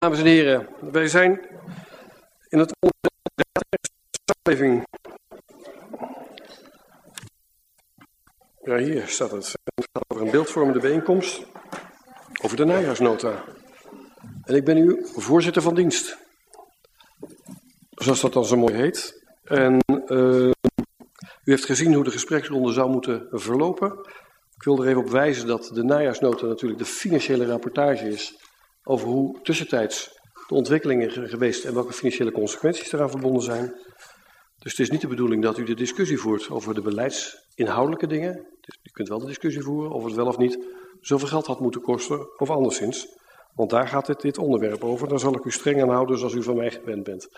Dames en heren, wij zijn in het onderwerp samenleving. Ja, hier staat het. Het gaat over een beeldvormende bijeenkomst over de najaarsnota. En ik ben u voorzitter van dienst. Zoals dat dan zo mooi heet. En uh, u heeft gezien hoe de gespreksronde zou moeten verlopen. Ik wil er even op wijzen dat de najaarsnota natuurlijk de financiële rapportage is over hoe tussentijds de ontwikkelingen geweest en welke financiële consequenties eraan verbonden zijn. Dus het is niet de bedoeling dat u de discussie voert over de beleidsinhoudelijke dingen. Dus u kunt wel de discussie voeren of het wel of niet zoveel geld had moeten kosten of anderszins. Want daar gaat het, dit onderwerp over. Daar zal ik u streng aan houden zoals u van mij gewend bent.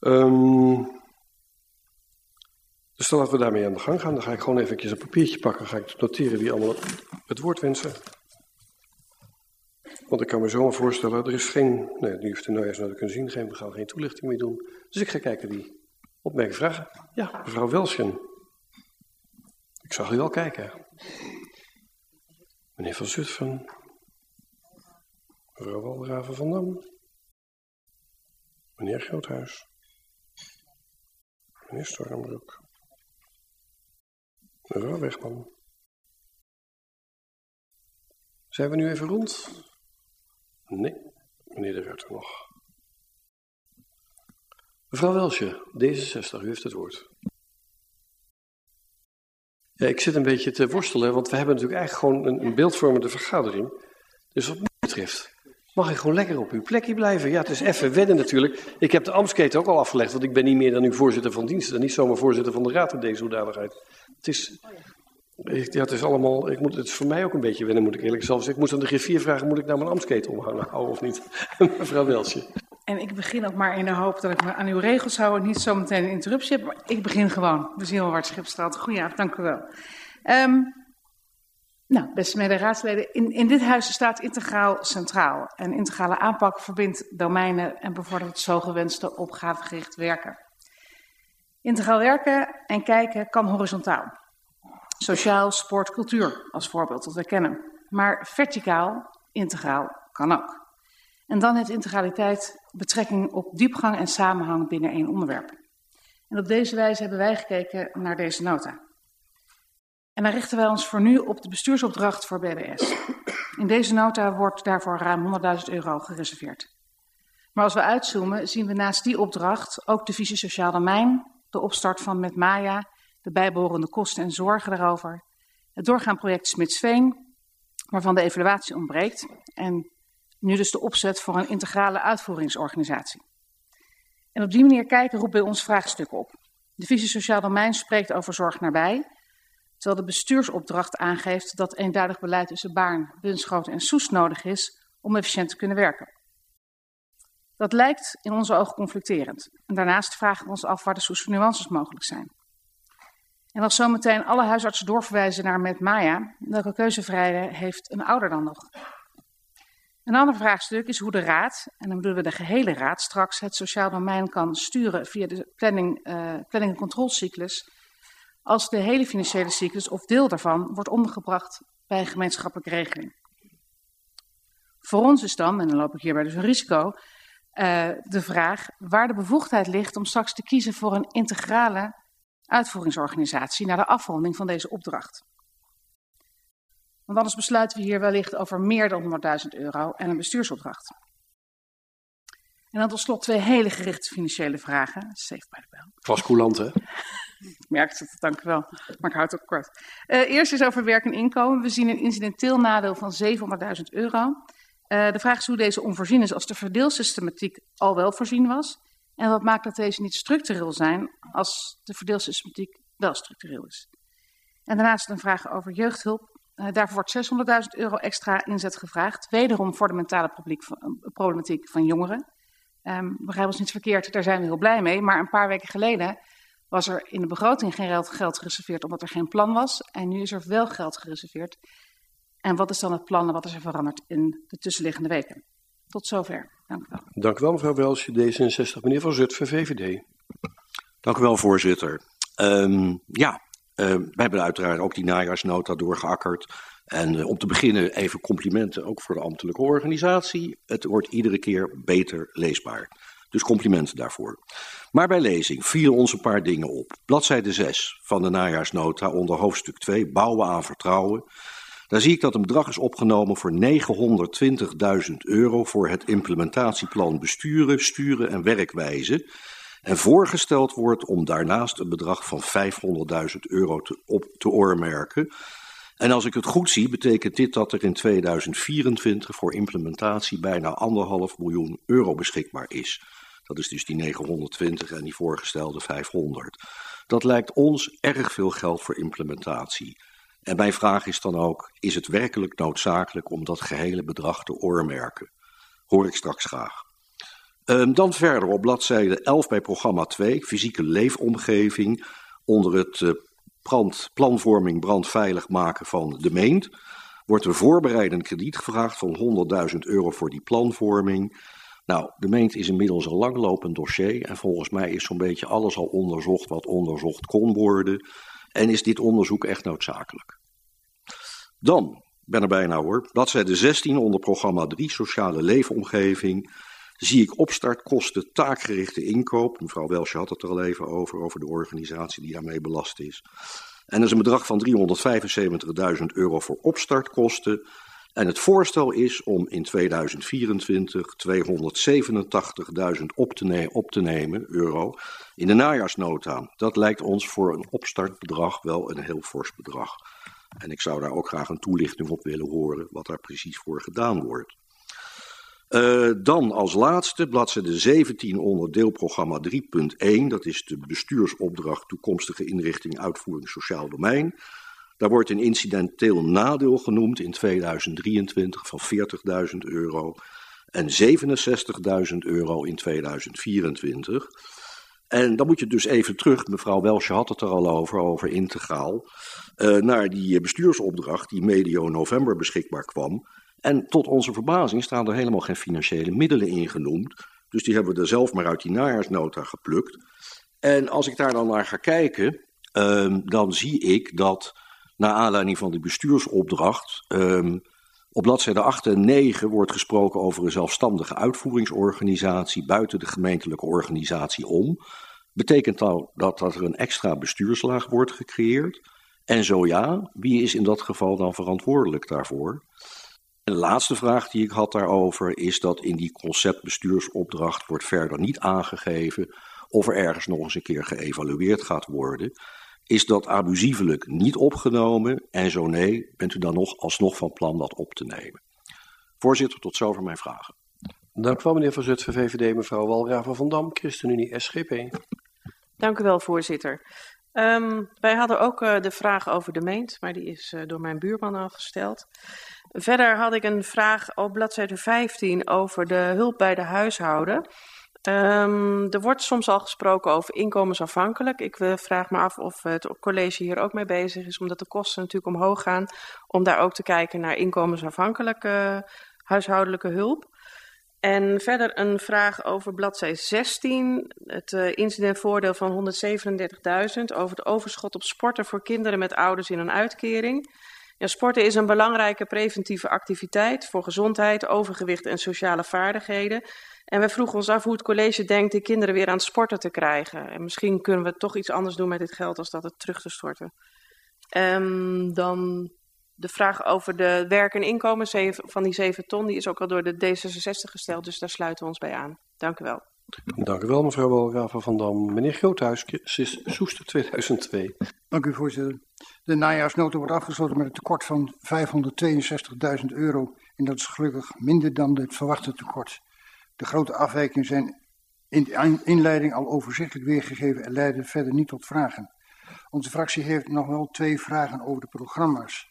Um, dus dan laten we daarmee aan de gang gaan. Dan ga ik gewoon even een papiertje pakken. Ga ik noteren wie allemaal het woord wensen. Want ik kan me zomaar voorstellen, er is geen, nee, nu heeft de nou eens kunnen zien, geen, we gaan geen toelichting meer doen. Dus ik ga kijken wie opmerkingen vragen. Ja, mevrouw Welsjen. Ik zag u wel kijken. Meneer Van Zutphen. Mevrouw Walraven van Dam. Meneer Groothuis. Meneer Stormbroek. Mevrouw Wegman. Zijn we nu even rond? Nee, meneer de Ruiter nog. Mevrouw Welsje, D66, u heeft het woord. Ja, ik zit een beetje te worstelen, want we hebben natuurlijk eigenlijk gewoon een, beeldvormende vergadering. Dus wat mij betreft mag ik gewoon lekker op uw plekje blijven. Ja, het is even wennen natuurlijk. Ik heb de Amsketen ook al afgelegd, want ik ben niet meer dan uw voorzitter van dienst en niet zomaar voorzitter van de raad in deze hoedanigheid. Het is, ja, het is allemaal, ik moet, het is voor mij ook een beetje wennen, moet ik eerlijk zeggen. Ik moest aan de griffier vragen, moet ik nou mijn Amsketen omhangen houden of niet? Mevrouw Welsje. En ik begin ook maar in de hoop dat ik me aan uw regels hou en niet zometeen een interruptie heb. Maar ik begin gewoon. We zien wel waar het dank u wel. Um, nou, beste mede-raadsleden, in, in dit huis staat integraal centraal. En integrale aanpak verbindt domeinen en bevordert zo gewenste opgavegericht werken. Integraal werken en kijken kan horizontaal. Sociaal, sport, cultuur als voorbeeld dat we kennen. Maar verticaal, integraal kan ook. En dan heeft integraliteit betrekking op diepgang en samenhang binnen één onderwerp. En op deze wijze hebben wij gekeken naar deze nota. En dan richten wij ons voor nu op de bestuursopdracht voor BBS. In deze nota wordt daarvoor ruim 100.000 euro gereserveerd. Maar als we uitzoomen, zien we naast die opdracht ook de visie sociaal domein, de opstart van Met Maya, de bijbehorende kosten en zorgen daarover, het doorgaanproject Smitsveen, waarvan de evaluatie ontbreekt, en nu dus de opzet voor een integrale uitvoeringsorganisatie. En op die manier kijken roept bij ons vraagstukken op. De visie sociaal domein spreekt over zorg nabij, terwijl de bestuursopdracht aangeeft dat eenduidig beleid tussen Baarn, Bunschoten en Soest nodig is om efficiënt te kunnen werken. Dat lijkt in onze ogen conflicterend. En daarnaast vragen we ons af waar de Soeste nuances mogelijk zijn. En als zometeen alle huisartsen doorverwijzen naar Met Maya, welke keuzevrijheid heeft een ouder dan nog? Een ander vraagstuk is hoe de Raad, en dan bedoelen we de gehele Raad, straks het sociaal domein kan sturen via de planning, uh, planning- en controlecyclus als de hele financiële cyclus of deel daarvan wordt ondergebracht bij een gemeenschappelijke regeling. Voor ons is dan, en dan loop ik hierbij dus een risico, uh, de vraag waar de bevoegdheid ligt om straks te kiezen voor een integrale uitvoeringsorganisatie naar de afronding van deze opdracht. Want anders besluiten we hier wellicht over meer dan 100.000 euro en een bestuursopdracht. En dan tot slot twee hele gerichte financiële vragen. Safe by the bell. Was coulant, hè? Ik merk het, dank u wel. Maar ik houd het ook kort. Uh, eerst is over werk en inkomen. We zien een incidenteel nadeel van 700.000 euro. Uh, de vraag is hoe deze onvoorzien is als de verdeelsystematiek al wel voorzien was. En wat maakt dat deze niet structureel zijn als de verdeelsystematiek wel structureel is. En daarnaast een vraag over jeugdhulp. Uh, daarvoor wordt 600.000 euro extra inzet gevraagd. Wederom voor de mentale problematiek van jongeren. Um, begrijp ons niet verkeerd, daar zijn we heel blij mee. Maar een paar weken geleden was er in de begroting geen geld gereserveerd omdat er geen plan was. En nu is er wel geld gereserveerd. En wat is dan het plan en wat is er veranderd in de tussenliggende weken? Tot zover. Dank u wel. Dank u wel, mevrouw Welsje, D66. Meneer Van Zutphen, VVD. Dank u wel, voorzitter. Um, ja, uh, we hebben uiteraard ook die najaarsnota doorgeakkerd. En uh, om te beginnen even complimenten ook voor de ambtelijke organisatie. Het wordt iedere keer beter leesbaar. Dus complimenten daarvoor. Maar bij lezing vielen ons een paar dingen op. Bladzijde 6 van de najaarsnota onder hoofdstuk 2, bouwen aan vertrouwen. Daar zie ik dat een bedrag is opgenomen voor 920.000 euro voor het implementatieplan besturen, sturen en werkwijze. En voorgesteld wordt om daarnaast een bedrag van 500.000 euro te, op te oormerken. En als ik het goed zie, betekent dit dat er in 2024 voor implementatie bijna anderhalf miljoen euro beschikbaar is. Dat is dus die 920 en die voorgestelde 500. Dat lijkt ons erg veel geld voor implementatie. En mijn vraag is dan ook: is het werkelijk noodzakelijk om dat gehele bedrag te oormerken? Hoor ik straks graag. Um, dan verder op bladzijde 11 bij programma 2, fysieke leefomgeving, onder het uh, brand, planvorming brandveilig maken van de meent, wordt een voorbereidend krediet gevraagd van 100.000 euro voor die planvorming. Nou, de meent is inmiddels een langlopend dossier en volgens mij is zo'n beetje alles al onderzocht wat onderzocht kon worden. En is dit onderzoek echt noodzakelijk? Dan, ben er bijna hoor, bladzijde 16 onder programma 3, sociale leefomgeving, zie ik opstartkosten taakgerichte inkoop. Mevrouw Welsje had het er al even over, over de organisatie die daarmee belast is. En er is een bedrag van 375.000 euro voor opstartkosten. En het voorstel is om in 2024 287.000 op, te op te nemen, euro, in de najaarsnota. Dat lijkt ons voor een opstartbedrag wel een heel fors bedrag. En ik zou daar ook graag een toelichting op willen horen wat daar precies voor gedaan wordt. Uh, dan als laatste, bladzijde 17 onder deelprogramma 3.1. Dat is de bestuursopdracht toekomstige inrichting uitvoering sociaal domein. Daar wordt een incidenteel nadeel genoemd in 2023 van 40.000 euro en 67.000 euro in 2024. En dan moet je dus even terug, mevrouw Welsje had het er al over, over integraal, uh, naar die bestuursopdracht die medio november beschikbaar kwam. En tot onze verbazing staan er helemaal geen financiële middelen in genoemd. Dus die hebben we er zelf maar uit die najaarsnota geplukt. En als ik daar dan naar ga kijken, uh, dan zie ik dat naar aanleiding van die bestuursopdracht. Um, op bladzijde 8 en 9 wordt gesproken over een zelfstandige uitvoeringsorganisatie buiten de gemeentelijke organisatie om. Betekent dat dat er een extra bestuurslaag wordt gecreëerd? En zo ja, wie is in dat geval dan verantwoordelijk daarvoor? En de laatste vraag die ik had daarover is dat in die conceptbestuursopdracht wordt verder niet aangegeven of er ergens nog eens een keer geëvalueerd gaat worden. Is dat abusievelijk niet opgenomen? En zo nee, bent u dan nog alsnog van plan dat op te nemen? Voorzitter, tot zover mijn vragen. Dank u wel, meneer Van Zutphen, VVD, mevrouw Walraven van Dam, ChristenUnie, SGP. Dank u wel, voorzitter. Um, wij hadden ook uh, de vraag over de meent, maar die is uh, door mijn buurman al gesteld. Verder had ik een vraag op bladzijde 15 over de hulp bij de huishouden. Um, er wordt soms al gesproken over inkomensafhankelijk. Ik uh, vraag me af of het college hier ook mee bezig is, omdat de kosten natuurlijk omhoog gaan, om daar ook te kijken naar inkomensafhankelijke huishoudelijke hulp. En verder een vraag over bladzij 16, het uh, incidentvoordeel van 137.000 over het overschot op sporten voor kinderen met ouders in een uitkering. Ja, sporten is een belangrijke preventieve activiteit voor gezondheid, overgewicht en sociale vaardigheden. En we vroegen ons af hoe het college denkt die kinderen weer aan het sporten te krijgen. En misschien kunnen we toch iets anders doen met dit geld als dat het terug te storten. Um, dan de vraag over de werk- en inkomen van die 7 ton, die is ook al door de D66 gesteld, dus daar sluiten we ons bij aan. Dank u wel. Dank u wel, mevrouw Walraven van Dam. Meneer Groothuis, Soester 2002. Dank u, voorzitter. De najaarsnota wordt afgesloten met een tekort van 562.000 euro. En dat is gelukkig minder dan het verwachte tekort. De grote afwijkingen zijn in de inleiding al overzichtelijk weergegeven en leiden verder niet tot vragen. Onze fractie heeft nog wel twee vragen over de programma's.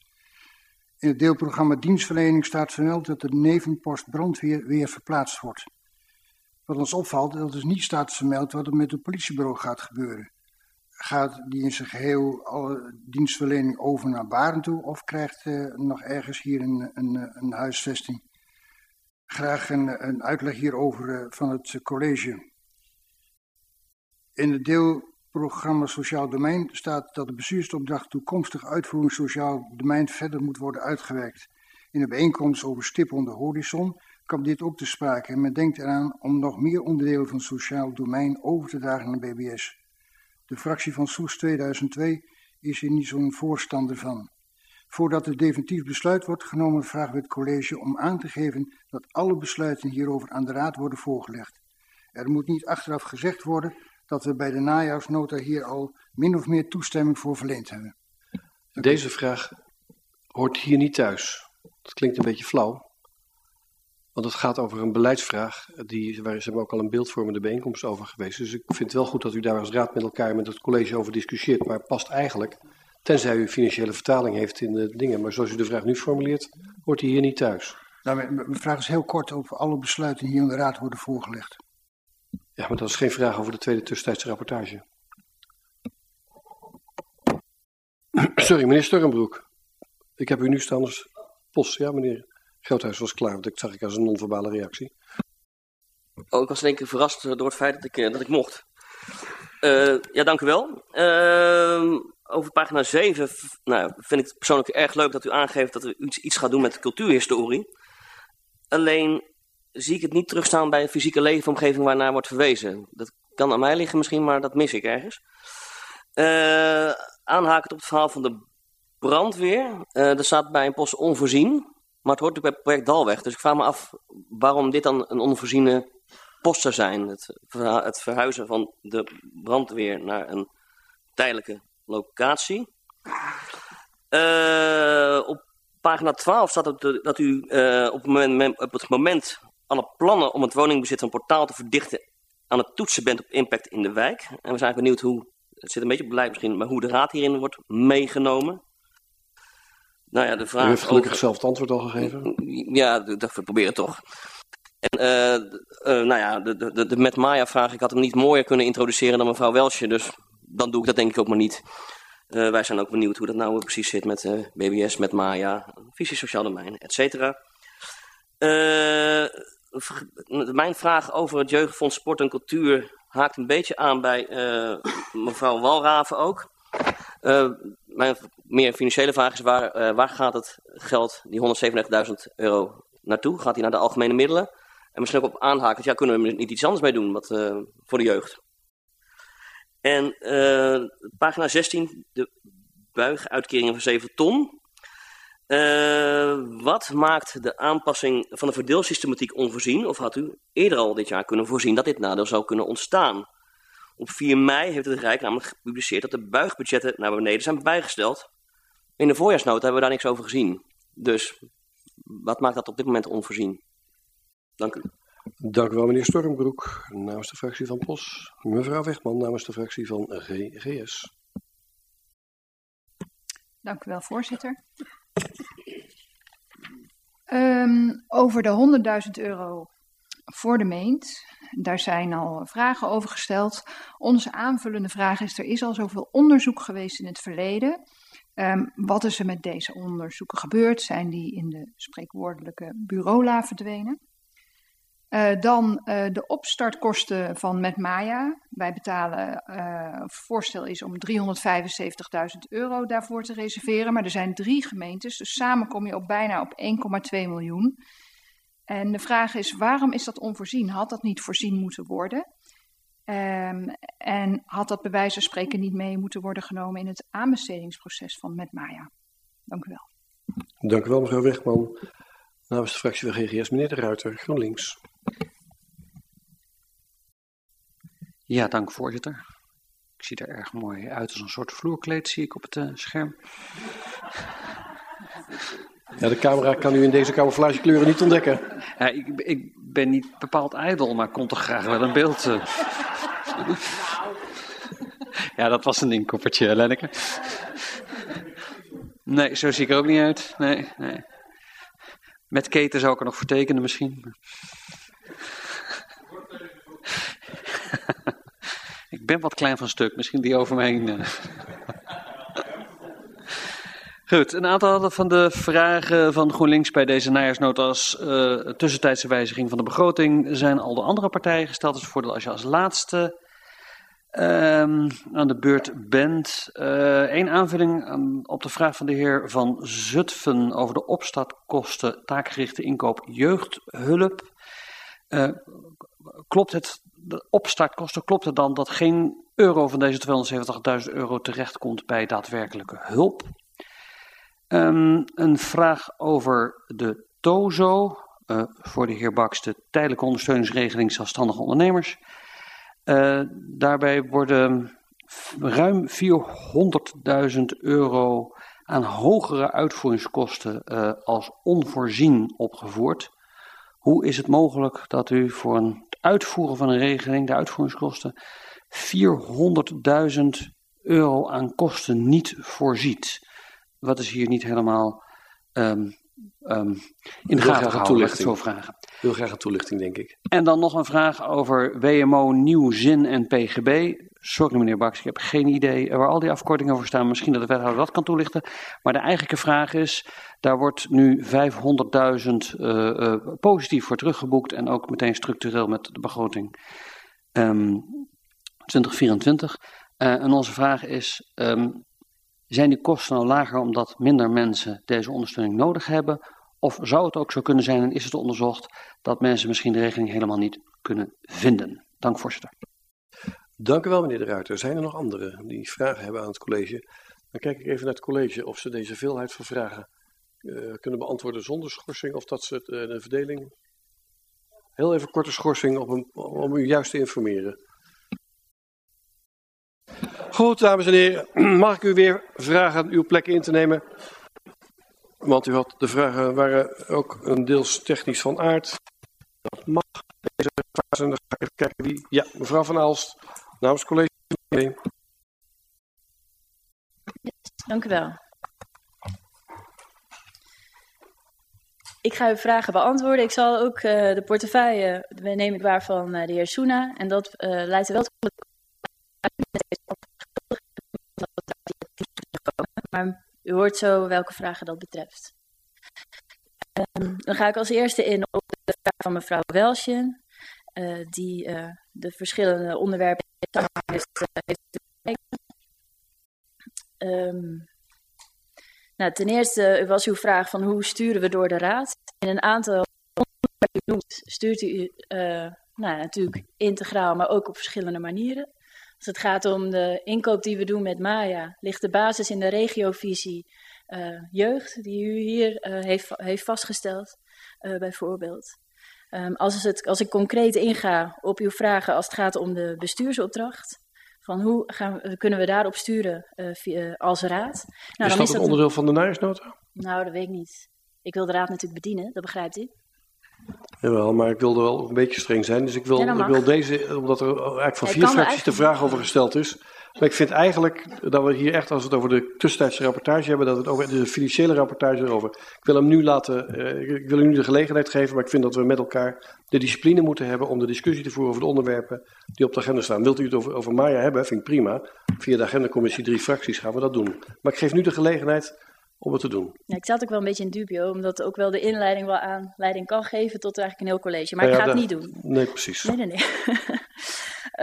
In het deelprogramma dienstverlening staat vermeld dat de nevenpost brandweer weer verplaatst wordt. Wat ons opvalt, dat er niet staat vermeld wat er met het politiebureau gaat gebeuren. Gaat die in zijn geheel alle dienstverlening over naar Baren toe of krijgt uh, nog ergens hier een, een, een huisvesting? Graag een, een uitleg hierover uh, van het college. In het deel programma Sociaal Domein staat dat de bestuursopdracht toekomstig uitvoering sociaal domein verder moet worden uitgewerkt. In de bijeenkomst over stip onder horizon kwam dit ook te sprake en men denkt eraan om nog meer onderdelen van sociaal domein over te dragen naar BBS. De fractie van Soes 2002 is hier niet zo'n voorstander van. Voordat er definitief besluit wordt genomen, vragen we het college om aan te geven dat alle besluiten hierover aan de raad worden voorgelegd. Er moet niet achteraf gezegd worden dat we bij de najaarsnota hier al min of meer toestemming voor verleend hebben. Deze vraag hoort hier niet thuis. Dat klinkt een beetje flauw. Want het gaat over een beleidsvraag, die, waar is ook al een beeldvormende bijeenkomst over geweest. Dus ik vind het wel goed dat u daar als raad met elkaar met het college over discussieert. Maar past eigenlijk, tenzij u financiële vertaling heeft in de dingen. Maar zoals u de vraag nu formuleert, hoort hij hier niet thuis. Nou, mijn vraag is heel kort of alle besluiten hier in de raad worden voorgelegd. Ja, maar dat is geen vraag over de tweede tussentijdse rapportage. Sorry, meneer Sturrenbroek. Ik heb u nu staan als post. Ja, meneer Groothuis was klaar, want dat zag ik als een non-verbale reactie. Oh, ik was in één keer verrast door het feit dat ik, eh, dat ik mocht. Eh, ja, dank u wel. Ehm, over pagina 7 v- nou, vind ik het persoonlijk erg leuk dat u aangeeft dat u iets, gaat doen met de cultuurhistorie. Alleen zie ik het niet terugstaan bij een fysieke leefomgeving waarnaar wordt verwezen. Dat kan aan mij liggen misschien, maar dat mis ik ergens. Eh aanhakend op het verhaal van de brandweer. Eh er staat bij een post onvoorzien, maar het hoort natuurlijk bij het project Dalweg. Dus ik vraag me af waarom dit dan een onvoorziene post zou zijn. Het, het verhuizen van de brandweer naar een tijdelijke locatie. Eh, op pagina 12 staat de- dat u eh, op, het moment, op het moment alle plannen om het woningbezit van portaal te verdichten aan het toetsen bent op impact in de wijk. En we zijn eigenlijk benieuwd hoe, het zit een beetje op beleid misschien, maar hoe de raad hierin wordt meegenomen. Nou ja, de U vraag heeft gelukkig over- zelf het antwoord al gegeven. ja, dat we proberen toch. En eh, nou ja, de, de, de, de met Maya vraag, ik had hem niet mooier kunnen introduceren dan mevrouw Welsje, dus dan doe ik dat denk ik ook maar niet. Eh, wij zijn ook benieuwd hoe dat nou precies zit met eh, BBS, met Maya, visie sociaal domein, et cetera. Eh, mijn vraag over het Jeugdfonds Sport en Cultuur haakt een beetje aan bij mevrouw Walraven ook. Mijn meer financiële vraag is waar, gaat het geld, die 137.000 euro, naartoe? Gaat die naar de algemene middelen? En misschien ook op aanhaken, ja, kunnen we er niet iets anders mee doen wat, voor de jeugd? En eh, pagina 16, de buiguitkeringen van 7 ton. Eh, wat maakt de aanpassing van de verdeelsystematiek onvoorzien? Of had u eerder al dit jaar kunnen voorzien dat dit nadeel zou kunnen ontstaan? Op 4 mei heeft het Rijk namelijk gepubliceerd dat de buigbudgetten naar beneden zijn bijgesteld. In de voorjaarsnota hebben we daar niks over gezien. Dus wat maakt dat op dit moment onvoorzien? Dank u. Dank u wel, meneer Stormbroek. Namens de fractie van POS. Mevrouw Wegman namens de fractie van GGS. Dank u wel, voorzitter. Ehm, over de 100.000 euro voor de meent. Daar zijn al vragen over gesteld. Onze aanvullende vraag is: er is al zoveel onderzoek geweest in het verleden. Ehm, wat is er met deze onderzoeken gebeurd? Zijn die in de spreekwoordelijke bureaula verdwenen? Eh, dan eh, de opstartkosten van Met Maya. Wij betalen, het voorstel is om 375.000 euro daarvoor te reserveren. Maar er zijn drie gemeentes, dus samen kom je op bijna op 1,2 miljoen. En de vraag is, waarom is dat onvoorzien? Had dat niet voorzien moeten worden? Ehm, en had dat bij wijze van spreken niet mee moeten worden genomen in het aanbestedingsproces van Met Maya? Dank u wel. Dank u wel, mevrouw Wegman. Namens de fractie van GGS, meneer De Ruiter, GroenLinks. Ja, dank voorzitter. Ik zie er erg mooi uit als een soort vloerkleed, zie ik op het eh, scherm. Ja, de camera kan u in deze camouflagekleuren niet ontdekken. Ja, ik, ik ben niet bepaald ijdel, maar kon toch graag wel een beeld. eh. Ja, dat was een inkoppertje, Lenneke. Nee, zo zie ik er ook niet uit. Nee, nee. Met keten zou ik er nog voor tekenen misschien. Ik ben wat klein van stuk, misschien die over me heen. eh. Goed, een aantal van de vragen van GroenLinks bij deze najaarsnota als eh, tussentijdse wijziging van de begroting zijn al de andere partijen gesteld. Dus voordeel als je als laatste um, aan de beurt bent. Eén uh, aanvulling um, op de vraag van de heer Van Zutphen over de opstartkosten taakgerichte inkoop jeugdhulp. Klopt het, de opstartkosten, klopt het dan dat geen euro van deze 270.000 euro terechtkomt bij daadwerkelijke hulp? Um, een vraag over de TOZO, uh, voor de heer Baks, de tijdelijke ondersteuningsregeling zelfstandige ondernemers. Uh, daarbij worden ruim 400.000 euro aan hogere uitvoeringskosten uh, als onvoorzien opgevoerd. Hoe is het mogelijk dat u voor het uitvoeren van een regeling, de uitvoeringskosten, 400.000 euro aan kosten niet voorziet? Wat is hier niet helemaal um, um, in de gaten gehouden, ik het zo vragen. Heel graag een toelichting, denk ik. En dan nog een vraag over WMO, Nieuw Zin en PGB. Sorry meneer Baks, ik heb geen idee waar al die afkortingen voor staan. Misschien dat de wethouder dat kan toelichten. Maar de eigenlijke vraag is, daar wordt nu 500.000 uh, uh, positief voor teruggeboekt. En ook meteen structureel met de begroting um, 2024. Uh, en onze vraag is, um, zijn die kosten nou lager omdat minder mensen deze ondersteuning nodig hebben? Of zou het ook zo kunnen zijn, en is het onderzocht, dat mensen misschien de regeling helemaal niet kunnen vinden? Dank, voorzitter. Dank u wel, meneer de Ruiter. Zijn er nog anderen die vragen hebben aan het college? Dan kijk ik even naar het college of ze deze veelheid van vragen uh, kunnen beantwoorden zonder schorsing, of dat ze het, uh, de verdeling. Heel even korte schorsing om, om u juist te informeren. Goed, dames en heren, mag ik u weer vragen uw plek in te nemen? Want u had de vragen waren ook een deels technisch van aard. Dat mag deze fase. Dan ga ik even kijken wie. Ja, mevrouw Van Aalst, namens college. Dank u wel. Ik ga uw vragen beantwoorden. Ik zal ook uh, de portefeuille, neem ik waar, van uh, de heer Soena. En dat uh, leidt er wel tot maar u hoort zo welke vragen dat betreft. Um, dan ga ik als eerste in op de vraag van mevrouw Welsjen, uh, die uh, de verschillende onderwerpen heeft, uh, heeft um, nou, ten eerste was uw vraag van hoe sturen we door de raad. In een aantal onderwerpen stuurt u nou, natuurlijk integraal, maar ook op verschillende manieren. Als het gaat om de inkoop die we doen met Maya, ligt de basis in de regiovisie jeugd, die u hier heeft, heeft vastgesteld, bijvoorbeeld. Um, als, het, als ik concreet inga op uw vragen als het gaat om de bestuursopdracht, van hoe gaan, kunnen we daarop sturen via, als raad? Nou, is dat is een onderdeel van de najaarsnota? Nou, dat weet ik niet. Ik wil de raad natuurlijk bedienen, dat begrijpt u. Jawel, maar ik wilde wel een beetje streng zijn. Dus ik wil, ja, ik wil deze, omdat er eigenlijk van vier fracties de vraag over gesteld is. Maar ik vind eigenlijk dat we hier echt, als we het over de tussentijdse rapportage hebben, dat we het over de financiële rapportage erover. Ik wil hem nu laten, uh, ik wil u nu de gelegenheid geven, maar ik vind dat we met elkaar de discipline moeten hebben om de discussie te voeren over de onderwerpen die op de agenda staan. Wilt u het over, over Maya hebben, vind ik prima. Via de agendacommissie drie fracties gaan we dat doen. Maar ik geef nu de gelegenheid om het te doen. Ja, ik zat ook wel een beetje in dubio, omdat ook wel de inleiding wel aanleiding kan geven tot eigenlijk een heel college. Maar nou ja, ik ga het niet doen. Nee, precies. Nee, nee, nee.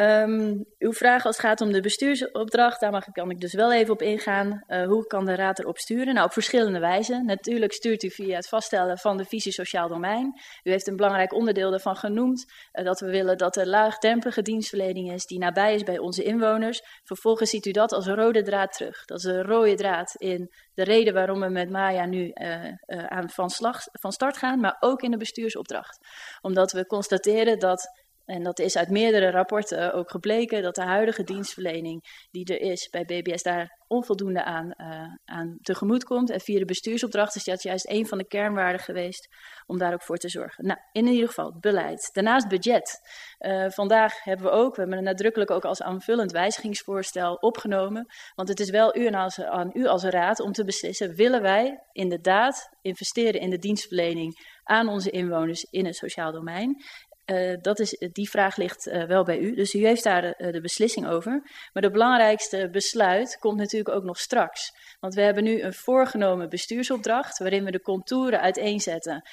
um, uw vraag als het gaat om de bestuursopdracht, daar mag, kan ik dus wel even op ingaan. Uh, hoe kan de raad erop sturen? Nou, op verschillende wijzen. Natuurlijk stuurt u via het vaststellen van de visie sociaal domein. U heeft een belangrijk onderdeel daarvan genoemd, uh, dat we willen dat er laagdrempelige dienstverlening is die nabij is bij onze inwoners. Vervolgens ziet u dat als rode draad terug. Dat is een rode draad in de reden waarom we met Maya nu uh, aan van, van start gaan, maar ook in de bestuursopdracht. Omdat we constateren dat en dat is uit meerdere rapporten ook gebleken dat de huidige dienstverlening die er is bij BBS daar onvoldoende aan, uh, aan tegemoet komt. En via de bestuursopdracht is dat juist een van de kernwaarden geweest om daar ook voor te zorgen. Nou, in ieder geval beleid. Daarnaast budget. Uh, vandaag hebben we ook, we hebben het nadrukkelijk ook als aanvullend wijzigingsvoorstel opgenomen. Want het is wel u en als, aan u als raad om te beslissen, willen wij inderdaad investeren in de dienstverlening aan onze inwoners in het sociaal domein. Uh, dat is, die vraag ligt uh, wel bij u, dus u heeft daar de beslissing over. Maar de belangrijkste besluit komt natuurlijk ook nog straks. Want we hebben nu een voorgenomen bestuursopdracht, waarin we de contouren uiteenzetten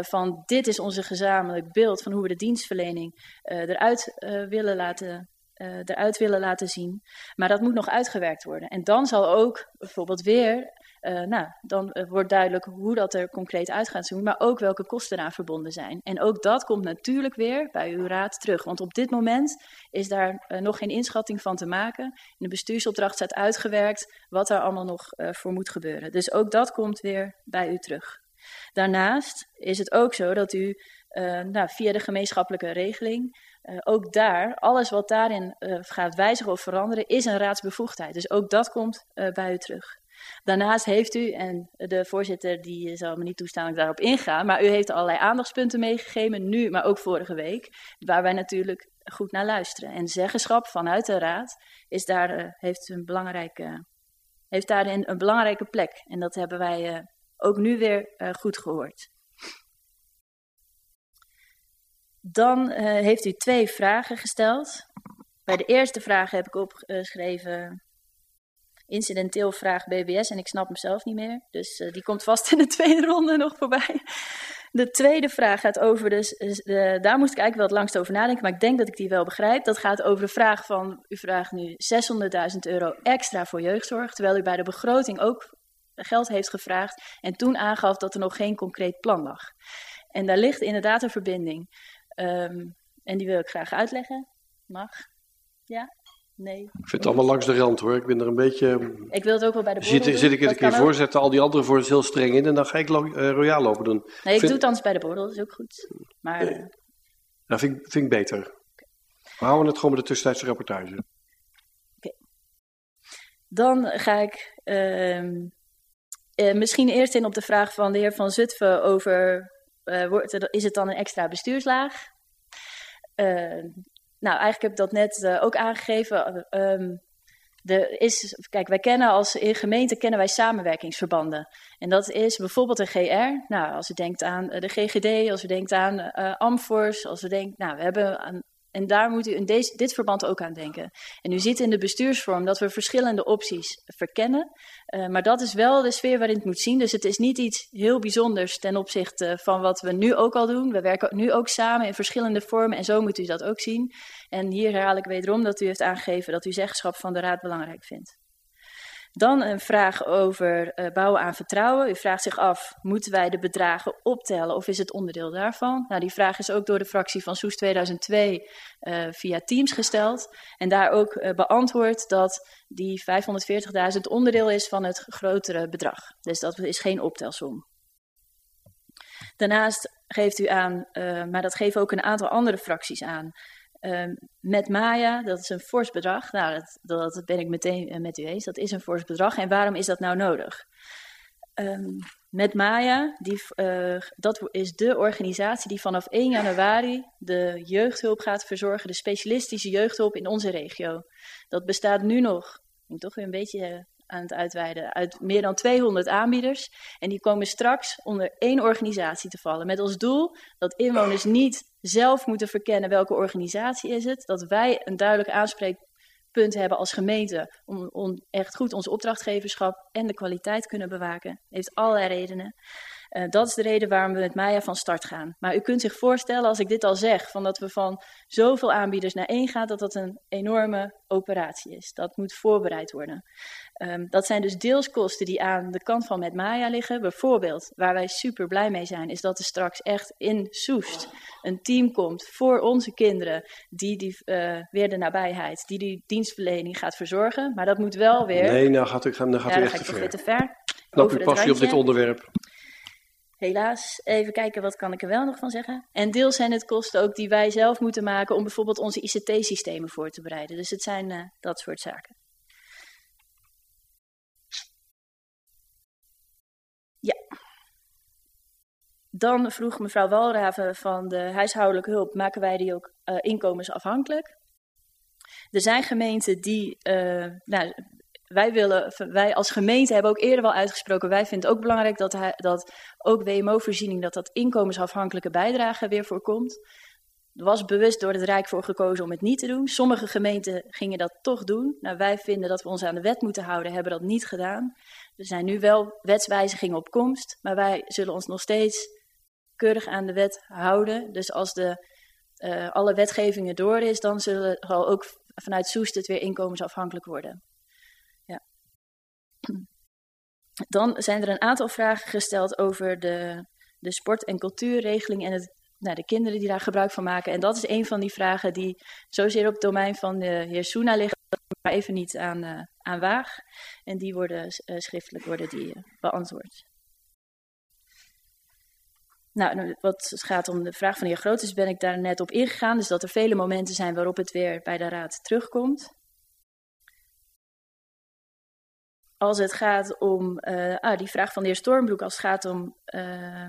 van dit is onze gezamenlijk beeld van hoe we de dienstverlening eruit willen laten eruit willen laten zien. Maar dat moet nog uitgewerkt worden. En dan zal ook bijvoorbeeld weer, uh, nou, dan uh, wordt duidelijk hoe dat er concreet uit gaat zien, maar ook welke kosten eraan verbonden zijn. En ook dat komt natuurlijk weer bij uw raad terug. Want op dit moment is daar nog geen inschatting van te maken. In de bestuursopdracht staat uitgewerkt wat er allemaal nog voor moet gebeuren. Dus ook dat komt weer bij u terug. Daarnaast is het ook zo dat u nou, via de gemeenschappelijke regeling ook daar, alles wat daarin gaat wijzigen of veranderen, is een raadsbevoegdheid. Dus ook dat komt bij u terug. Daarnaast heeft u, en de voorzitter die zal me niet toestaan dat ik daarop inga, maar u heeft allerlei aandachtspunten meegegeven, nu, maar ook vorige week, waar wij natuurlijk goed naar luisteren. En zeggenschap vanuit de raad is daar, heeft, een belangrijke, heeft daarin een belangrijke plek. En dat hebben wij ook nu weer goed gehoord. Dan heeft u twee vragen gesteld. Bij de eerste vraag heb ik opgeschreven incidenteel vraag BBS en ik snap hem zelf niet meer. Dus uh, die komt vast in de tweede ronde nog voorbij. De tweede vraag gaat over, dus, uh, daar moest ik eigenlijk wel het langst over nadenken, maar ik denk dat ik die wel begrijp. Dat gaat over de vraag van, u vraagt nu 600.000 euro extra voor jeugdzorg, terwijl u bij de begroting ook geld heeft gevraagd en toen aangaf dat er nog geen concreet plan lag. En daar ligt inderdaad een verbinding. Um, en die wil ik graag uitleggen. Mag? Ja? Nee? Ik vind het allemaal langs de rand hoor. Ik ben er een beetje... Ik wil het ook wel bij de bordel zit, zit ik het een keer voorzetten, al die andere voor heel streng in en dan ga ik uh, royaal lopen doen. Nee, ik vind... doe het anders bij de bordel, dat is ook goed. Maar... Nee. Uh... Nou, vind, vind ik beter. Okay. We houden het gewoon met de tussentijdse rapportage. Oké. Okay. Dan ga ik uh, misschien eerst in op de vraag van de heer Van Zutphen over wordt, is het dan een extra bestuurslaag? Uh, nou, eigenlijk heb ik dat net uh, ook aangegeven. Um, er is, kijk, wij kennen als in gemeente kennen wij samenwerkingsverbanden. En dat is bijvoorbeeld een GR. Nou, als u denkt aan de GGD, als u denkt aan Amfors, als u denkt, nou, we hebben aan en daar moet u in deze, dit verband ook aan denken. En u ziet in de bestuursvorm dat we verschillende opties verkennen. Uh, maar dat is wel de sfeer waarin het moet zien. Dus het is niet iets heel bijzonders ten opzichte van wat we nu ook al doen. We werken nu ook samen in verschillende vormen en zo moet u dat ook zien. En hier herhaal ik wederom dat u heeft aangegeven dat u zeggenschap van de Raad belangrijk vindt. Dan een vraag over uh, bouwen aan vertrouwen. U vraagt zich af, moeten wij de bedragen optellen of is het onderdeel daarvan? Nou, die vraag is ook door de fractie van Soes 2002 uh, via Teams gesteld. En daar ook uh, beantwoord dat die 540.000 onderdeel is van het grotere bedrag. Dus dat is geen optelsom. Daarnaast geeft u aan, maar dat geven ook een aantal andere fracties aan, uh, met Maya, dat is een fors bedrag. Nou, dat, dat ben ik meteen uh, met u eens. Dat is een fors bedrag. En waarom is dat nou nodig? Um, met Maya, die, uh, dat is de organisatie die vanaf 1 januari de jeugdhulp gaat verzorgen, de specialistische jeugdhulp in onze regio. Dat bestaat nu nog, ik toch weer een beetje aan het uitweiden, uit meer dan 200 aanbieders. En die komen straks onder één organisatie te vallen. Met als doel dat inwoners niet zelf moeten verkennen welke organisatie is het. Dat wij een duidelijk aanspreekpunt hebben als gemeente om, echt goed ons opdrachtgeverschap en de kwaliteit kunnen bewaken. heeft allerlei redenen. Uh, dat is de reden waarom we met Maya van start gaan. Maar u kunt zich voorstellen, als ik dit al zeg, van dat we van zoveel aanbieders naar één gaan, dat dat een enorme operatie is. Dat moet voorbereid worden. Um, dat zijn dus deels kosten die aan de kant van met Maya liggen. Bijvoorbeeld, waar wij super blij mee zijn, is dat er straks echt in Soest een team komt voor onze kinderen, die, die uh, weer de nabijheid, die die dienstverlening gaat verzorgen. Maar dat moet wel weer... Nee, nou gaat u, dan gaat ja, u echt te ver. Te ver. Knap u passie op dit onderwerp. Helaas, even kijken wat kan ik er wel nog van zeggen. En deels zijn het kosten ook die wij zelf moeten maken om bijvoorbeeld onze ICT-systemen voor te bereiden. Dus het zijn uh, dat soort zaken. Ja. Dan vroeg mevrouw Walraven van de huishoudelijke hulp, maken wij die ook uh, inkomensafhankelijk? Er zijn gemeenten die, uh, nou, wij, willen, wij als gemeente hebben ook eerder wel uitgesproken, wij vinden het ook belangrijk dat, dat ook WMO-voorziening, dat dat inkomensafhankelijke bijdrage weer voorkomt. Er was bewust door het Rijk voor gekozen om het niet te doen. Sommige gemeenten gingen dat toch doen. Nou, wij vinden dat we ons aan de wet moeten houden, hebben dat niet gedaan. Er zijn nu wel wetswijzigingen op komst, maar wij zullen ons nog steeds keurig aan de wet houden. Dus als de, uh, alle wetgevingen door is, dan zullen er ook vanuit Soest het weer inkomensafhankelijk worden. Ja. Dan zijn er een aantal vragen gesteld over de, de sport- en cultuurregeling en het, nou, de kinderen die daar gebruik van maken. En dat is een van die vragen die zozeer op het domein van de heer Soena liggen, maar even niet aan, uh, aan waag. En die worden uh, schriftelijk worden die, uh, beantwoord. Nou, wat het gaat om de vraag van de heer Grootes, ben ik daar net op ingegaan. Dus dat er vele momenten zijn waarop het weer bij de raad terugkomt. Als het gaat om uh, ah, die vraag van de heer Stormbroek, als het gaat om uh,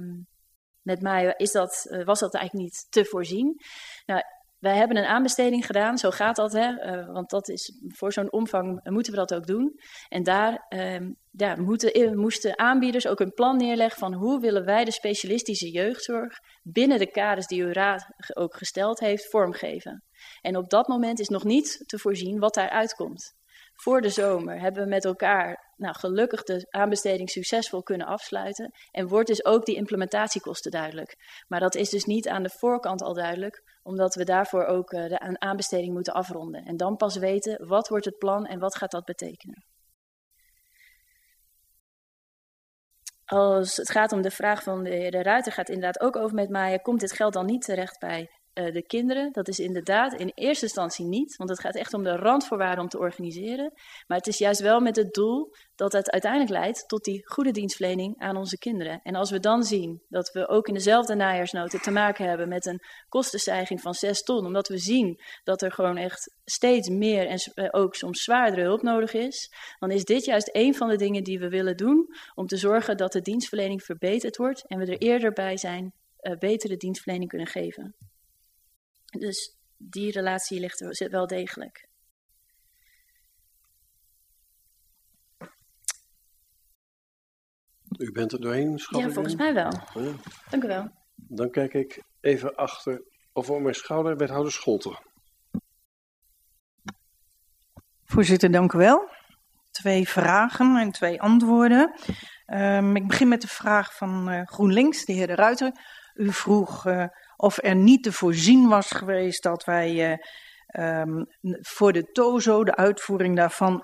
met mij, is dat, uh, was dat eigenlijk niet te voorzien? Nou, wij hebben een aanbesteding gedaan, zo gaat dat, hè? Uh, want dat is, voor zo'n omvang moeten we dat ook doen. En daar uh, ja, moeten, moesten aanbieders ook een plan neerleggen van hoe willen wij de specialistische jeugdzorg binnen de kaders die uw raad ook gesteld heeft, vormgeven. En op dat moment is nog niet te voorzien wat daaruit komt. Voor de zomer hebben we met elkaar nou, gelukkig de aanbesteding succesvol kunnen afsluiten. En wordt dus ook die implementatiekosten duidelijk. Maar dat is dus niet aan de voorkant al duidelijk, omdat we daarvoor ook uh, de aanbesteding moeten afronden. En dan pas weten wat wordt het plan en wat gaat dat betekenen. Als het gaat om de vraag van de heer Ruiter, gaat inderdaad ook over met mij. Komt dit geld dan niet terecht bij uh, de kinderen? Dat is inderdaad in eerste instantie niet, want het gaat echt om de randvoorwaarden om te organiseren. Maar het is juist wel met het doel dat het uiteindelijk leidt tot die goede dienstverlening aan onze kinderen. En als we dan zien dat we ook in dezelfde najaarsnoten te maken hebben met een kostenstijging van 6 ton, omdat we zien dat er gewoon echt steeds meer en uh, ook soms zwaardere hulp nodig is, dan is dit juist een van de dingen die we willen doen om te zorgen dat de dienstverlening verbeterd wordt en we er eerder bij zijn uh, betere dienstverlening kunnen geven. Dus die relatie ligt er wel degelijk. U bent er doorheen, schat Ja, volgens mij wel. Ja. Dank u wel. Dan kijk ik even achter over mijn schouder, wethouder Scholten. Voorzitter, dank u wel. Twee vragen en twee antwoorden. Um, ik begin met de vraag van uh, GroenLinks, de heer De Ruiter. U vroeg uh, of er niet te voorzien was geweest dat wij um, voor de TOZO, de uitvoering daarvan,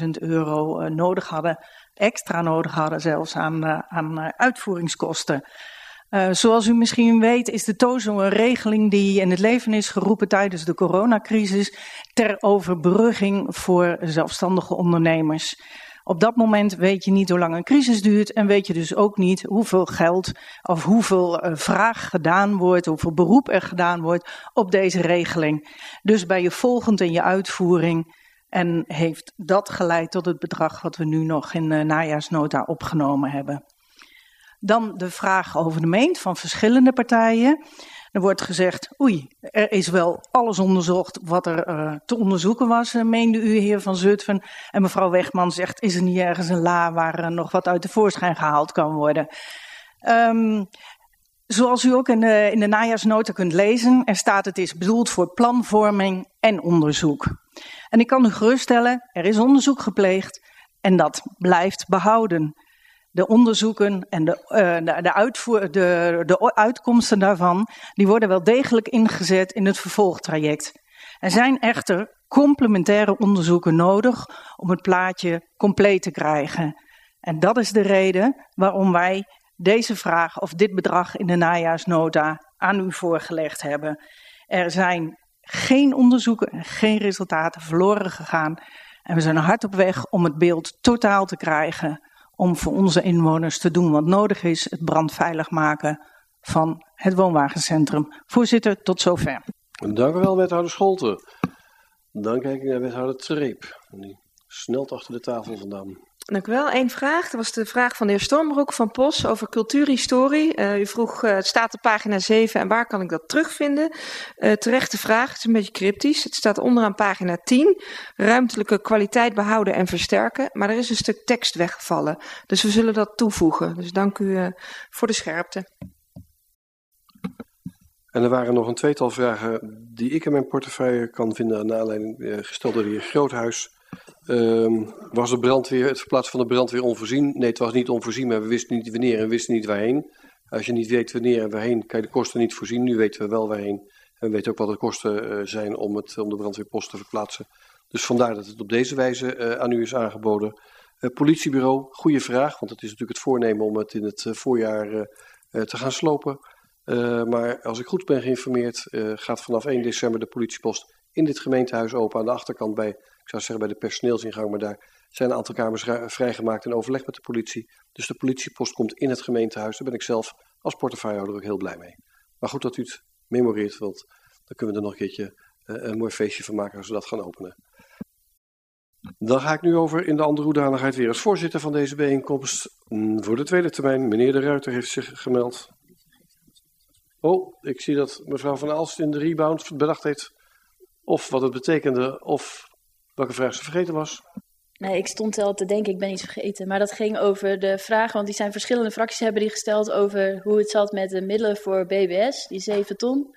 412.000 euro uh, nodig hadden, extra nodig hadden zelfs aan, uh, aan uitvoeringskosten. Uh, zoals u misschien weet is de TOZO een regeling die in het leven is geroepen tijdens de coronacrisis ter overbrugging voor zelfstandige ondernemers. Op dat moment weet je niet hoe lang een crisis duurt en weet je dus ook niet hoeveel geld of hoeveel uh, vraag gedaan wordt, hoeveel beroep er gedaan wordt op deze regeling. Dus ben je volgend in je uitvoering en heeft dat geleid tot het bedrag wat we nu nog in de najaarsnota opgenomen hebben. Dan de vraag over de meent van verschillende partijen. Er wordt gezegd, oei, er is wel alles onderzocht wat er uh, te onderzoeken was, uh, meende u, heer Van Zutphen. En mevrouw Wegman zegt, is er niet ergens een la waar uh, nog wat uit de voorschijn gehaald kan worden? Um, zoals u ook in de, in de najaarsnota kunt lezen, er staat het is bedoeld voor planvorming en onderzoek. En ik kan u geruststellen, er is onderzoek gepleegd en dat blijft behouden de onderzoeken en de, uh, de, de, uitvoer, de, de uitkomsten daarvan, die worden wel degelijk ingezet in het vervolgtraject. Er zijn echter complementaire onderzoeken nodig om het plaatje compleet te krijgen. En dat is de reden waarom wij deze vraag of dit bedrag in de najaarsnota aan u voorgelegd hebben. Er zijn geen onderzoeken en geen resultaten verloren gegaan. En we zijn hard op weg om het beeld totaal te krijgen om voor onze inwoners te doen wat nodig is, het brandveilig maken van het woonwagencentrum. Voorzitter, tot zover. Dank u wel, wethouder Scholten. Dan kijk ik naar wethouder Treep. Die snelt achter de tafel vandaan. Dank u wel. Eén vraag. Dat was de vraag van de heer Stormbroek van POS over cultuurhistorie. Uh, u vroeg, uh, het staat op pagina 7 en waar kan ik dat terugvinden? Uh, terechte vraag, het is een beetje cryptisch. Het staat onderaan pagina 10. Ruimtelijke kwaliteit behouden en versterken. Maar er is een stuk tekst weggevallen. Dus we zullen dat toevoegen. Dus dank u voor de scherpte. En er waren nog een tweetal vragen die ik in mijn portefeuille kan vinden naar aanleiding gesteld door de heer Groothuis. Um, was de brandweer, het verplaatsen van de brandweer onvoorzien? Nee, het was niet onvoorzien, maar we wisten niet wanneer en wisten niet waarheen. Als je niet weet wanneer en waarheen, kan je de kosten niet voorzien. Nu weten we wel waarheen En we weten ook wat de kosten zijn om, het, om de brandweerpost te verplaatsen. Dus vandaar dat het op deze wijze aan u is aangeboden. politiebureau, goede vraag, want het is natuurlijk het voornemen om het in het voorjaar te gaan slopen. maar als ik goed ben geïnformeerd, gaat vanaf 1 december de politiepost in dit gemeentehuis open aan de achterkant bij, ik zou zeggen bij de personeelsingang, maar daar zijn een aantal kamers vrijgemaakt in overleg met de politie. Dus de politiepost komt in het gemeentehuis. Daar ben ik zelf als portefeuillehouder ook heel blij mee. Maar goed dat u het memoreert, want dan kunnen we er nog een keertje uh, een mooi feestje van maken als we dat gaan openen. Dan ga ik nu over in de andere hoedanigheid weer als voorzitter van deze bijeenkomst. Mm, voor de tweede termijn, meneer De Ruiter heeft zich gemeld. Oh, ik zie dat mevrouw Van Alst in de rebound bedacht heeft of wat het betekende of welke vraag ze vergeten was. Nee, ik stond wel te denken, ik ben iets vergeten. Maar dat ging over de vraag, want die zijn verschillende fracties hebben die gesteld over hoe het zat met de middelen voor BBS, die 7 ton.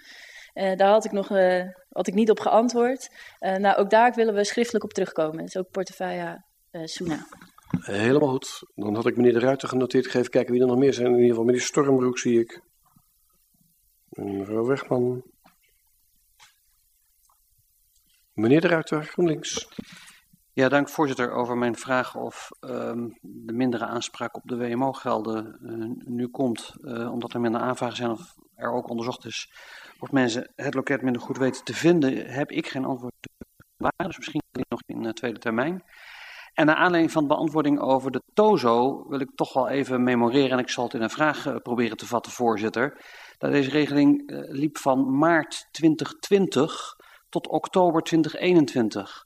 Uh, daar had ik nog uh, had ik niet op geantwoord. Uh, nou, ook daar willen we schriftelijk op terugkomen. Dat is ook portefeuille Suna. Helemaal goed. Dan had ik meneer De Ruiter genoteerd. Even kijken wie er nog meer zijn. In ieder geval meneer Stormbroek zie ik. Mevrouw Wegman. Meneer De Ruiter, GroenLinks. Ja, dank voorzitter. Over mijn vraag of um, de mindere aanspraak op de WMO-gelden uh, nu komt, uh, omdat er minder aanvragen zijn of er ook onderzocht is of mensen het loket minder goed weten te vinden, heb ik geen antwoord. Dus misschien nog in de tweede termijn. En naar aanleiding van de beantwoording over de TOZO wil ik toch wel even memoreren, en ik zal het in een vraag proberen te vatten, voorzitter. Dat deze regeling liep van maart 2020 tot oktober 2021.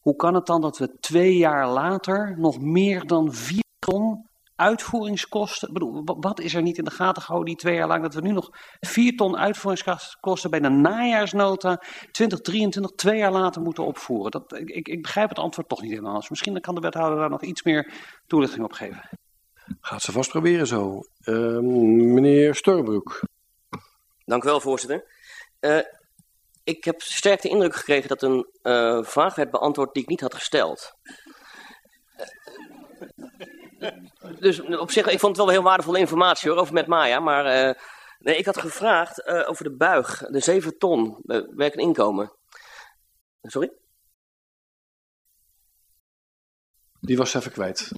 Hoe kan het dan dat we twee jaar later nog meer dan vier ton uitvoeringskosten. Bedoel, wat is er niet in de gaten gehouden die twee jaar lang dat we nu nog vier ton uitvoeringskosten bij de najaarsnota 2023 twee jaar later moeten opvoeren? Dat, ik, ik begrijp het antwoord toch niet helemaal. Dus misschien kan de wethouder daar nog iets meer toelichting op geven. Gaat ze vast proberen zo. Uh, meneer Storbroek. Dank u wel, voorzitter. Uh, ik heb sterk de indruk gekregen dat een uh, vraag werd beantwoord die ik niet had gesteld. dus op zich, ik vond het wel heel waardevolle informatie hoor, over met Maya. Maar uh, nee, ik had gevraagd uh, over de buig, de 7 ton werk en inkomen. Sorry? Die was even kwijt.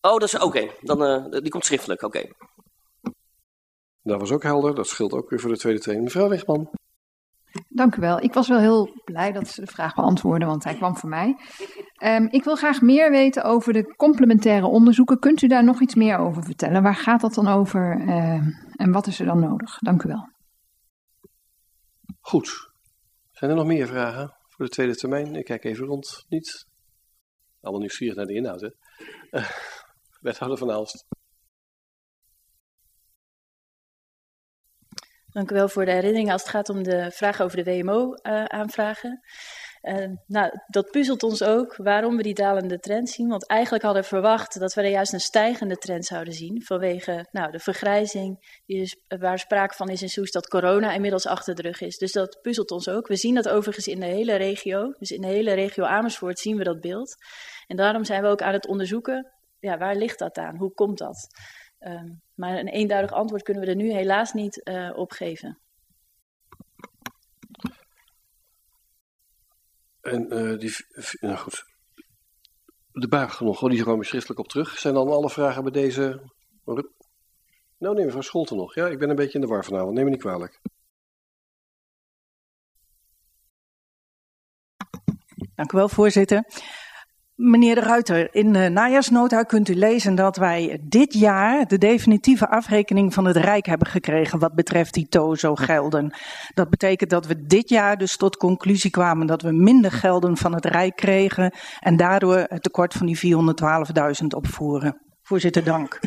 Oh, dat is oké. Okay. Dan die komt schriftelijk, oké. Okay. Dat was ook helder, dat scheelt ook weer voor de tweede twee. Mevrouw Wegman. Dank u wel. Ik was wel heel blij dat ze de vraag beantwoorden, want hij kwam voor mij. Um, ik wil graag meer weten over de complementaire onderzoeken. Kunt u daar nog iets meer over vertellen? Waar gaat dat dan over uh, en wat is er dan nodig? Dank u wel. Goed. Zijn er nog meer vragen voor de tweede termijn? Ik kijk even rond. Niet? Allemaal nieuwsgierig naar de inhoud, hè? Wethouder van Aalst. Dank u wel voor de herinnering als het gaat om de vraag over de WMO-aanvragen. Uh, uh, nou, dat puzzelt ons ook waarom we die dalende trend zien. Want eigenlijk hadden we verwacht dat we er juist een stijgende trend zouden zien. Vanwege nou, de vergrijzing waar sprake van is in Soes dat corona inmiddels achter de rug is. Dus dat puzzelt ons ook. We zien dat overigens in de hele regio. Dus in de hele regio Amersfoort zien we dat beeld. En daarom zijn we ook aan het onderzoeken. Ja, waar ligt dat aan? Hoe komt dat? Um, maar een eenduidig antwoord kunnen we er nu helaas niet uh, op geven. En uh, die, nou goed, de die komen schriftelijk op terug. Zijn dan alle vragen bij deze? Nou nee, mevrouw Scholten nog. Ja, ik ben een beetje in de war vanavond, neem me niet kwalijk. Dank u wel, voorzitter. Meneer de Ruiter, in de najaarsnota kunt u lezen dat wij dit jaar de definitieve afrekening van het Rijk hebben gekregen wat betreft die TOZO-gelden. Dat betekent dat we dit jaar dus tot conclusie kwamen dat we minder gelden van het Rijk kregen en daardoor het tekort van die 412.000 opvoeren. Voorzitter, dank.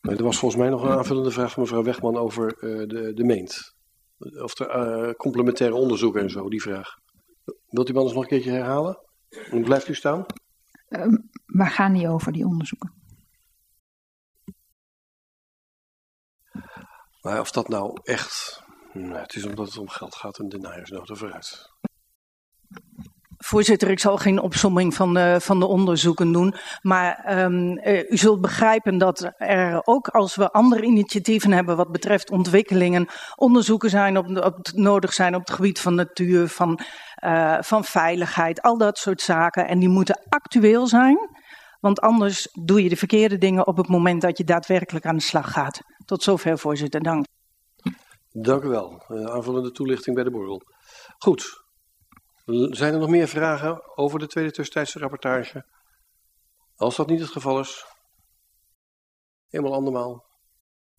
Nee, er was volgens mij nog een aanvullende vraag van mevrouw Wegman over uh, de, de meent. Of de uh, complementaire onderzoeken en zo, die vraag. Wilt u anders nog een keertje herhalen? Hoe blijft u staan? Uh, waar gaan die over, die onderzoeken? Maar of dat nou echt... Nou, het is omdat het om geld gaat en de najaarsnota vooruit. Voorzitter, ik zal geen opsomming van de, van de onderzoeken doen. Maar um, u zult begrijpen dat er ook als we andere initiatieven hebben wat betreft ontwikkelingen, onderzoeken zijn op, nodig zijn op het gebied van natuur, van, uh, van veiligheid, al dat soort zaken. En die moeten actueel zijn. Want anders doe je de verkeerde dingen op het moment dat je daadwerkelijk aan de slag gaat. Tot zover, voorzitter. Dank. Dank u wel. Uh, aanvullende toelichting bij de borrel. Goed. Zijn er nog meer vragen over de tweede tussentijdse rapportage? Als dat niet het geval is, helemaal andermaal,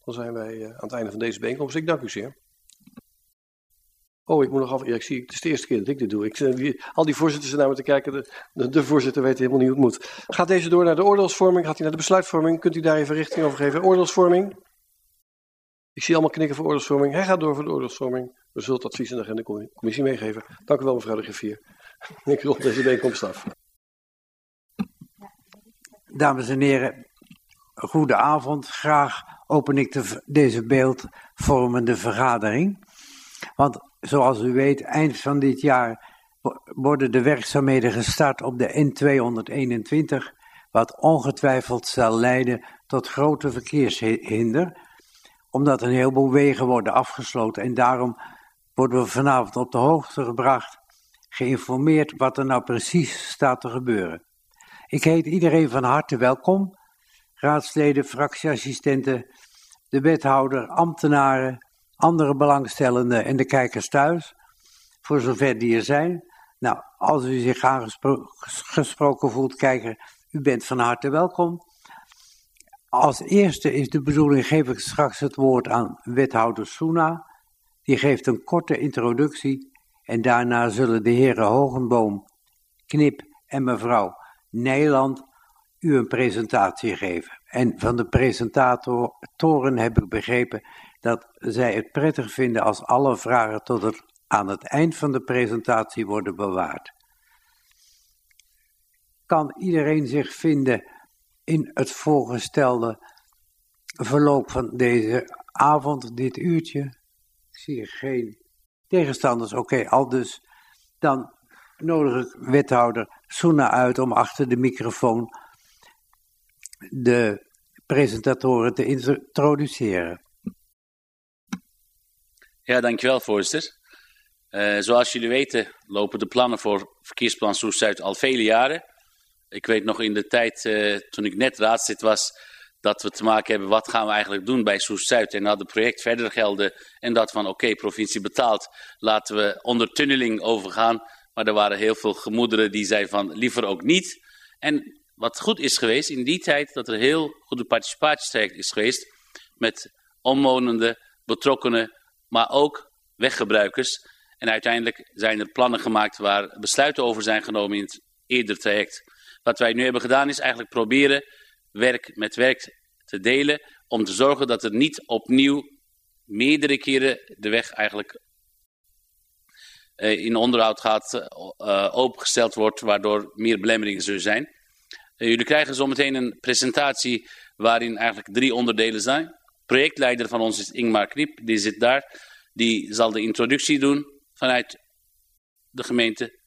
dan zijn wij uh, aan het einde van deze bijeenkomst. Ik dank u zeer. Oh, ik moet nog af. Ik zie, het is de eerste keer dat ik dit doe. Ik, uh, al die voorzitters naar me te kijken. De, de, de, voorzitter weet helemaal niet hoe het moet. Gaat deze door naar de oordeelsvorming? Gaat hij naar de besluitvorming? Kunt u daar even richting over geven? Oordeelsvorming? Ik zie allemaal knikken voor oordeelsvorming. Hij gaat door voor de oordeelsvorming. We zullen het advies aan de commissie meegeven. Dank u wel, mevrouw de griffier. Ik rond deze bijeenkomst af. Dames en heren, goede avond. Graag open ik de, deze beeldvormende vergadering. Want zoals u weet, eind van dit jaar worden de werkzaamheden gestart op de N221, wat ongetwijfeld zal leiden tot grote verkeershinder omdat een heleboel wegen worden afgesloten. En daarom worden we vanavond op de hoogte gebracht, geïnformeerd wat er nou precies staat te gebeuren. Ik heet iedereen van harte welkom. Raadsleden, fractieassistenten, de wethouder, ambtenaren, andere belangstellenden en de kijkers thuis. Voor zover die er zijn. Nou, als u zich aangesproken voelt, kijker, u bent van harte welkom. Als eerste is de bedoeling, geef ik straks het woord aan wethouder Soena. Die geeft een korte introductie en daarna zullen de heren Hogenboom, Knip en mevrouw Nijland u een presentatie geven. En van de presentatoren heb ik begrepen dat zij het prettig vinden als alle vragen tot het, aan het eind van de presentatie worden bewaard. Kan iedereen zich vinden in het voorgestelde verloop van deze avond, dit uurtje. Ik zie geen tegenstanders. Oké, al dus. Dan nodig ik wethouder Soena uit om achter de microfoon de presentatoren te introduceren. Ja, dankjewel voorzitter. Uh, zoals jullie weten lopen de plannen voor verkeersplan Soest-Zuid al vele jaren. Ik weet nog in de tijd uh, toen ik net raadslid was, dat we te maken hebben wat gaan we eigenlijk doen bij Soest-Zuid. En dat het project verder gelden en dat van oké, provincie betaalt, laten we onder tunneling overgaan. Maar er waren heel veel gemoederen die zeiden van liever ook niet. En wat goed is geweest in die tijd, dat er heel goede participatietraject is geweest met omwonenden, betrokkenen, maar ook weggebruikers. En uiteindelijk zijn er plannen gemaakt waar besluiten over zijn genomen in het eerder traject. Wat wij nu hebben gedaan is eigenlijk proberen werk met werk te delen. Om te zorgen dat er niet opnieuw meerdere keren de weg eigenlijk uh, in onderhoud gaat uh, opengesteld wordt. Waardoor meer belemmeringen zullen zijn. Uh, jullie krijgen zometeen een presentatie waarin eigenlijk drie onderdelen zijn. Projectleider van ons is Ingmar Kriep, die zit daar. Die zal de introductie doen vanuit de gemeente.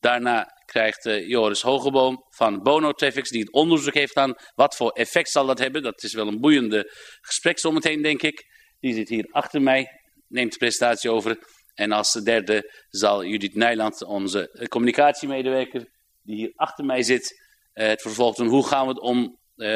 Daarna krijgt uh, Joris Hogeboom van Bono Traffics, die het onderzoek heeft gedaan. Wat voor effect zal dat hebben? Dat is wel een boeiende gesprek zometeen, denk ik. Die zit hier achter mij, neemt de presentatie over. En als derde zal Judith Nijland, onze communicatiemedewerker, die hier achter mij zit, uh, het vervolg doen. Hoe gaan we het om uh,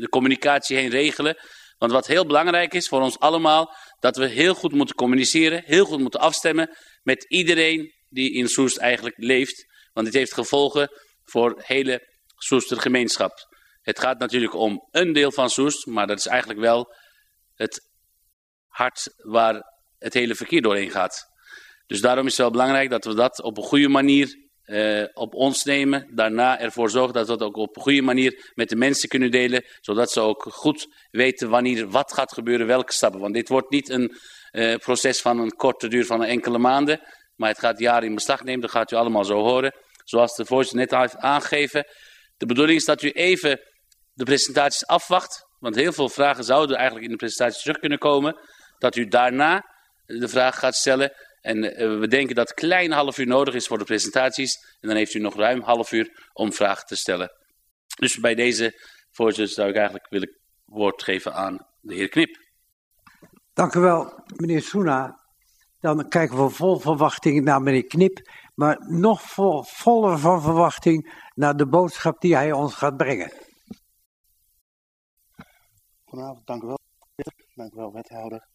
de communicatie heen regelen? Want wat heel belangrijk is voor ons allemaal, dat we heel goed moeten communiceren, heel goed moeten afstemmen met iedereen die in Soest eigenlijk leeft. Want dit heeft gevolgen voor hele Soester gemeenschap. Het gaat natuurlijk om een deel van Soest, maar dat is eigenlijk wel het hart waar het hele verkeer doorheen gaat. Dus daarom is het wel belangrijk dat we dat op een goede manier uh, op ons nemen. Daarna ervoor zorgen dat we dat ook op een goede manier met de mensen kunnen delen. Zodat ze ook goed weten wanneer wat gaat gebeuren, welke stappen. Want dit wordt niet een uh, proces van een korte duur van enkele maanden. Maar het gaat jaren in beslag nemen, dat gaat u allemaal zo horen. Zoals de voorzitter net heeft aangegeven. De bedoeling is dat u even de presentaties afwacht. Want heel veel vragen zouden eigenlijk in de presentatie terug kunnen komen. Dat u daarna de vraag gaat stellen. En uh, we denken dat een klein half uur nodig is voor de presentaties. En dan heeft u nog ruim half uur om vragen te stellen. Dus bij deze voorzitter zou ik eigenlijk willen woord geven aan de heer Knip. Dank u wel, meneer Soena. Dan kijken we vol verwachting naar meneer Knip, maar nog vol, voller van verwachting naar de boodschap die hij ons gaat brengen. Goedenavond, dank u wel. Dank u wel, wethouder.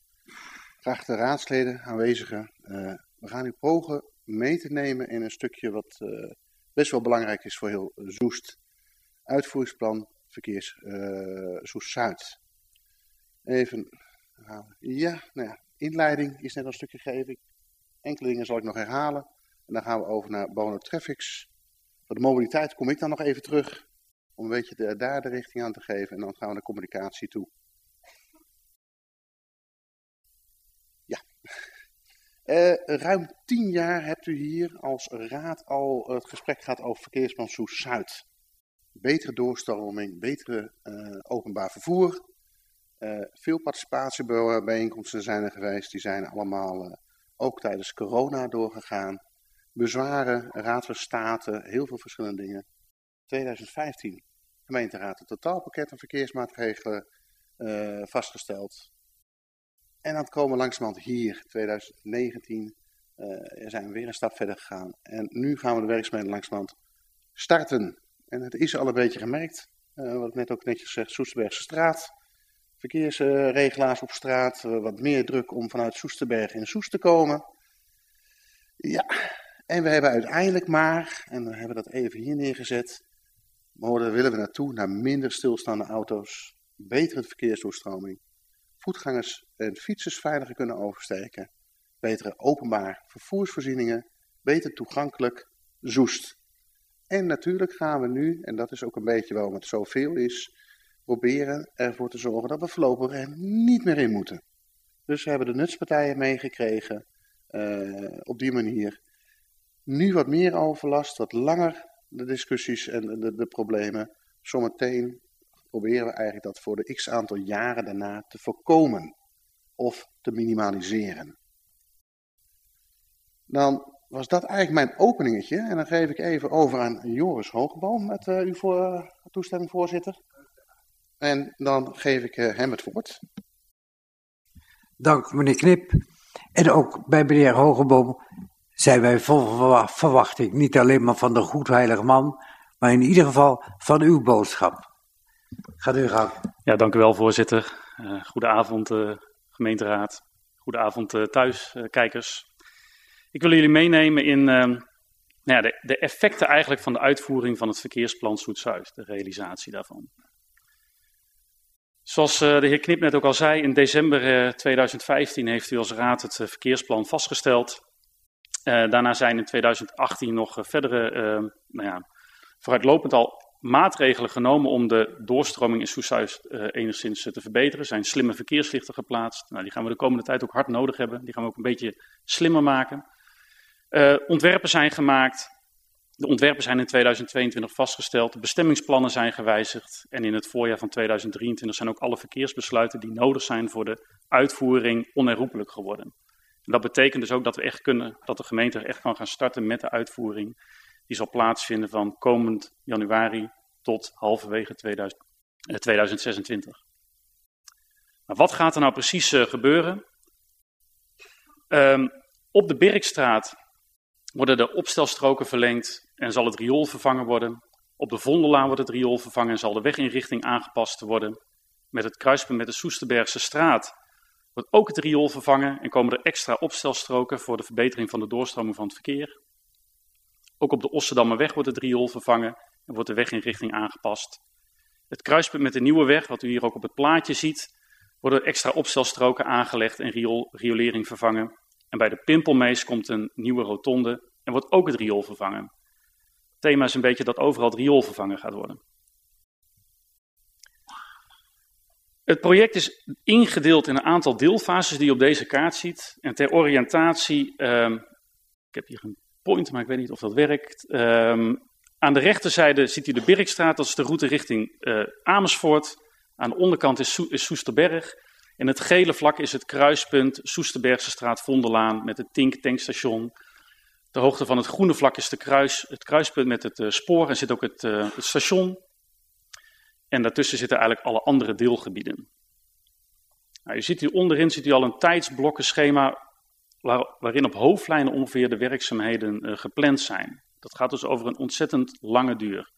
Graag de raadsleden, aanwezigen. Uh, we gaan u pogen mee te nemen in een stukje wat uh, best wel belangrijk is voor heel Zoest. Uitvoeringsplan verkeers uh, Zoest-Zuid. Even, ja, nou ja, inleiding is net een stukje gegeven. Enkele dingen zal ik nog herhalen. En dan gaan we over naar Bono Traffics. Voor de mobiliteit kom ik dan nog even terug. Om een beetje de, daar de richting aan te geven. En dan gaan we naar communicatie toe. Ja. Uh, ruim tien jaar hebt u hier als raad al het gesprek gehad over verkeersplan Soes-Zuid. Betere doorstroming, betere uh, openbaar vervoer. Uh, veel participatiebijeenkomsten zijn er geweest. Die zijn allemaal ook tijdens corona doorgegaan. Bezwaren, raad van state, heel veel verschillende dingen. 2015, gemeenteraad, een totaalpakket aan verkeersmaatregelen vastgesteld. En dan komen we langzamerhand hier, 2019, uh, zijn we weer een stap verder gegaan. En nu gaan we de werkzaamheden langzamerhand starten. En het is al een beetje gemerkt, wat ik net ook netjes gezegd, Soesterbergse straat. Verkeersregelaars op straat, uh, wat meer druk om vanuit Soesterberg in Soest te komen. Ja, en we hebben uiteindelijk maar, en we hebben dat even hier neergezet, maar daar willen we naartoe, naar minder stilstaande auto's, betere verkeersdoorstroming voetgangers en fietsers veiliger kunnen oversteken, betere openbaar vervoersvoorzieningen, beter toegankelijk, zoest. En natuurlijk gaan we nu, en dat is ook een beetje waarom het zoveel is, proberen ervoor te zorgen dat we voorlopig er niet meer in moeten. Dus we hebben de nutspartijen meegekregen uh, op die manier. Nu wat meer overlast, wat langer de discussies en de, de problemen. Zometeen proberen we eigenlijk dat voor de x aantal jaren daarna te voorkomen of te minimaliseren. Dan was dat eigenlijk mijn openingetje. En dan geef ik even over aan Joris Hogeboom met uh, uw toestemming, voorzitter. En dan geef ik uh, hem het woord. Dank meneer Knip. En ook bij meneer Hogeboom zijn wij vol verwachting. Niet alleen maar van de goedheilige man, maar in ieder geval van uw boodschap. Gaat u gang. Ja, dank u wel, voorzitter. Uh, goedenavond, uh, gemeenteraad. Goedenavond, uh, thuiskijkers. Ik wil jullie meenemen in nou ja, de, de, effecten eigenlijk van de uitvoering van het verkeersplan Zoet-Zuid, de realisatie daarvan. Zoals de heer Knip net ook al zei, in december 2015 heeft u als raad het verkeersplan vastgesteld. daarna zijn in 2018 nog verdere, nou ja, vooruitlopend al maatregelen genomen om de doorstroming in Soeshuis enigszins te verbeteren. Er zijn slimme verkeerslichten geplaatst. Nou, die gaan we de komende tijd ook hard nodig hebben. Die gaan we ook een beetje slimmer maken. Ontwerpen zijn gemaakt. De ontwerpen zijn in 2022 vastgesteld. De bestemmingsplannen zijn gewijzigd. En in het voorjaar van 2023 zijn ook alle verkeersbesluiten die nodig zijn voor de uitvoering onherroepelijk geworden. En dat betekent dus ook dat we echt kunnen, dat de gemeente echt kan gaan starten met de uitvoering die zal plaatsvinden van komend januari tot halverwege 2000, eh, 2026. Maar wat gaat er nou precies uh, gebeuren? Um, op de Birkstraat worden de opstelstroken verlengd en zal het riool vervangen worden. Op de Vondellaan wordt het riool vervangen en zal de weginrichting aangepast worden. Met het kruispunt met de Soesterbergse straat wordt ook het riool vervangen en komen er extra opstelstroken voor de verbetering van de doorstroming van het verkeer. Ook op de Ossendammerweg wordt het riool vervangen en wordt de weginrichting aangepast. Het kruispunt met de nieuwe weg, wat u hier ook op het plaatje ziet, worden extra opstelstroken aangelegd en riolering vervangen. En bij de Pimpelmees komt een nieuwe rotonde en wordt ook het riool vervangen. Het thema is een beetje dat overal het riool vervangen gaat worden. Het project is ingedeeld in een aantal deelfases die je op deze kaart ziet. En ter oriëntatie, uh, ik heb hier een point, maar ik weet niet of dat werkt. Um, aan de rechterzijde ziet u de Birkstraat, dat is de route richting uh, Amersfoort. Aan de onderkant is, so is Soesterberg. En het gele vlak is het kruispunt Soesterbergse straat Vonderlaan met het Tink tankstation. De hoogte van het groene vlak is de kruis, het kruispunt met het uh, spoor en zit ook het, uh, het station. En daartussen zitten eigenlijk alle andere deelgebieden. Nou, je ziet hier onderin ziet u al een tijdsblokkenschema waar, waarin op hoofdlijnen ongeveer de werkzaamheden uh, gepland zijn. Dat gaat dus over een ontzettend lange duur.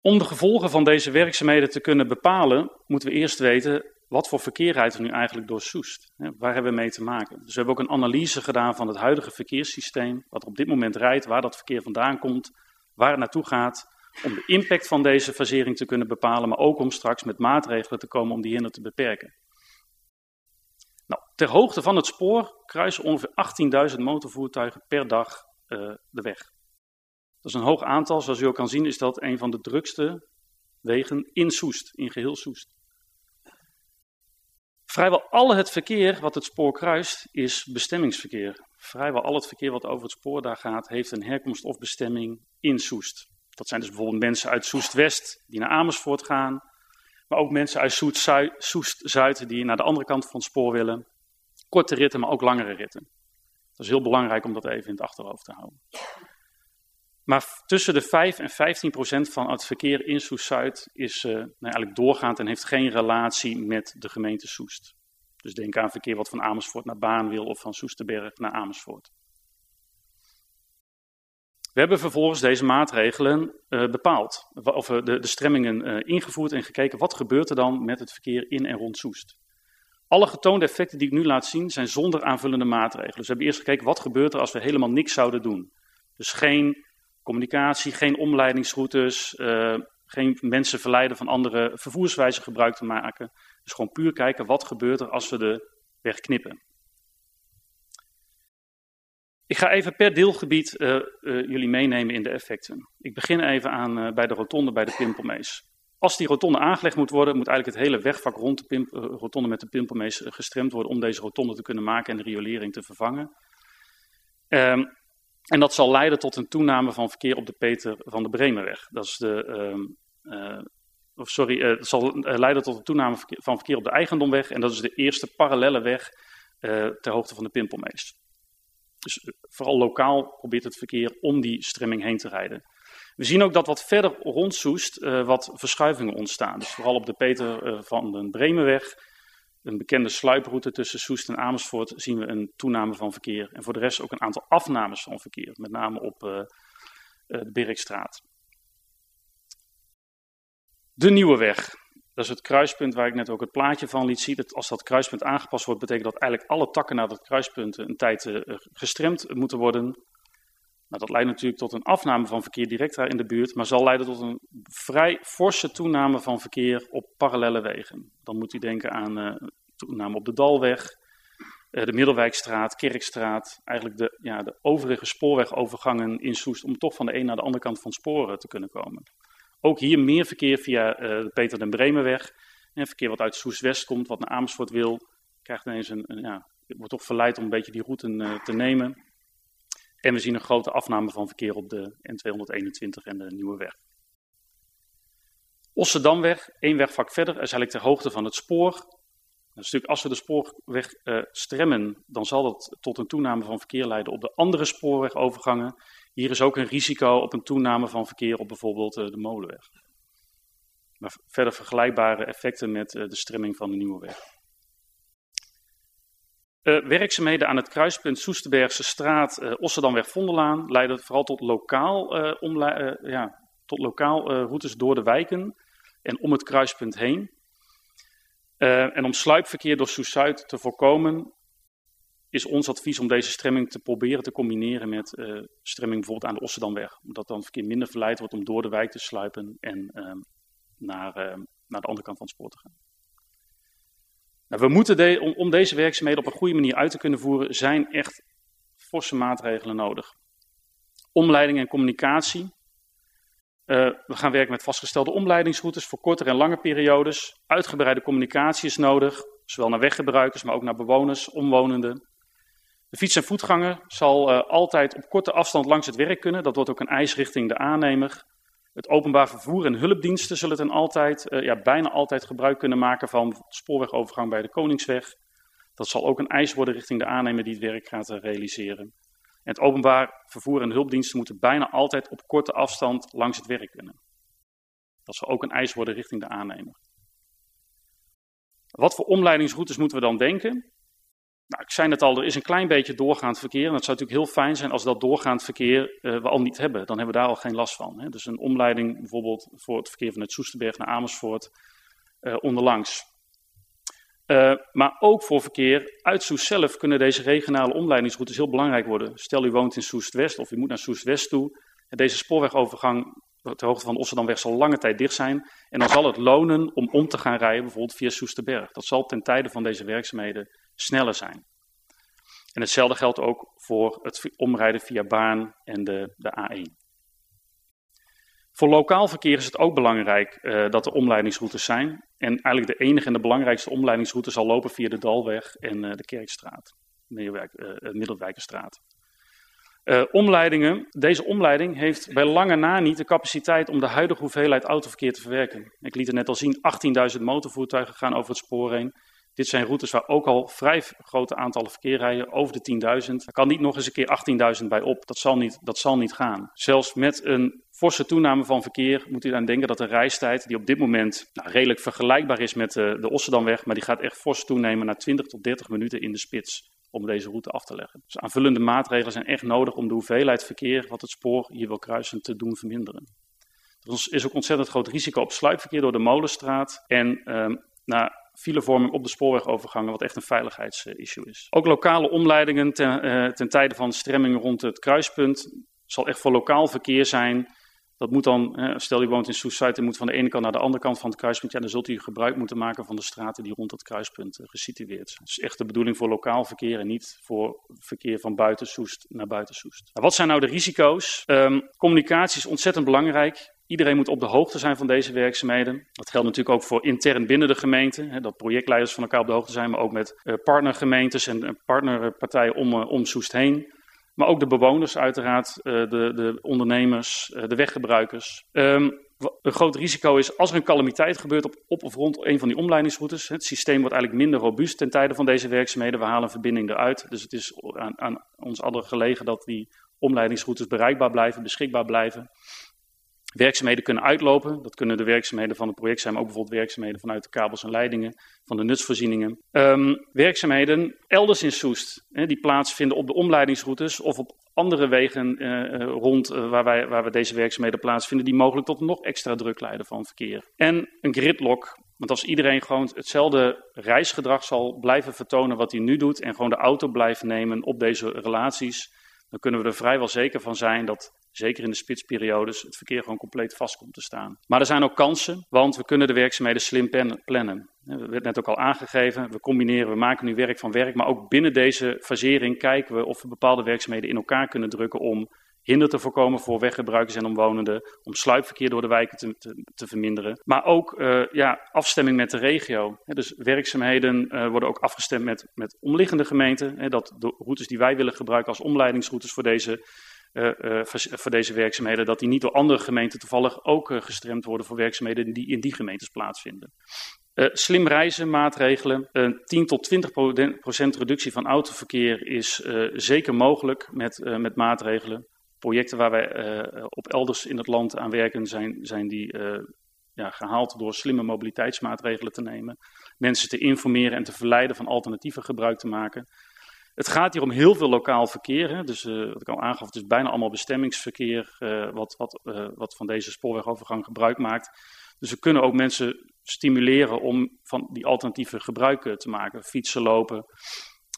Om de gevolgen van deze werkzaamheden te kunnen bepalen, moeten we eerst weten wat voor verkeer rijdt er nu eigenlijk door Soest. Waar hebben we mee te maken? Dus we hebben ook een analyse gedaan van het huidige verkeerssysteem, wat er op dit moment rijdt, waar dat verkeer vandaan komt, waar het naartoe gaat, om de impact van deze fasering te kunnen bepalen, maar ook om straks met maatregelen te komen om die hinder te beperken. Nou, ter hoogte van het spoor kruisen ongeveer 18.000 motorvoertuigen per dag uh, de weg. Dat is een hoog aantal, zoals u ook kan zien is dat een van de drukste wegen in Soest, in geheel Soest. Vrijwel al het verkeer wat het spoor kruist is bestemmingsverkeer. Vrijwel al het verkeer wat over het spoor daar gaat heeft een herkomst of bestemming in Soest. Dat zijn dus bijvoorbeeld mensen uit Soest-West die naar Amersfoort gaan. Maar ook mensen uit Soest-Zuid die naar de andere kant van het spoor willen. Korte ritten, maar ook langere ritten. Dat is heel belangrijk om dat even in het achterhoofd te houden. Maar tussen de 5 en 15 procent van het verkeer in Soest-Zuid is uh, nou eigenlijk doorgaand en heeft geen relatie met de gemeente Soest. Dus denk aan verkeer wat van Amersfoort naar Baan wil of van Soesterberg naar Amersfoort. We hebben vervolgens deze maatregelen uh, bepaald, of uh, de, de stremmingen ingevoerd en gekeken wat gebeurt er dan met het verkeer in en rond Soest. Alle getoonde effecten die ik nu laat zien zijn zonder aanvullende maatregelen. Dus we hebben eerst gekeken wat gebeurt er als we helemaal niks zouden doen. Dus geen communicatie, geen omleidingsroutes, geen mensen verleiden van andere vervoerswijzen gebruik te maken. Dus gewoon puur kijken wat gebeurt er als we de weg knippen. Ik ga even per deelgebied uh, uh, jullie meenemen in de effecten. Ik begin even aan bij de rotonde bij de Pimpelmees. Als die rotonde aangelegd moet worden, moet eigenlijk het hele wegvak rond de rotonde met de Pimpelmees gestremd worden om deze rotonde te kunnen maken en de riolering te vervangen. Um, en dat zal leiden tot een toename van verkeer op de Peter van de Bremenweg. Dat is de, um, of sorry, het zal leiden tot een toename van verkeer op de Eigendomweg en dat is de eerste parallelle weg ter hoogte van de Pimpelmees. Dus eh, vooral lokaal probeert het verkeer om die stremming heen te rijden. We zien ook dat wat verder rond Soest uh, wat verschuivingen ontstaan. Dus vooral op de Peter van den Bremenweg, een bekende sluiproute tussen Soest en Amersfoort, zien we een toename van verkeer. En voor de rest ook een aantal afnames van verkeer, met name op uh, de Birkstraat. De Nieuwe Weg. Dat is het kruispunt waar ik net ook het plaatje van liet zien. Dat als dat kruispunt aangepast wordt, betekent dat eigenlijk alle takken naar dat kruispunt een tijd uh, gestremd moeten worden. Nou, dat leidt natuurlijk tot een afname van verkeer direct daar in de buurt, maar zal leiden tot een vrij forse toename van verkeer op parallele wegen. Dan moet u denken aan uh, toename op de Dalweg, uh, de Middelwijkstraat, Kerkstraat, eigenlijk de, ja, de overige spoorwegovergangen in Soest, om toch van de een naar de andere kant van sporen te kunnen komen. Ook hier meer verkeer via uh, de Peter den Bremenweg. En verkeer wat uit Soest-West komt, wat naar Amersfoort wil, krijgt ineens een, een ja, wordt toch verleid om een beetje die route te nemen. En we zien een grote afname van verkeer op de N221 en de Nieuwe Weg. Ossendamweg, één wegvak verder, is eigenlijk ter hoogte van het spoor. Dus natuurlijk, als we de spoorweg uh, stremmen, dan zal dat tot een toename van verkeer leiden op de andere spoorwegovergangen. Hier is ook een risico op een toename van verkeer op bijvoorbeeld uh, de molenweg. Maar verder vergelijkbare effecten met uh, de stremming van de nieuwe weg. Uh, werkzaamheden aan het kruispunt Soesterbergse straat, uh, Osserdamweg-Vondelaan leiden vooral tot lokaal, ja, tot lokaal routes door de wijken en om het kruispunt heen. en om sluipverkeer door Soest-Zuid te voorkomen, is ons advies om deze stremming te proberen te combineren met stremming bijvoorbeeld aan de Ossendamweg. Omdat dan verkeer minder verleid wordt om door de wijk te sluipen en uh, naar, uh, naar de andere kant van het spoor te gaan. Nou, we moeten om, deze werkzaamheden op een goede manier uit te kunnen voeren, zijn echt forse maatregelen nodig. Omleiding en communicatie. we gaan werken met vastgestelde omleidingsroutes voor kortere en lange periodes. Uitgebreide communicatie is nodig, zowel naar weggebruikers, maar ook naar bewoners, omwonenden. De fiets- en voetganger zal uh, altijd op korte afstand langs het werk kunnen. Dat wordt ook een eis richting de aannemer. Het openbaar vervoer en hulpdiensten zullen ten altijd, uh, ja, bijna altijd gebruik kunnen maken van spoorwegovergang bij de Koningsweg. Dat zal ook een eis worden richting de aannemer die het werk gaat uh, realiseren. En het openbaar vervoer en hulpdiensten moeten bijna altijd op korte afstand langs het werk kunnen. Dat zal ook een eis worden richting de aannemer. Wat voor omleidingsroutes moeten we dan denken? Nou, ik zei net al, er is een klein beetje doorgaand verkeer. En het zou natuurlijk heel fijn zijn als dat doorgaand verkeer uh, we al niet hebben. Dan hebben we daar al geen last van. Hè. Dus een omleiding bijvoorbeeld voor het verkeer vanuit Soesterberg naar Amersfoort uh, onderlangs. Uh, maar ook voor verkeer uit Soest zelf kunnen deze regionale omleidingsroutes heel belangrijk worden. Stel u woont in Soest-West of u moet naar Soest-West toe. En deze spoorwegovergang ter hoogte van de Osserdamweg zal lange tijd dicht zijn. En dan zal het lonen om om te gaan rijden, bijvoorbeeld via Soesterberg. Dat zal ten tijde van deze werkzaamheden sneller zijn. En hetzelfde geldt ook voor het omrijden via Baan en de, de A1. Voor lokaal verkeer is het ook belangrijk uh, dat er omleidingsroutes zijn. En eigenlijk de enige en de belangrijkste omleidingsroute zal lopen via de Dalweg en uh, de Kerkstraat, Middelwijk, uh, Middelwijkerstraat. Omleidingen. Deze omleiding heeft bij lange na niet de capaciteit om de huidige hoeveelheid autoverkeer te verwerken. Ik liet er net al zien, 18.000 motorvoertuigen gaan over het spoor heen. Dit zijn routes waar ook al vrij grote aantallen verkeer rijden, over de 10.000. Er kan niet nog eens een keer 18.000 bij op, dat zal, niet, dat zal niet gaan. Zelfs met een forse toename van verkeer moet u aan denken dat de reistijd, die op dit moment nou, redelijk vergelijkbaar is met de, de Osserdamweg, maar die gaat echt fors toenemen naar 20 tot 30 minuten in de spits om deze route af te leggen. Dus aanvullende maatregelen zijn echt nodig om de hoeveelheid verkeer wat het spoor hier wil kruisen te doen verminderen. Er is ook ontzettend groot risico op sluipverkeer door de Molenstraat en um, naar filevorming op de spoorwegovergangen, wat echt een veiligheidsissue is. Ook lokale omleidingen ten, uh, ten tijde van stremmingen rond het kruispunt zal echt voor lokaal verkeer zijn dat moet dan, stel je woont in Soest-Zuid en moet van de ene kant naar de andere kant van het kruispunt, ja, dan zult u gebruik moeten maken van de straten die rond het kruispunt uh, gesitueerd zijn. Dus echt de bedoeling voor lokaal verkeer en niet voor verkeer van buiten Soest naar buiten Soest. Nou, wat zijn nou de risico's? Um, communicatie is ontzettend belangrijk. Iedereen moet op de hoogte zijn van deze werkzaamheden. Dat geldt natuurlijk ook voor intern binnen de gemeente. Hè, dat projectleiders van elkaar op de hoogte zijn, maar ook met uh, partnergemeentes en partnerpartijen om, uh, om Soest heen. Maar ook de bewoners uiteraard, de, de ondernemers, de weggebruikers. Um, een groot risico is als er een calamiteit gebeurt op, op of rond een van die omleidingsroutes. Het systeem wordt eigenlijk minder robuust ten tijde van deze werkzaamheden. We halen een verbinding eruit. Dus het is aan, aan ons allen gelegen dat die omleidingsroutes bereikbaar blijven, beschikbaar blijven werkzaamheden kunnen uitlopen. Dat kunnen de werkzaamheden van het project zijn, maar ook bijvoorbeeld werkzaamheden vanuit de kabels en leidingen, van de nutsvoorzieningen. Um, werkzaamheden elders in Soest, hè, die plaatsvinden op de omleidingsroutes of op andere wegen uh, rond uh, waar, wij, waar we deze werkzaamheden plaatsvinden, die mogelijk tot nog extra druk leiden van verkeer. En een gridlock, want als iedereen gewoon hetzelfde reisgedrag zal blijven vertonen wat hij nu doet en gewoon de auto blijft nemen op deze relaties, dan kunnen we er vrijwel zeker van zijn dat zeker in de spitsperiodes, het verkeer gewoon compleet vast komt te staan. Maar er zijn ook kansen, want we kunnen de werkzaamheden slim plannen. Dat werd net ook al aangegeven, we combineren, we maken nu werk van werk, maar ook binnen deze fasering kijken we of we bepaalde werkzaamheden in elkaar kunnen drukken om hinder te voorkomen voor weggebruikers en omwonenden, om sluipverkeer door de wijken te, te, verminderen. Maar ook uh, ja, afstemming met de regio. dus werkzaamheden uh, worden ook afgestemd met, met omliggende gemeenten. dat de routes die wij willen gebruiken als omleidingsroutes voor deze uh, voor deze werkzaamheden, dat die niet door andere gemeenten toevallig ook uh, gestremd worden voor werkzaamheden die in die gemeentes plaatsvinden. slim reizen maatregelen. 10 tot 20 procent reductie van autoverkeer is zeker mogelijk met, met maatregelen. Projecten waar wij op elders in het land aan werken zijn, zijn die ja, gehaald door slimme mobiliteitsmaatregelen te nemen. Mensen te informeren en te verleiden van alternatieven gebruik te maken. Het gaat hier om heel veel lokaal verkeer. Hè? Dus uh, wat ik al aangaf, het is bijna allemaal bestemmingsverkeer uh, wat, wat, uh, wat van deze spoorwegovergang gebruik maakt. Dus we kunnen ook mensen stimuleren om van die alternatieve gebruik te maken. Fietsen, lopen.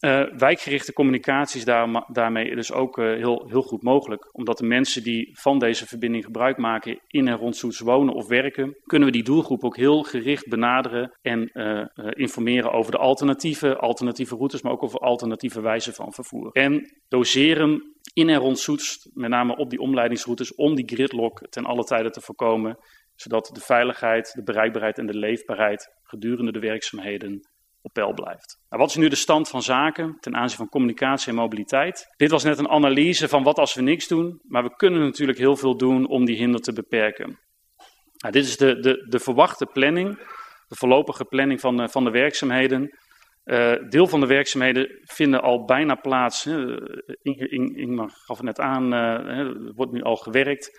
Uh, wijkgerichte communicatie is daar, daarmee dus ook uh, heel, heel goed mogelijk. Omdat de mensen die van deze verbinding gebruik maken in en rond Soets wonen of werken, kunnen we die doelgroep ook heel gericht benaderen en uh, informeren over de alternatieve, alternatieve routes, maar ook over alternatieve wijzen van vervoer. En doseren in en rond Soets, met name op die omleidingsroutes, om die gridlock ten alle tijde te voorkomen, zodat de veiligheid, de bereikbaarheid en de leefbaarheid gedurende de werkzaamheden op peil blijft. Nou, wat is nu de stand van zaken ten aanzien van communicatie en mobiliteit? Dit was net een analyse van wat als we niks doen, maar we kunnen natuurlijk heel veel doen om die hinder te beperken. Nou, dit is de, de, de verwachte planning, de voorlopige planning van, de, van de werkzaamheden. Uh, deel van de werkzaamheden vinden al bijna plaats. Hè. Ingmar gaf het net aan, uh, wordt nu al gewerkt.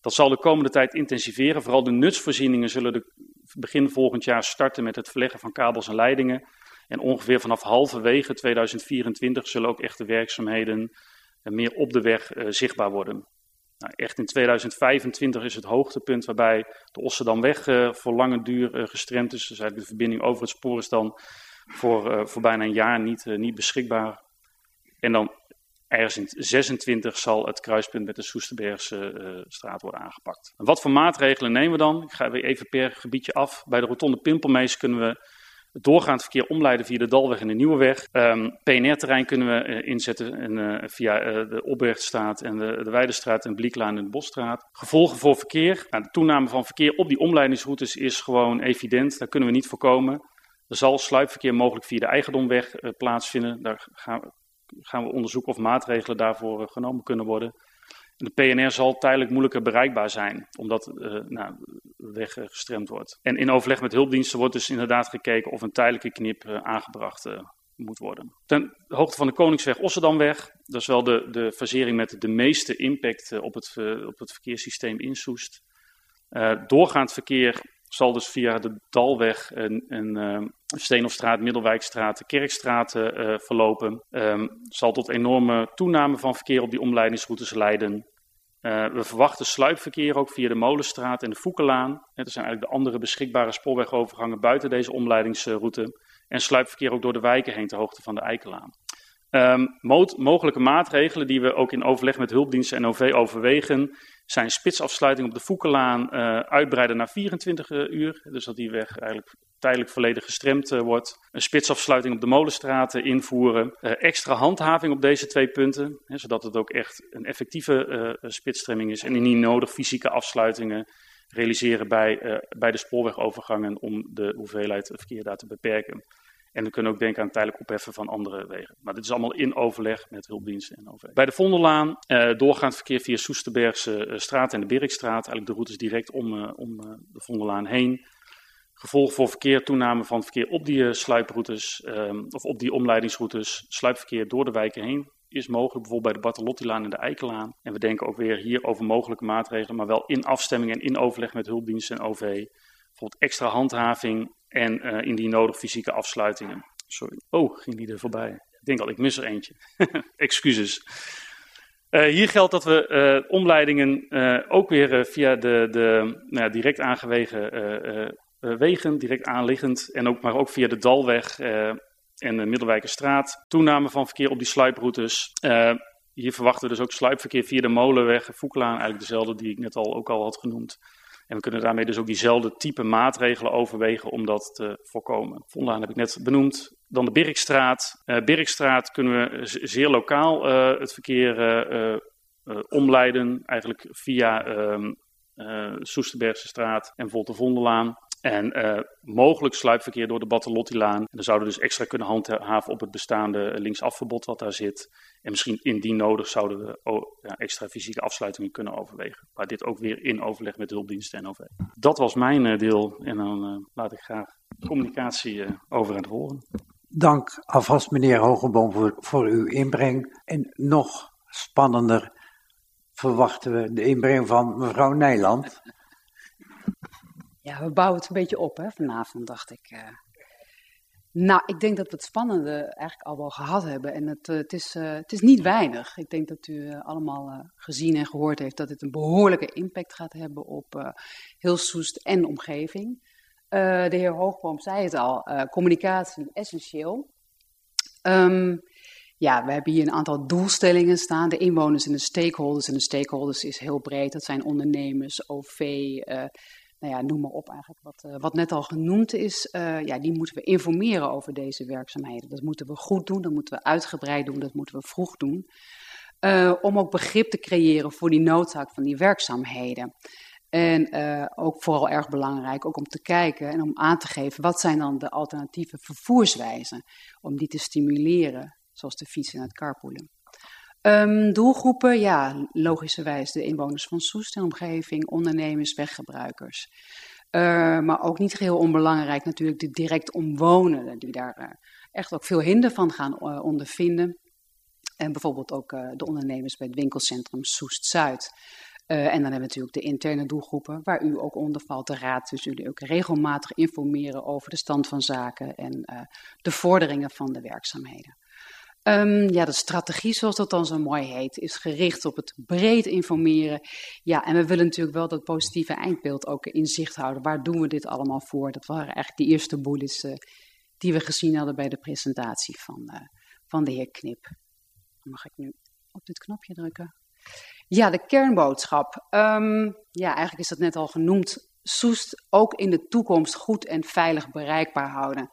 Dat zal de komende tijd intensiveren. Vooral de nutsvoorzieningen zullen de, begin volgend jaar starten met het verleggen van kabels en leidingen. En ongeveer vanaf halverwege 2024 zullen ook echt de werkzaamheden uh, meer op de weg zichtbaar worden. Nou, echt in 2025 is het hoogtepunt waarbij de Osserdamweg voor lange duur gestremd is. Dus eigenlijk de verbinding over het spoor is dan voor, uh, voor bijna een jaar niet, uh, niet beschikbaar. En dan ergens in 26 zal het kruispunt met de Soesterbergse uh, straat worden aangepakt. En wat voor maatregelen nemen we dan? Ik ga weer even per gebiedje af. Bij de rotonde Pimpelmees kunnen we het doorgaand verkeer omleiden via de Dalweg en de Nieuweweg. Um, PNR-terrein kunnen we inzetten en, via de Opbergstraat en de, de Weidestraat en Blieklaan en de Bosstraat. Gevolgen voor verkeer. Nou, de toename van verkeer op die omleidingsroutes is gewoon evident. Daar kunnen we niet voorkomen. Er zal sluipverkeer mogelijk via de eigendomweg plaatsvinden. Daar gaan, gaan, we onderzoeken of maatregelen daarvoor uh, genomen kunnen worden. De PNR zal tijdelijk moeilijker bereikbaar zijn, omdat uh, nou, de weg gestremd wordt. En in overleg met hulpdiensten wordt dus inderdaad gekeken of een tijdelijke knip aangebracht moet worden. Ten hoogte van de Koningsweg Osserdamweg, dat is wel de, de fasering met de meeste impact op het, op het verkeerssysteem in Soest. doorgaand verkeer zal dus via de Dalweg en, en uh, Steenhofstraat, Middelwijkstraat, de Kerkstraat uh, verlopen. Um, zal tot enorme toename van verkeer op die omleidingsroutes leiden. Uh, we verwachten sluipverkeer ook via de Molenstraat en de Foekelaan. Dat zijn eigenlijk de andere beschikbare spoorwegovergangen buiten deze omleidingsroute. En sluipverkeer ook door de wijken heen ter hoogte van de Eikelaan. Um, mogelijke maatregelen die we ook in overleg met hulpdiensten en OV overwegen, zijn spitsafsluiting op de Foekelaan uh, uitbreiden naar 24 uur. Dus dat die weg eigenlijk tijdelijk volledig gestremd uh, wordt. Een spitsafsluiting op de Molenstraat uh, invoeren. extra handhaving op deze twee punten, hè, zodat het ook echt een effectieve spitsstremming is. En indien nodig fysieke afsluitingen realiseren bij, bij de spoorwegovergangen om de hoeveelheid verkeer daar te beperken. En we kunnen ook denken aan tijdelijk opheffen van andere wegen. Maar dit is allemaal in overleg met hulpdiensten en OV. Bij de Vondellaan, eh, doorgaand verkeer via Soesterbergse uh, straat en de Birkstraat. Eigenlijk de routes direct om, uh, om de Vondellaan heen. Gevolg voor verkeer, toename van verkeer op die sluiproutes, ehm, of op die omleidingsroutes. Sluipverkeer door de wijken heen is mogelijk, bijvoorbeeld bij de Bartelottilaan en de Eikelaan. En we denken ook weer hier over mogelijke maatregelen, maar wel in afstemming en in overleg met hulpdiensten en OV. Bijvoorbeeld extra handhaving en uh, indien nodig fysieke afsluitingen. Sorry. Oh, ging die er voorbij. Ik denk al, ik mis er eentje. Excuses. Uh, hier geldt dat we uh, omleidingen ook weer via de, de nou, direct aangewegen wegen, direct aanliggend, en ook, maar ook via de Dalweg en de Middelwijkerstraat. Toename van verkeer op die sluiproutes. hier verwachten we dus ook sluipverkeer via de Molenweg, Voeklaan, eigenlijk dezelfde die ik net al ook al had genoemd. En we kunnen daarmee dus ook diezelfde type maatregelen overwegen om dat te voorkomen. Vondelaan heb ik net benoemd. Dan de Birkstraat. Uh, Birkstraat kunnen we zeer lokaal uh, het verkeer uh, omleiden. Eigenlijk via ehm, Soesterbergse straat en Vondelaan. En uh, mogelijk sluipverkeer door de Battelottilaan. En dan zouden we dus extra kunnen handhaven op het bestaande linksafverbod wat daar zit. En misschien indien nodig zouden we extra fysieke afsluitingen kunnen overwegen. Maar dit ook weer in overleg met de hulpdiensten en OV. Dat was mijn uh, deel en dan laat ik graag communicatie over aan het horen. Dank alvast meneer Hogeboom voor, voor uw inbreng. En nog spannender verwachten we de inbreng van mevrouw Nijland. Ja, we bouwen het een beetje op hè, vanavond, dacht ik. Uh, nou, ik denk dat we het spannende eigenlijk al wel gehad hebben. En het, uh, het, is, uh, het is niet weinig. Ik denk dat u allemaal gezien en gehoord heeft dat het een behoorlijke impact gaat hebben op heel Soest en omgeving. de heer Hoogboom zei het al, communicatie essentieel. Um, ja, we hebben hier een aantal doelstellingen staan. De inwoners en de stakeholders. En de stakeholders is heel breed. Dat zijn ondernemers, OV, nou ja, noem maar op eigenlijk, wat, uh, wat net al genoemd is, uh, ja, die moeten we informeren over deze werkzaamheden. Dat moeten we goed doen, dat moeten we uitgebreid doen, dat moeten we vroeg doen. Uh, om ook begrip te creëren voor die noodzaak van die werkzaamheden. En ook vooral erg belangrijk, ook om te kijken en om aan te geven wat zijn dan de alternatieve vervoerswijzen om die te stimuleren, zoals de fiets en het carpoolen. Um, doelgroepen, ja, logischerwijs de inwoners van Soest en omgeving, ondernemers, weggebruikers. Uh, maar ook niet geheel onbelangrijk natuurlijk de direct omwonenden, die daar uh, echt ook veel hinder van gaan uh, ondervinden. En bijvoorbeeld ook de ondernemers bij het winkelcentrum Soest-Zuid. en dan hebben we natuurlijk de interne doelgroepen, waar u ook onder valt, de raad. Dus jullie ook regelmatig informeren over de stand van zaken en de vorderingen van de werkzaamheden. Um, ja, de strategie, zoals dat dan zo mooi heet, is gericht op het breed informeren. Ja, en we willen natuurlijk wel dat positieve eindbeeld ook in zicht houden. Waar doen we dit allemaal voor? Dat waren eigenlijk de eerste bullets uh, die we gezien hadden bij de presentatie van, uh, van de heer Knip. Mag ik nu op dit knopje drukken. Ja, de kernboodschap. Um, ja, eigenlijk is dat net al genoemd. Soest ook in de toekomst goed en veilig bereikbaar houden.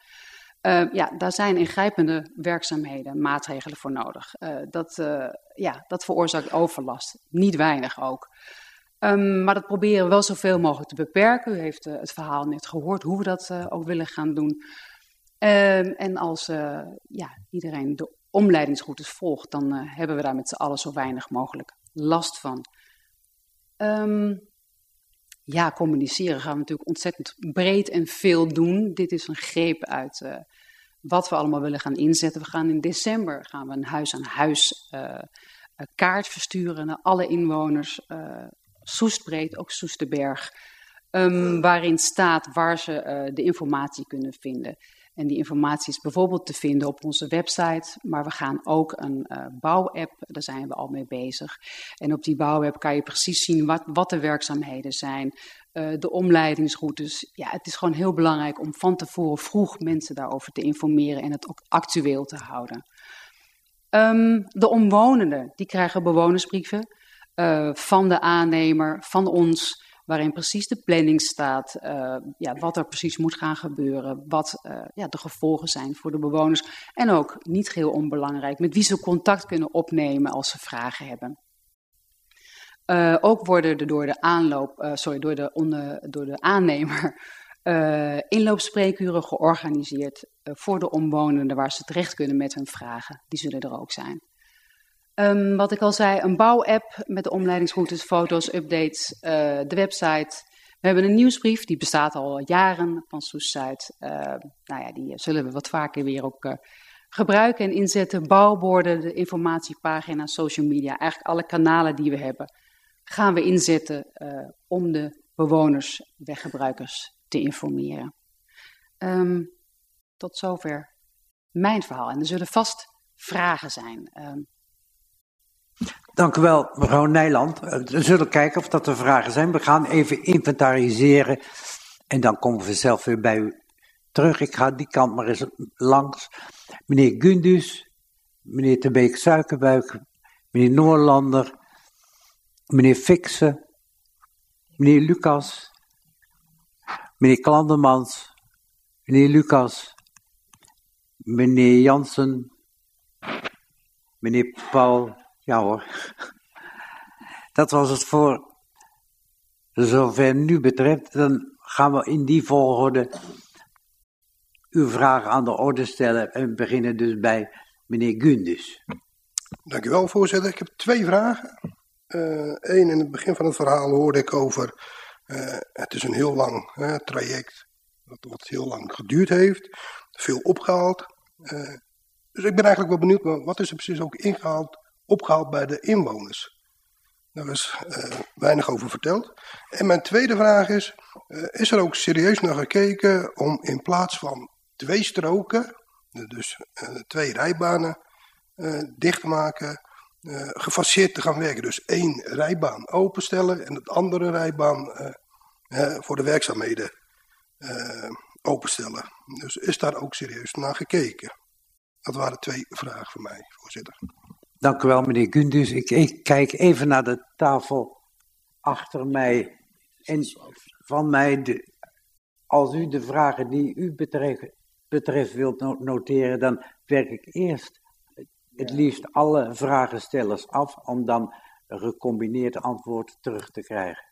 Uh, ja, daar zijn ingrijpende werkzaamheden, maatregelen voor nodig. Uh, dat, uh, ja, dat veroorzaakt overlast, niet weinig ook. Um, maar dat proberen we wel zoveel mogelijk te beperken. U heeft het verhaal net gehoord hoe we dat ook willen gaan doen. En als ja, iedereen de omleidingsroutes volgt, dan hebben we daar met z'n allen zo weinig mogelijk last van. Um, ja, communiceren gaan we natuurlijk ontzettend breed en veel doen. Dit is een greep uit uh, wat we allemaal willen gaan inzetten. We gaan in december gaan we een huis-aan-huis uh, kaart versturen naar alle inwoners. Uh, Soestbreed, ook Soesterberg. Um, waarin staat waar ze de informatie kunnen vinden. En die informatie is bijvoorbeeld te vinden op onze website, maar we gaan ook een uh, bouwapp, daar zijn we al mee bezig. En op die bouwapp kan je precies zien wat, wat de werkzaamheden zijn, uh, de omleidingsroutes. Ja, het is gewoon heel belangrijk om van tevoren vroeg mensen daarover te informeren en het ook actueel te houden. Um, de omwonenden, die krijgen bewonersbrieven uh, van de aannemer, van ons waarin precies de planning staat, uh, ja, wat er precies moet gaan gebeuren, wat uh, ja, de gevolgen zijn voor de bewoners. En ook, niet geheel onbelangrijk, met wie ze contact kunnen opnemen als ze vragen hebben. Uh, ook worden er door de aanloop, sorry, door de, onder, door de aannemer inloopspreekuren georganiseerd voor de omwonenden waar ze terecht kunnen met hun vragen. Die zullen er ook zijn. Um, wat ik al zei, een bouwapp met de omleidingsroutes, foto's, updates, uh, de website. We hebben een nieuwsbrief, die bestaat al jaren van Soes-Zuid. Uh, nou ja, die zullen we wat vaker weer ook uh, gebruiken en inzetten. Bouwborden, de informatiepagina, social media, eigenlijk alle kanalen die we hebben, gaan we inzetten om de bewoners, weggebruikers te informeren. Um, tot zover mijn verhaal. En er zullen vast vragen zijn. Dank u wel, mevrouw Nijland. We zullen kijken of dat er vragen zijn. We gaan even inventariseren en dan komen we zelf weer bij u terug. Ik ga die kant maar eens langs. Meneer Gundus, meneer Te Beek Suikerbuik, meneer Noorlander, meneer Fixen, meneer Lucas, meneer Klandermans, meneer Lucas, meneer Jansen, meneer Paul, ja hoor. Dat was het voor zover nu betreft. Dan gaan we in die volgorde uw vraag aan de orde stellen. En beginnen dus bij meneer Gundus. Dank u wel, voorzitter. Ik heb twee vragen. Eén, uh, in het begin van het verhaal hoorde ik over... Uh, het is een heel lang traject, wat, heel lang geduurd heeft. Veel opgehaald. Uh, dus ik ben eigenlijk wel benieuwd, wat is er precies ook ingehaald opgehaald bij de inwoners. Daar is uh, weinig over verteld. En mijn tweede vraag is, uh, is er ook serieus naar gekeken om in plaats van twee stroken, dus uh, twee rijbanen, dicht te maken, gefaseerd te gaan werken. Dus één rijbaan openstellen en het andere rijbaan voor de werkzaamheden openstellen. Dus is daar ook serieus naar gekeken? Dat waren twee vragen voor mij, voorzitter. Dank u wel, meneer Gundus. Ik, ik, kijk even naar de tafel achter mij. En van mij, de, als u de vragen die u betreft, betreft wilt noteren, dan werk ik eerst het liefst alle vragenstellers af om dan een gecombineerd antwoord terug te krijgen.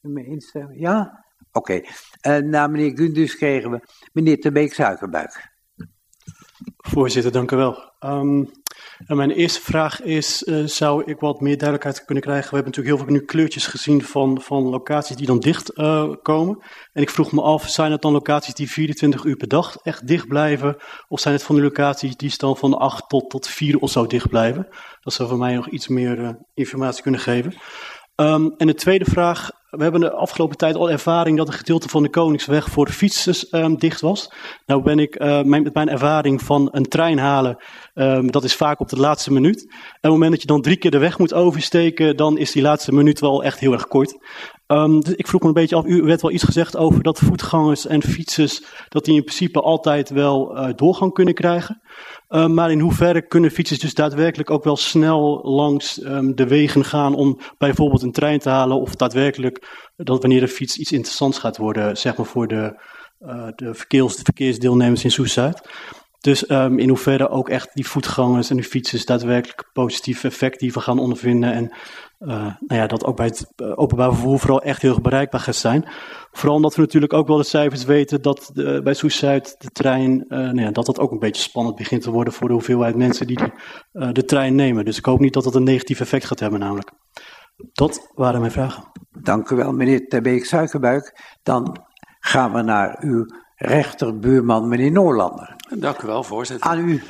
mee instemmen? Ja? Oké. Okay. Uh, na meneer Gundus kregen we meneer Terbeek Suikerbuik. Voorzitter, dank u wel. Um, en mijn eerste vraag is, uh, zou ik wat meer duidelijkheid kunnen krijgen? We hebben natuurlijk heel veel nu kleurtjes gezien van, van locaties die dan dicht uh, komen. En ik vroeg me af, zijn het dan locaties die 24 uur per dag echt dicht blijven? Of zijn het van de locaties die dan van 8 tot, tot 4 of zo dicht blijven? Dat zou voor mij nog iets meer uh, informatie kunnen geven. Um, en de tweede vraag. We hebben de afgelopen tijd al ervaring dat een gedeelte van de Koningsweg voor fietsers um, dicht was. Nou ben ik mijn, met mijn ervaring van een trein halen, um, dat is vaak op de laatste minuut. En op het moment dat je dan drie keer de weg moet oversteken, dan is die laatste minuut wel echt heel erg kort. Um, dus ik vroeg me een beetje af, u werd wel iets gezegd over dat voetgangers en fietsers, dat die in principe altijd wel uh, doorgang kunnen krijgen. Uh, maar in hoeverre kunnen fietsers dus daadwerkelijk ook wel snel langs um, de wegen gaan om bijvoorbeeld een trein te halen of daadwerkelijk dat wanneer de fiets iets interessants gaat worden, zeg maar voor de, uh, de, verkeers, de verkeersdeelnemers in Soes-Zuid. Dus um, in hoeverre ook echt die voetgangers en die fietsers daadwerkelijk positieve effecten gaan ondervinden. En uh, nou ja, dat ook bij het openbaar vervoer vooral echt heel bereikbaar gaat zijn. Vooral omdat we natuurlijk ook wel de cijfers weten dat de, bij Soes-Zuid de trein, nou ja, dat dat ook een beetje spannend begint te worden voor de hoeveelheid mensen die de, de trein nemen. Dus ik hoop niet dat dat een negatief effect gaat hebben namelijk. Dat waren mijn vragen. Dank u wel, meneer Terbeek Suikerbuik. Dan gaan we naar uw rechterbuurman, meneer Noorlander. Dank u wel, voorzitter. Aan u.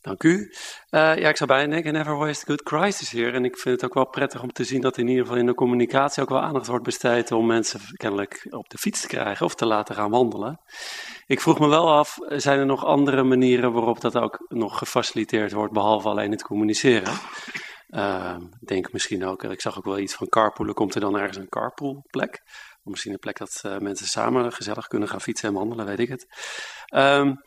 Dank u. Uh, ja, ik zou bijna denken, never waste a good crisis hier. En ik vind het ook wel prettig om te zien dat in ieder geval in de communicatie ook wel aandacht wordt besteed om mensen kennelijk op de fiets te krijgen of te laten gaan wandelen. Ik vroeg me wel af, zijn er nog andere manieren waarop dat ook nog gefaciliteerd wordt, behalve alleen het communiceren? Uh, denk misschien ook, ik zag ook wel iets van carpoolen, komt er dan ergens een carpoolplek? Misschien een plek dat uh, mensen samen gezellig kunnen gaan fietsen en wandelen, weet ik het. Um,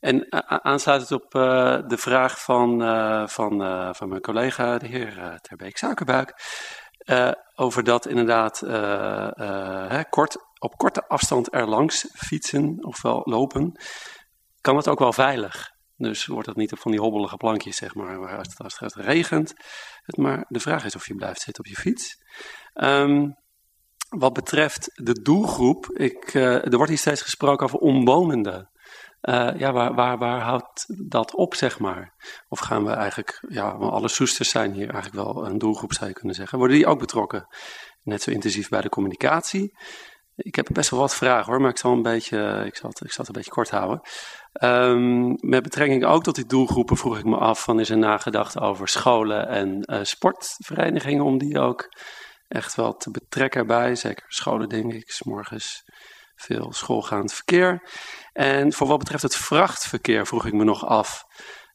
en aansluitend op uh, de vraag van, uh, van, van mijn collega, de heer Terbeek Suikerbuik, over dat inderdaad hè, kort, op korte afstand erlangs fietsen ofwel lopen, kan het ook wel veilig. Dus wordt het niet op van die hobbelige plankjes, zeg maar, waar het, als het regent. Het maar de vraag is of je blijft zitten op je fiets. Um, wat betreft de doelgroep, ik, er wordt hier steeds gesproken over omwonenden. Uh, ja, waar, waar, waar houdt dat op, zeg maar? Of gaan we eigenlijk, ja, alle soesters zijn hier eigenlijk wel een doelgroep, zou je kunnen zeggen. Worden die ook betrokken? Net zo intensief bij de communicatie. Ik heb best wel wat vragen hoor, maar ik zal, een beetje, ik zal, het, ik zal het een beetje kort houden. Um, met betrekking ook tot die doelgroepen vroeg ik me af: van is er nagedacht over scholen en uh, sportverenigingen om die ook echt wel te betrekken erbij? Zeker scholen, denk ik, s morgens veel schoolgaand verkeer. En voor wat betreft het vrachtverkeer vroeg ik me nog af.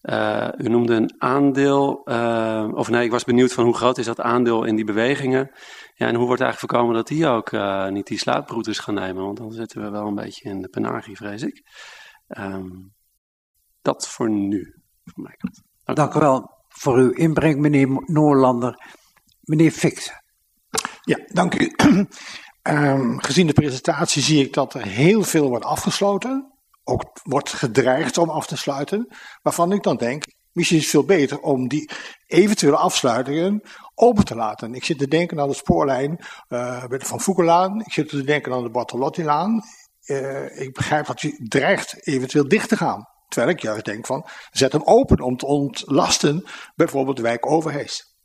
Uh, u noemde een aandeel, uh, of nee, ik was benieuwd van hoe groot is dat aandeel in die bewegingen. Ja, en hoe wordt eigenlijk voorkomen dat die ook uh, niet die sluiproutes gaan nemen? Want dan zitten we wel een beetje in de penagie, vrees ik. Um, dat voor nu, Dank u wel voor uw inbreng, meneer Noorlander. Meneer Fixen. Ja, dank u. Um, gezien de presentatie zie ik dat er heel veel wordt afgesloten. Ook wordt gedreigd om af te sluiten. Waarvan ik dan denk, misschien is het veel beter om die eventuele afsluitingen open te laten. Ik zit te denken aan de spoorlijn uh, van Foukelaan. Ik zit te denken aan de Bartolottilaan. Uh, ik begrijp dat je dreigt eventueel dicht te gaan. Terwijl ik juist denk van, zet hem open om te ontlasten bijvoorbeeld de wijk Overhees.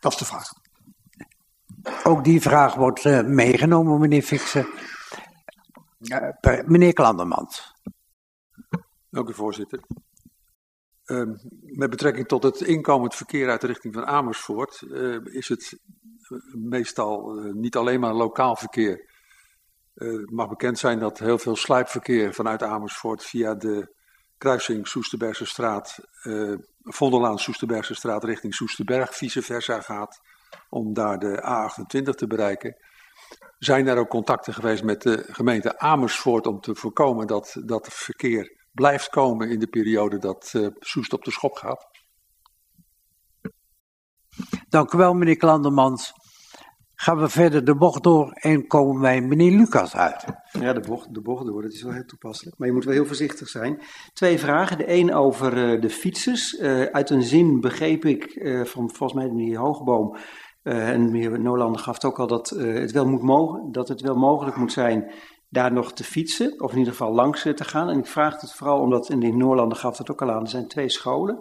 Dat is de vraag. Ook die vraag wordt uh, meegenomen, meneer Fixen. Uh, meneer Klandermans. Dank u, voorzitter. Uh, met betrekking tot het inkomend verkeer uit de richting van Amersfoort uh, is het meestal niet alleen maar lokaal verkeer. het mag bekend zijn dat heel veel slijpverkeer vanuit Amersfoort via de kruising Soesterbergse straat, Vondellaan Soesterbergse straat richting Soesterberg, vice versa gaat om daar de A28 te bereiken. Zijn er ook contacten geweest met de gemeente Amersfoort om te voorkomen dat dat verkeer blijft komen in de periode dat uh, Soest op de schop gaat? Dank u wel, meneer Klandermans. Gaan we verder de bocht door en komen wij meneer Lucas uit. Ja, de bocht, de bocht door, dat is wel heel toepasselijk. Maar je moet wel heel voorzichtig zijn. Twee vragen. De een over uh, de fietsers. Uh, uit een zin begreep ik uh, van volgens mij meneer Hoogboom en meneer Nolander gaf het ook al dat, het wel moet mogen, dat het wel mogelijk moet zijn daar nog te fietsen, of in ieder geval langs te gaan. En ik vraag het vooral omdat, en de Noorlander gaf het ook al aan, er zijn twee scholen,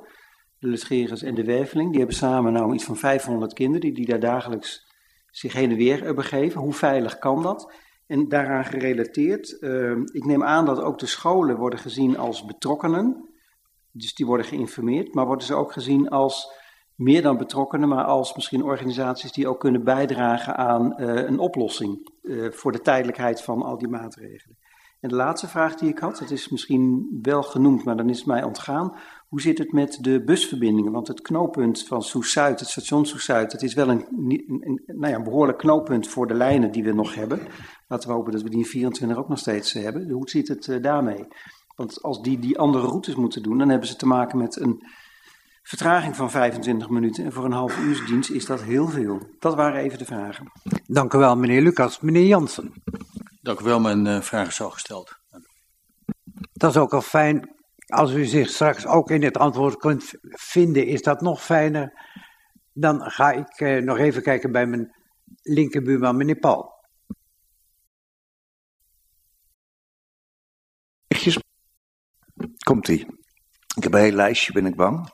de Lutgerens en de Werveling, die hebben samen nou iets van 500 kinderen die, die daar dagelijks zich heen en weer begeven. Hoe veilig kan dat? En daaraan gerelateerd, uh, ik neem aan dat ook de scholen worden gezien als betrokkenen, dus die worden geïnformeerd, maar worden ze ook gezien als meer dan betrokkenen, maar als misschien organisaties die ook kunnen bijdragen aan uh, een oplossing uh, voor de tijdelijkheid van al die maatregelen. En de laatste vraag die ik had, dat is misschien wel genoemd, maar dan is het mij ontgaan. Hoe zit het met de busverbindingen? Want het knooppunt van Soes-Zuid, het station Soes-Zuid, dat is wel een, een, een, nou ja, een behoorlijk knooppunt voor de lijnen die we nog hebben. Laten we hopen dat we die 24 ook nog steeds hebben. Hoe zit het uh, daarmee? Want als die die andere routes moeten doen, dan hebben ze te maken met een vertraging van 25 minuten. En voor een half uursdienst is dat heel veel. Dat waren even de vragen. Dank u wel, meneer Lucas. Meneer Jansen. Dank u wel, mijn uh, vraag is al gesteld. Dat is ook al fijn. Als u zich straks ook in het antwoord kunt vinden, is dat nog fijner. Dan ga ik uh, nog even kijken bij mijn linkerbuurman, meneer Paul. Komt-ie. Ik heb een heel lijstje, ben ik bang.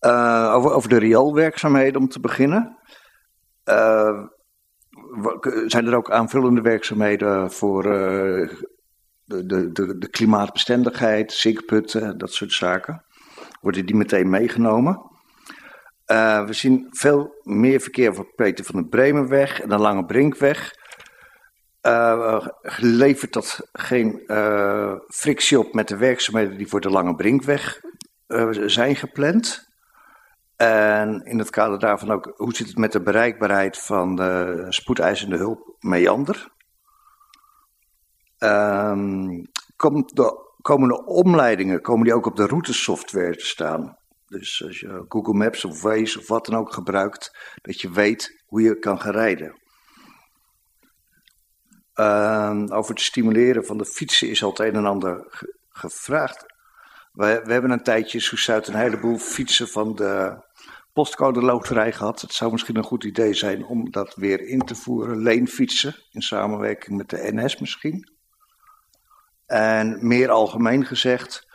Uh, over, over de rioolwerkzaamheden om te beginnen. Uh, zijn er ook aanvullende werkzaamheden voor de, de, de, de, klimaatbestendigheid, zinkputten, dat soort zaken? Worden die meteen meegenomen? we zien veel meer verkeer voor Peter van den Bremenweg en de Lange Brinkweg. levert dat geen frictie op met de werkzaamheden die voor de Lange Brinkweg zijn gepland? En in het kader daarvan ook, hoe zit het met de bereikbaarheid van de spoedeisende hulp meander? Um, de komende omleidingen, komen die ook op de routesoftware te staan? Dus als je Google Maps of Waze of wat dan ook gebruikt, dat je weet hoe je kan gaan rijden. Um, over het stimuleren van de fietsen is al het een en ander ge gevraagd. We, we, hebben een tijdje Soes-Zuid een heleboel fietsen van de postcode loterij gehad. Het zou misschien een goed idee zijn om dat weer in te voeren. Leenfietsen in samenwerking met de NS misschien. En meer algemeen gezegd,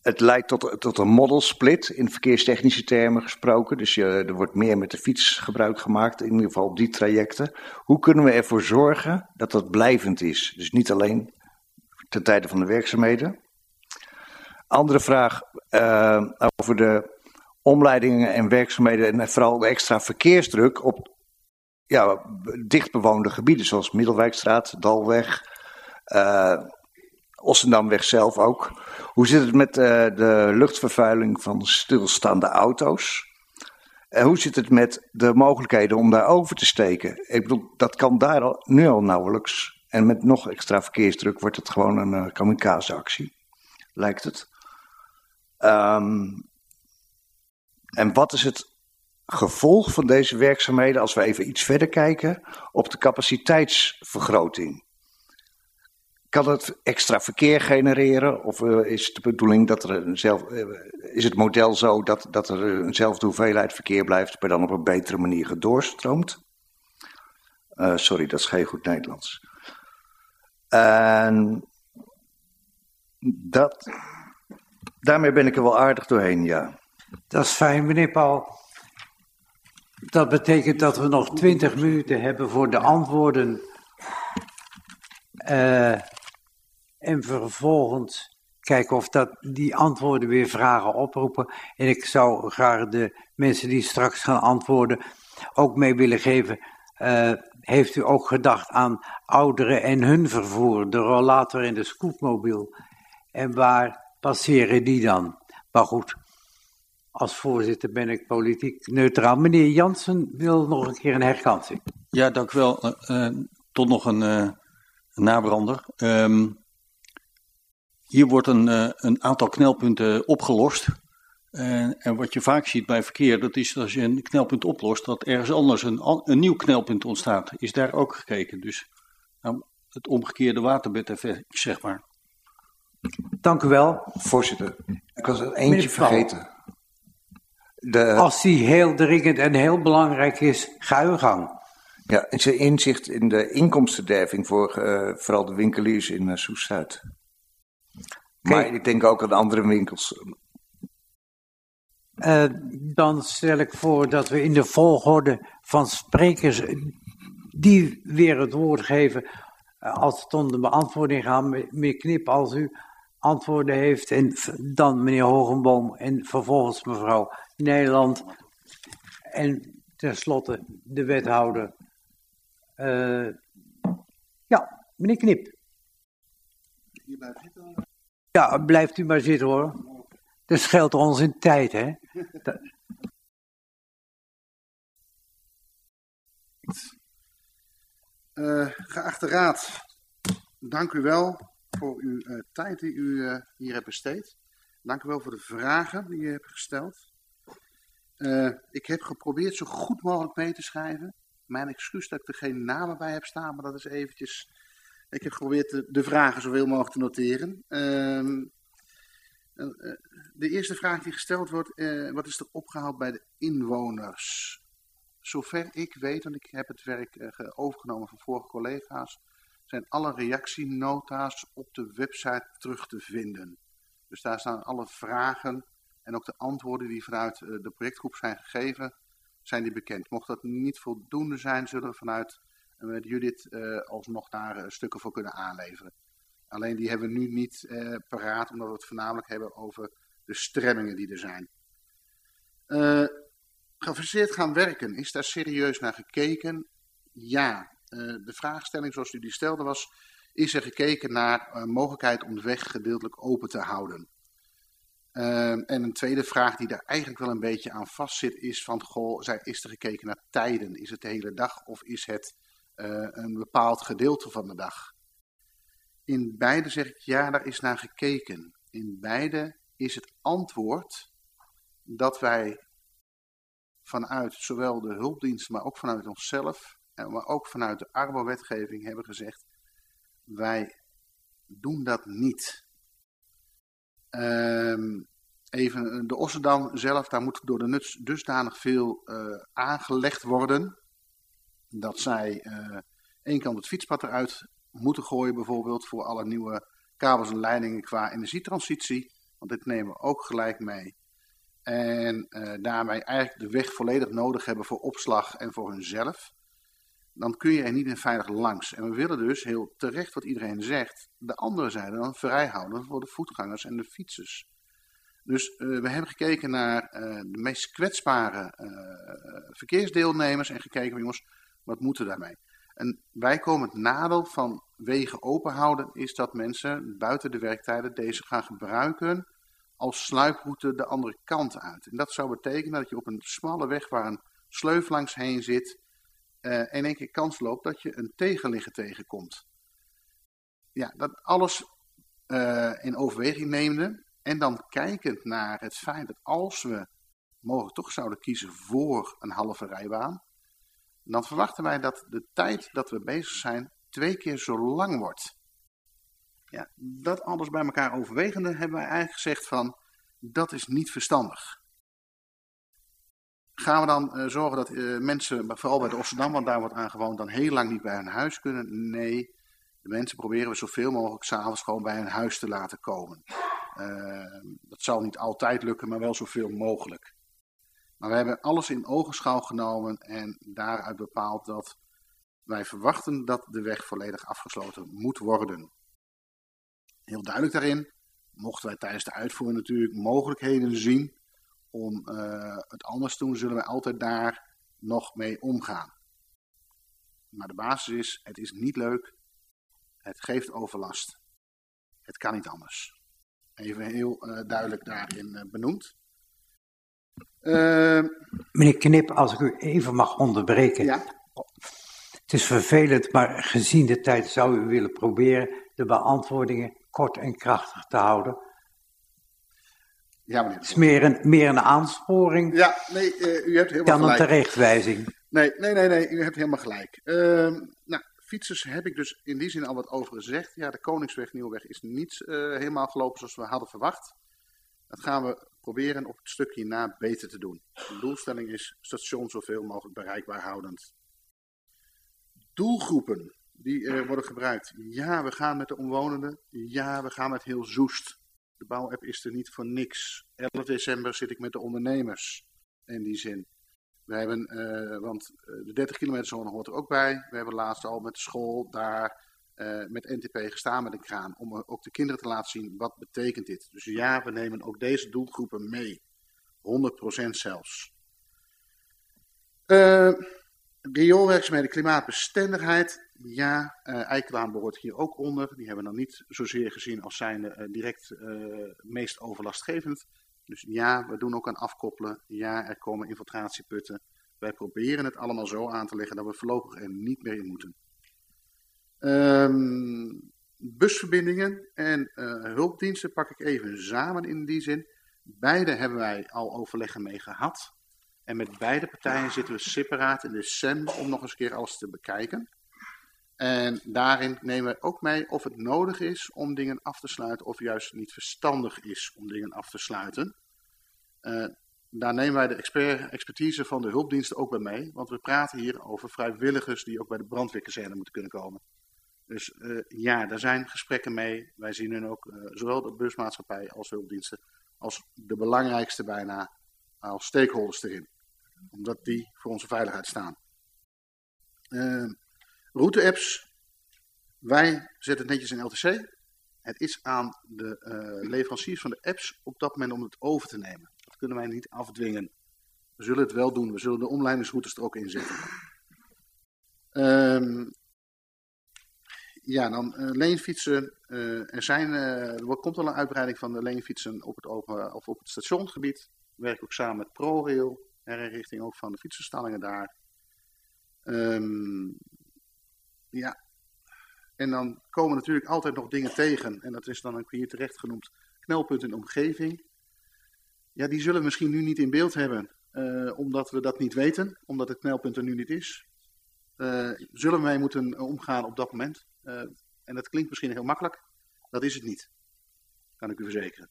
het leidt tot, tot een model split in verkeerstechnische termen gesproken. Dus je, er wordt meer met de fiets gebruik gemaakt, in ieder geval op die trajecten. Hoe kunnen we ervoor zorgen dat dat blijvend is? Dus niet alleen ten tijde van de werkzaamheden. Andere vraag uh, over de omleidingen en werkzaamheden en vooral de extra verkeersdruk op ja, dichtbewoonde gebieden zoals Middelwijkstraat, Dalweg, Ossendamweg zelf ook. Hoe zit het met uh, de luchtvervuiling van stilstaande auto's? En hoe zit het met de mogelijkheden om daar over te steken? Ik bedoel, dat kan daar al, nu al nauwelijks. En met nog extra verkeersdruk wordt het gewoon een uh, kamikaze-actie, lijkt het. Um, en wat is het gevolg van deze werkzaamheden, als we even iets verder kijken, op de capaciteitsvergroting? Kan het extra verkeer genereren? Of uh, is de bedoeling dat er een zelf, uh, is het model zo dat, dat er eenzelfde hoeveelheid verkeer blijft, maar dan op een betere manier gedoorstroomt? Uh, sorry, dat is geen goed Nederlands. En dat, daarmee ben ik er wel aardig doorheen, ja. Dat is fijn, meneer Paul. Dat betekent dat we nog twintig minuten hebben voor de antwoorden. Uh, en vervolgens kijken of dat, die antwoorden weer vragen oproepen. En ik zou graag de mensen die straks gaan antwoorden ook mee willen geven. Uh, heeft u ook gedacht aan ouderen en hun vervoer, de rollator en de scootmobiel? En waar passeren die dan? Maar goed, als voorzitter ben ik politiek neutraal. Meneer Jansen wil nog een keer een herkansing. Ja, dank u wel. Uh, tot nog een nabrander. Um, hier wordt een, uh, een, aantal knelpunten opgelost. en wat je vaak ziet bij verkeer, dat is als je een knelpunt oplost, dat ergens anders een, een nieuw knelpunt ontstaat. Is daar ook gekeken. Dus nou, het omgekeerde waterbedeffect, zeg maar. Dank u wel. Voorzitter, ik was er eentje vergeten. De, Als die heel dringend en heel belangrijk is, ga uw gang. Ja, en zijn inzicht in de inkomstenderving voor eh, vooral de winkeliers in uh, Soest-Zuid. Maar ik denk ook aan andere winkels. Eh, dan stel ik voor dat we in de volgorde van sprekers die weer het woord geven, als het om de beantwoording gaat, meneer Knip, als u antwoorden heeft, en dan meneer Hogenboom en vervolgens mevrouw Nederland. En tenslotte de wethouder. Eh, ja, meneer Knip. Ja, blijft u maar zitten hoor. Dat scheelt ons in tijd, hè? Eh, geachte raad, dank u wel voor uw eh, tijd die u hier hebt besteed. Dank u wel voor de vragen die u hebt gesteld. Ik heb geprobeerd zo goed mogelijk mee te schrijven. Mijn excuus dat ik er geen namen bij heb staan, maar dat is eventjes... Ik heb geprobeerd de, vragen zoveel mogelijk te noteren. Ehm, eh, eh, de eerste vraag die gesteld wordt, eh, wat is er opgehaald bij de inwoners? Zover ik weet, want ik heb het werk ge- overgenomen van vorige collega's, zijn alle reactienota's op de website terug te vinden. Dus daar staan alle vragen en ook de antwoorden die vanuit de projectgroep zijn gegeven, zijn die bekend. Mocht dat niet voldoende zijn, zullen we vanuit eh, Judith eh, alsnog daar eh, stukken voor kunnen aanleveren. Alleen die hebben we nu niet paraat, omdat we het voornamelijk hebben over de stremmingen die er zijn. Geavanceerd gaan werken, is daar serieus naar gekeken? Ja. De vraagstelling zoals u die stelde was, is er gekeken naar mogelijkheid om de weg gedeeltelijk open te houden? Uh, en een tweede vraag die daar eigenlijk wel een beetje aan vastzit is van, goh, is er gekeken naar tijden? Is het de hele dag of is het uh, een bepaald gedeelte van de dag? In beide zeg ik ja, daar is naar gekeken. In beide is het antwoord dat wij vanuit zowel de hulpdiensten, maar ook vanuit onszelf, en maar ook vanuit de arbowetgeving hebben gezegd, wij doen dat niet. Ehm, even de Ossendam zelf, daar moet door de nuts dusdanig veel eh, aangelegd worden, dat zij eh één kant het fietspad eruit moeten gooien bijvoorbeeld voor alle nieuwe kabels en leidingen qua energietransitie, want dit nemen we ook gelijk mee. En eh, daarmee eigenlijk de weg volledig nodig hebben voor opslag en voor hunzelf. Dan kun je er niet in veilig langs. En we willen dus, heel terecht wat iedereen zegt, de andere zijde dan vrij houden voor de voetgangers en de fietsers. Dus eh, we hebben gekeken naar eh, de meest kwetsbare eh, verkeersdeelnemers en gekeken, jongens, wat moeten we daarmee? Komen het nadeel van wegen open houden, is dat mensen buiten de werktijden deze gaan gebruiken als sluiproute de andere kant uit. En dat zou betekenen dat je op een smalle weg waar een sleuf langs heen zit, eh, in één keer kans loopt dat je een tegenligger tegenkomt. Ja, dat alles eh, in overweging nemende en dan kijkend naar het feit dat als we mogelijk toch zouden kiezen voor een halve rijbaan, dan verwachten wij dat de tijd dat we bezig zijn twee keer zo lang wordt. Ja, dat alles bij elkaar overwegende hebben wij eigenlijk gezegd van, dat is niet verstandig. Gaan we dan eh, zorgen dat eh, mensen, vooral bij de Ossendam, want daar wordt aan gewoond, dan heel lang niet bij hun huis kunnen? Nee, de mensen proberen we zoveel mogelijk s'avonds gewoon bij hun huis te laten komen. Eh, dat zal niet altijd lukken, maar wel zoveel mogelijk. Maar we hebben alles in ogenschouw genomen en daaruit bepaald dat wij verwachten dat de weg volledig afgesloten moet worden. Heel duidelijk daarin, mochten wij tijdens de uitvoering natuurlijk mogelijkheden zien om uh, het anders te doen, zullen wij altijd daar nog mee omgaan. Maar de basis is, het is niet leuk, het geeft overlast. Het kan niet anders. Even heel uh, duidelijk daarin uh, benoemd. Uh, Meneer Knip, als ik u even mag onderbreken. Ja. Het is vervelend, maar gezien de tijd zou u willen proberen de beantwoordingen kort en krachtig te houden. Ja, meneer. Het is meer een, meer een aansporing ja, nee, uh, u hebt helemaal dan gelijk. een terechtwijzing. Nee, nee, nee, nee, u hebt helemaal gelijk. Uh, nou, fietsers heb ik dus in die zin al wat over gezegd. Ja, de Koningsweg, Nieuwweg is niet uh, helemaal gelopen zoals we hadden verwacht. Dat gaan we proberen op het stukje na beter te doen. De doelstelling is station zoveel mogelijk bereikbaar houdend. Doelgroepen die uh, worden gebruikt. Ja, we gaan met de omwonenden. Ja, we gaan met heel Zoest. De bouwapp is er niet voor niks. 11 december zit ik met de ondernemers. In die zin. We hebben, uh, want de 30 kilometer zone hoort er ook bij. We hebben laatst al met de school daar uh, met NTP gestaan met een kraan. Om ook de kinderen te laten zien wat betekent dit. Dus ja, we nemen ook deze doelgroepen mee. 100% zelfs. Uh, rioolwerkzaamheden, klimaatbestendigheid. Ja, uh, Eikelaan behoort hier ook onder. Die hebben we dan niet zozeer gezien als zijnde uh, direct uh, meest overlastgevend. Dus ja, we doen ook aan afkoppelen. Ja, er komen infiltratieputten. Wij proberen het allemaal zo aan te leggen dat we voorlopig er niet meer in moeten. Um, busverbindingen en hulpdiensten pak ik even samen in die zin. Beide hebben wij al overleggen mee gehad. En met beide partijen zitten we separaat in december om nog eens een keer alles te bekijken. En daarin nemen we ook mee of het nodig is om dingen af te sluiten of juist niet verstandig is om dingen af te sluiten. Uh, daar nemen wij de expert, expertise van de hulpdiensten ook bij mee, want we praten hier over vrijwilligers die ook bij de brandweerkazerne moeten kunnen komen. Dus uh, ja, daar zijn gesprekken mee. Wij zien hun ook, uh, zowel de busmaatschappij als hulpdiensten, als de belangrijkste bijna, als stakeholders erin. Omdat die voor onze veiligheid staan. Uh, route-apps. Wij zetten het netjes in LTC. Het is aan de leveranciers van de apps op dat moment om het over te nemen. Dat kunnen wij niet afdwingen. We zullen het wel doen. We zullen de omleidingsroutes er ook in zetten. Um, ja, dan uh, leenfietsen. Uh, er, zijn, uh, er komt al een uitbreiding van de leenfietsen op het, open, of op het stationsgebied. We werken ook samen met ProRail, richting ook van de fietsverstallingen daar. Um, ja, en dan komen natuurlijk altijd nog dingen tegen. En dat is dan ook hier terecht genoemd knelpunt in de omgeving. Ja, die zullen we misschien nu niet in beeld hebben, omdat we dat niet weten, omdat het knelpunt er nu niet is. Uh, zullen mee moeten omgaan op dat moment? En dat klinkt misschien heel makkelijk. Dat is het niet. Kan ik u verzekeren.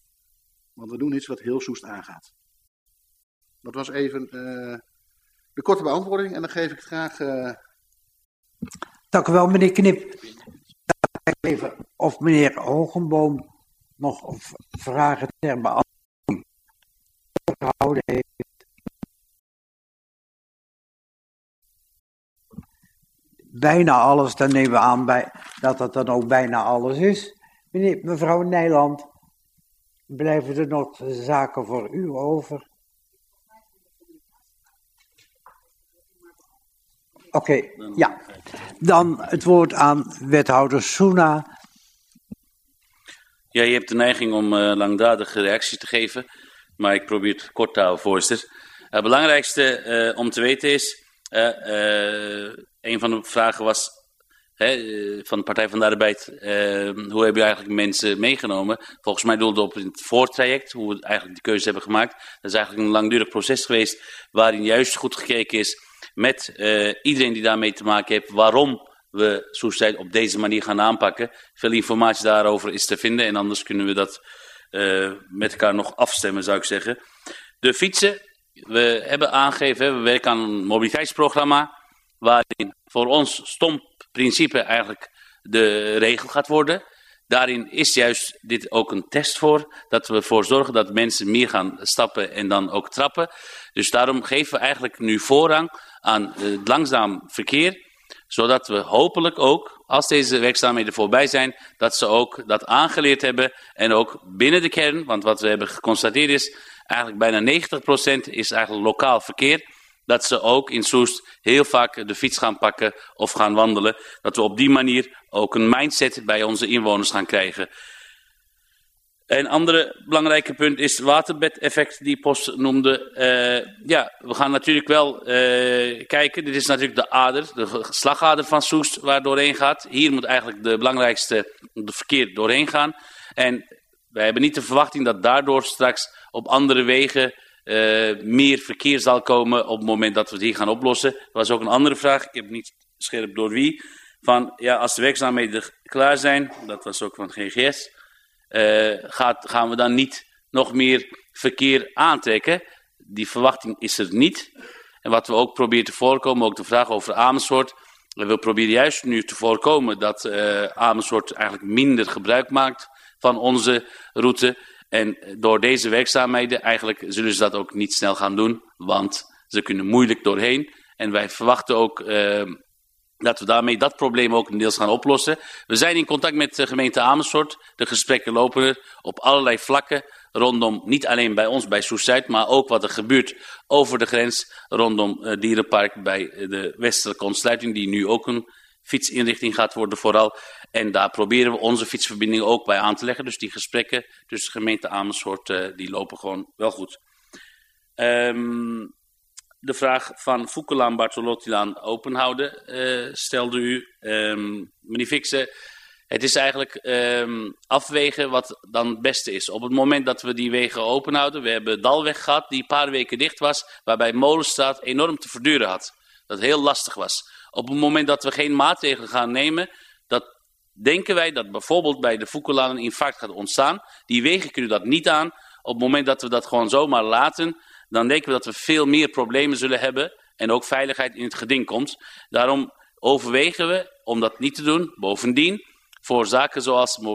Want we doen iets wat heel soest aangaat. Dat was even uh, de korte beantwoording. En dan geef ik graag... Dank u wel, meneer Knip. Even of meneer Hogenboom nog vragen ter beantwoording gehouden heeft. bijna alles, dan nemen we aan bij, dat dat dan ook bijna alles is. Meneer, mevrouw Nijland, blijven er nog zaken voor u over? Oké, okay, ja. Dan het woord aan wethouder Soena. Ja, je hebt de neiging om uh, langdradige reacties te geven, maar ik probeer het kort te houden, voorzitter. Het belangrijkste uh, om te weten is, uh, een van de vragen was hè, eh, van de Partij van de Arbeid, uh, hoe hebben je eigenlijk mensen meegenomen? Volgens mij doelde op het voortraject, hoe we eigenlijk die keuze hebben gemaakt. Dat is eigenlijk een langdurig proces geweest, waarin juist goed gekeken is met uh, iedereen die daarmee te maken heeft, waarom we Soestheid op deze manier gaan aanpakken. Veel informatie daarover is te vinden en anders kunnen we dat uh, met elkaar nog afstemmen, zou ik zeggen. De fietsen, we hebben aangegeven, we werken aan een mobiliteitsprogramma waarin voor ons stomp principe eigenlijk de regel gaat worden. Daarin is juist dit ook een test voor, dat we ervoor zorgen dat mensen meer gaan stappen en dan ook trappen. Dus daarom geven we eigenlijk nu voorrang aan het langzaam verkeer, zodat we hopelijk ook, als deze werkzaamheden voorbij zijn, dat ze ook dat aangeleerd hebben en ook binnen de kern, want wat we hebben geconstateerd is, eigenlijk bijna 90% is eigenlijk lokaal verkeer dat ze ook in Soest heel vaak de fiets gaan pakken of gaan wandelen. Dat we op die manier ook een mindset bij onze inwoners gaan krijgen. Een andere belangrijke punt is het waterbedeffect die Post noemde. Uh, ja, we gaan natuurlijk wel uh, kijken. Dit is natuurlijk de ader, de slagader van Soest waar doorheen gaat. Hier moet eigenlijk de belangrijkste de verkeer doorheen gaan. En wij hebben niet de verwachting dat daardoor straks op andere wegen uh, meer verkeer zal komen op het moment dat we het hier gaan oplossen. Er was ook een andere vraag, ik heb niet scherp door wie. Van ja, als de werkzaamheden klaar zijn, dat was ook van GGS, uh, gaat, gaan we dan niet nog meer verkeer aantrekken. Die verwachting is er niet. En wat we ook proberen te voorkomen, ook de vraag over Amersfoort. We proberen juist nu te voorkomen dat uh, Amersfoort eigenlijk minder gebruik maakt van onze route. En door deze werkzaamheden eigenlijk zullen ze dat ook niet snel gaan doen, want ze kunnen moeilijk doorheen. En wij verwachten ook uh, dat we daarmee dat probleem ook deels gaan oplossen. We zijn in contact met de gemeente Amersfoort. De gesprekken lopen er op allerlei vlakken rondom, niet alleen bij ons bij Soest-Zuid, maar ook wat er gebeurt over de grens rondom uh, Dierenpark bij de westelijke ontsluiting, die nu ook een fietsinrichting gaat worden vooral. En daar proberen we onze fietsverbindingen ook bij aan te leggen. Dus die gesprekken tussen de gemeente Amersfoort, die lopen gewoon wel goed. Um, de vraag van Foekelaan Bartolottilaan openhouden uh, stelde u. Um, meneer Fixen, het is eigenlijk um, afwegen wat dan het beste is. Op het moment dat we die wegen openhouden, we hebben Dalweg gehad die een paar weken dicht was, waarbij Molenstraat enorm te verduren had. Dat heel lastig was. Op het moment dat we geen maatregelen gaan nemen, dat denken wij dat bijvoorbeeld bij de Foekelaan een infarct gaat ontstaan. Die wegen kunnen dat niet aan. Op het moment dat we dat gewoon zomaar laten, dan denken we dat we veel meer problemen zullen hebben en ook veiligheid in het geding komt. Daarom overwegen we om dat niet te doen. Bovendien, voor zaken zoals uh,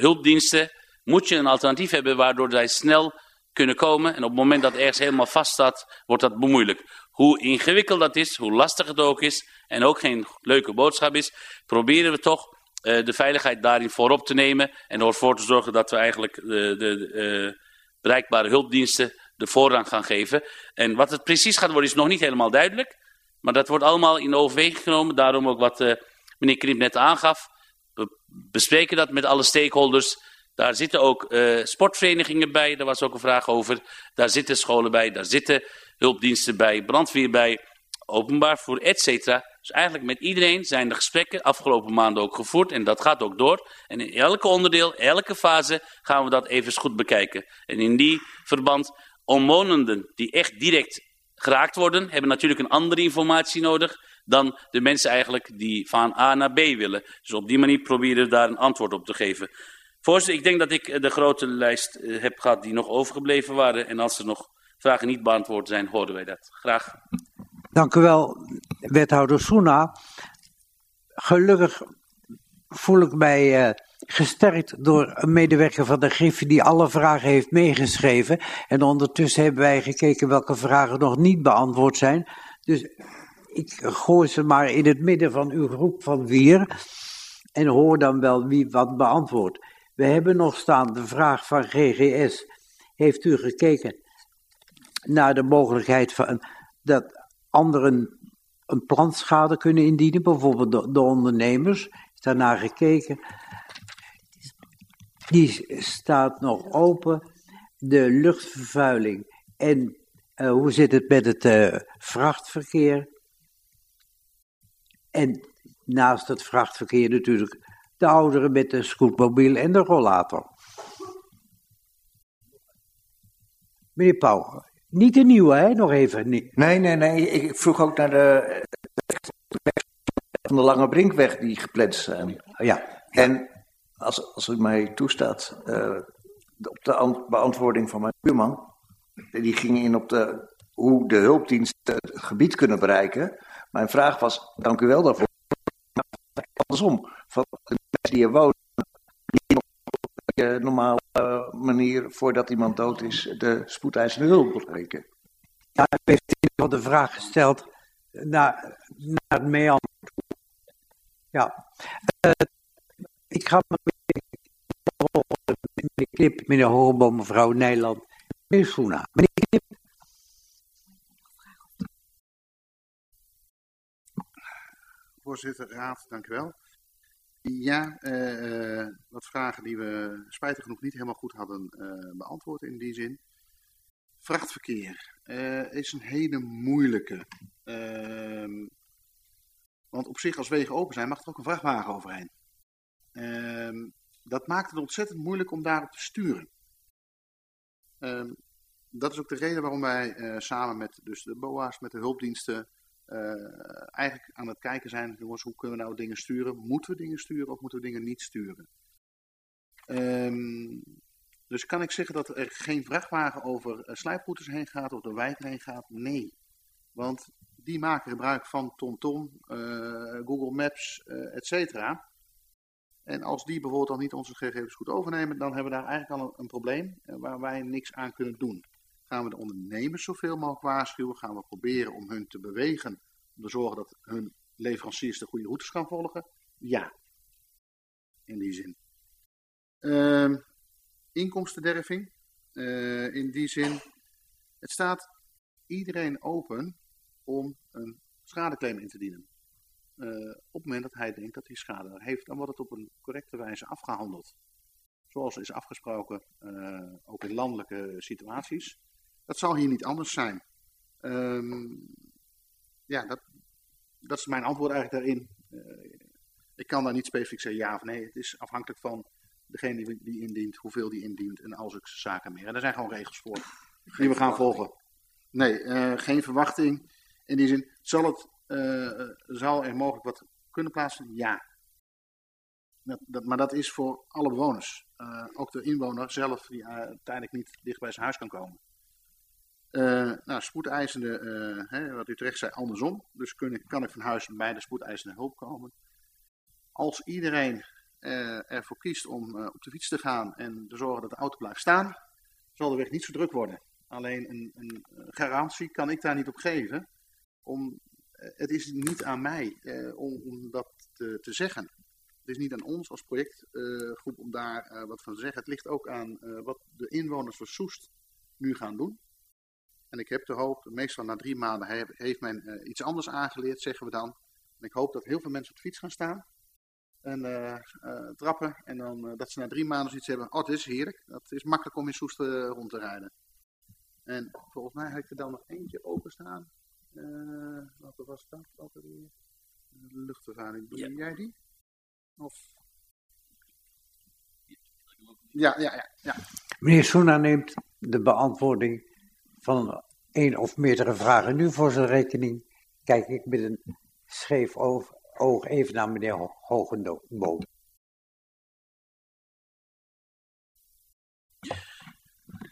hulpdiensten moet je een alternatief hebben waardoor zij snel kunnen komen. En op het moment dat ergens helemaal vast staat, wordt dat bemoeilijk. Hoe ingewikkeld dat is, hoe lastig het ook is en ook geen leuke boodschap is, proberen we toch uh, de veiligheid daarin voorop te nemen en ervoor te zorgen dat we eigenlijk de, de bereikbare hulpdiensten de voorrang gaan geven. En wat het precies gaat worden is nog niet helemaal duidelijk. Maar dat wordt allemaal in overweging genomen. Daarom ook wat uh, meneer Krimp net aangaf. We bespreken dat met alle stakeholders. Daar zitten ook uh, sportverenigingen bij. Daar was ook een vraag over. Daar zitten scholen bij. Daar zitten hulpdiensten bij. Brandweer bij. Openbaar voor et cetera. Dus eigenlijk met iedereen zijn de gesprekken afgelopen maanden ook gevoerd. En dat gaat ook door. En in elke onderdeel, elke fase gaan we dat even goed bekijken. En in die verband omwonenden die echt direct geraakt worden, hebben natuurlijk een andere informatie nodig dan de mensen eigenlijk die van A naar B willen. Dus op die manier proberen we daar een antwoord op te geven. Voorzitter, ik denk dat ik de grote lijst eh, heb gehad die nog overgebleven waren. En als er nog vragen niet beantwoord zijn, horen wij dat. Graag. Dank u wel, wethouder Soena. Gelukkig voel ik mij uh, gesterkt door een medewerker van de Griffie die alle vragen heeft meegeschreven. En ondertussen hebben wij gekeken welke vragen nog niet beantwoord zijn. Dus ik gooi ze maar in het midden van uw groep van vier en hoor dan wel wie wat beantwoordt. We hebben nog staan de vraag van GGS. Heeft u gekeken naar de mogelijkheid van dat anderen een plantschade kunnen indienen, bijvoorbeeld de, de ondernemers? Is daarnaar gekeken? Die staat nog open. De luchtvervuiling en uh, hoe zit het met het uh, vrachtverkeer? En naast het vrachtverkeer natuurlijk de ouderen met de scootmobiel en de rollator. Meneer Pauw, niet de nieuwe, hè? Nog even. Nee, nee, nee. Ik vroeg ook naar de van de Lange Brinkweg die gepland zijn. Ja. En als, als u mij toestaat, uh, op de beantwoording van mijn buurman, die ging in op de, hoe de hulpdiensten het gebied kunnen bereiken. Mijn vraag was, dank u wel daarvoor, andersom, van de mensen die hier wonen, die op een normale manier, voordat iemand dood is, de spoedeisende hulp bereiken. Ja, heeft iemand de vraag gesteld naar, naar het meeantwoord. Ja, ik ga meneer Knip, meneer Horboom, mevrouw Nijland, meneer Schoena. Meneer Knip. Voorzitter, Raad, dank u wel. Ja, uh, wat vragen die we spijtig genoeg niet helemaal goed hadden uh, beantwoord in die zin. Vrachtverkeer is een hele moeilijke. Ehm, want op zich, als wegen open zijn, mag er ook een vrachtwagen overheen. Ehm, dat maakt het ontzettend moeilijk om daarop te sturen. Um, dat is ook de reden waarom wij uh, samen met dus de BOA's, met de hulpdiensten, uh, eigenlijk aan het kijken zijn, jongens, hoe kunnen we nou dingen sturen? Moeten we dingen sturen of moeten we dingen niet sturen? Um, Dus kan ik zeggen dat er geen vrachtwagen over uh, slijproutes heen gaat of de wijk heen gaat? Nee. Want die maken gebruik van TomTom, uh, Google Maps, uh, et cetera. En als die bijvoorbeeld dan niet onze gegevens goed overnemen, dan hebben we daar eigenlijk al een, probleem waar wij niks aan kunnen doen. Gaan we de ondernemers zoveel mogelijk waarschuwen? Gaan we proberen om hun te bewegen, om te zorgen dat hun leveranciers de goede routes gaan volgen? Ja, in die zin. Uh, inkomstenderving, uh, in die zin, het staat iedereen open om een schadeclaim in te dienen. Uh, op het moment dat hij denkt dat hij schade heeft, dan wordt het op een correcte wijze afgehandeld. Zoals is afgesproken, uh, ook in landelijke situaties. Dat zal hier niet anders zijn. Um, ja, dat, dat is mijn antwoord eigenlijk daarin. Uh, ik kan daar niet specifiek zeggen ja of nee. Het is afhankelijk van degene die, die indient, hoeveel die indient en al zulke zaken meer. En daar zijn gewoon regels voor die we gaan volgen. Nee, geen verwachting. In die zin, zal, het, uh, zal er mogelijk wat kunnen plaatsen? Ja. Dat, maar dat is voor alle bewoners. Uh, ook de inwoner zelf die uiteindelijk niet dicht bij zijn huis kan komen. nou, spoedeisende, hè, wat u terecht zei, andersom. Dus kan ik van huis bij de spoedeisende hulp komen. Als iedereen ervoor kiest om op de fiets te gaan en te zorgen dat de auto blijft staan, zal de weg niet zo druk worden. Alleen een, een, garantie kan ik daar niet op geven. Om, het is niet aan mij eh, om, om, dat te, zeggen. Het is niet aan ons als projectgroep uh, om daar wat van te zeggen. Het ligt ook aan wat de inwoners van Soest nu gaan doen. En ik heb de hoop, meestal na drie maanden heeft, men iets anders aangeleerd, zeggen we dan. En ik hoop dat heel veel mensen op de fiets gaan staan en trappen. En dan dat ze na drie maanden zoiets hebben, oh het is heerlijk. Het is makkelijk om in Soest rond te rijden. En volgens mij heb ik er dan nog eentje openstaan. Uh, wat was dat? Ook weer? De luchtvervuiling. Doe ja. jij die? Of? Ja, ja, ja. ja. Meneer Soena neemt de beantwoording van één of meerdere vragen nu voor zijn rekening. Kijk ik met een scheef oog even naar meneer Hogenboom.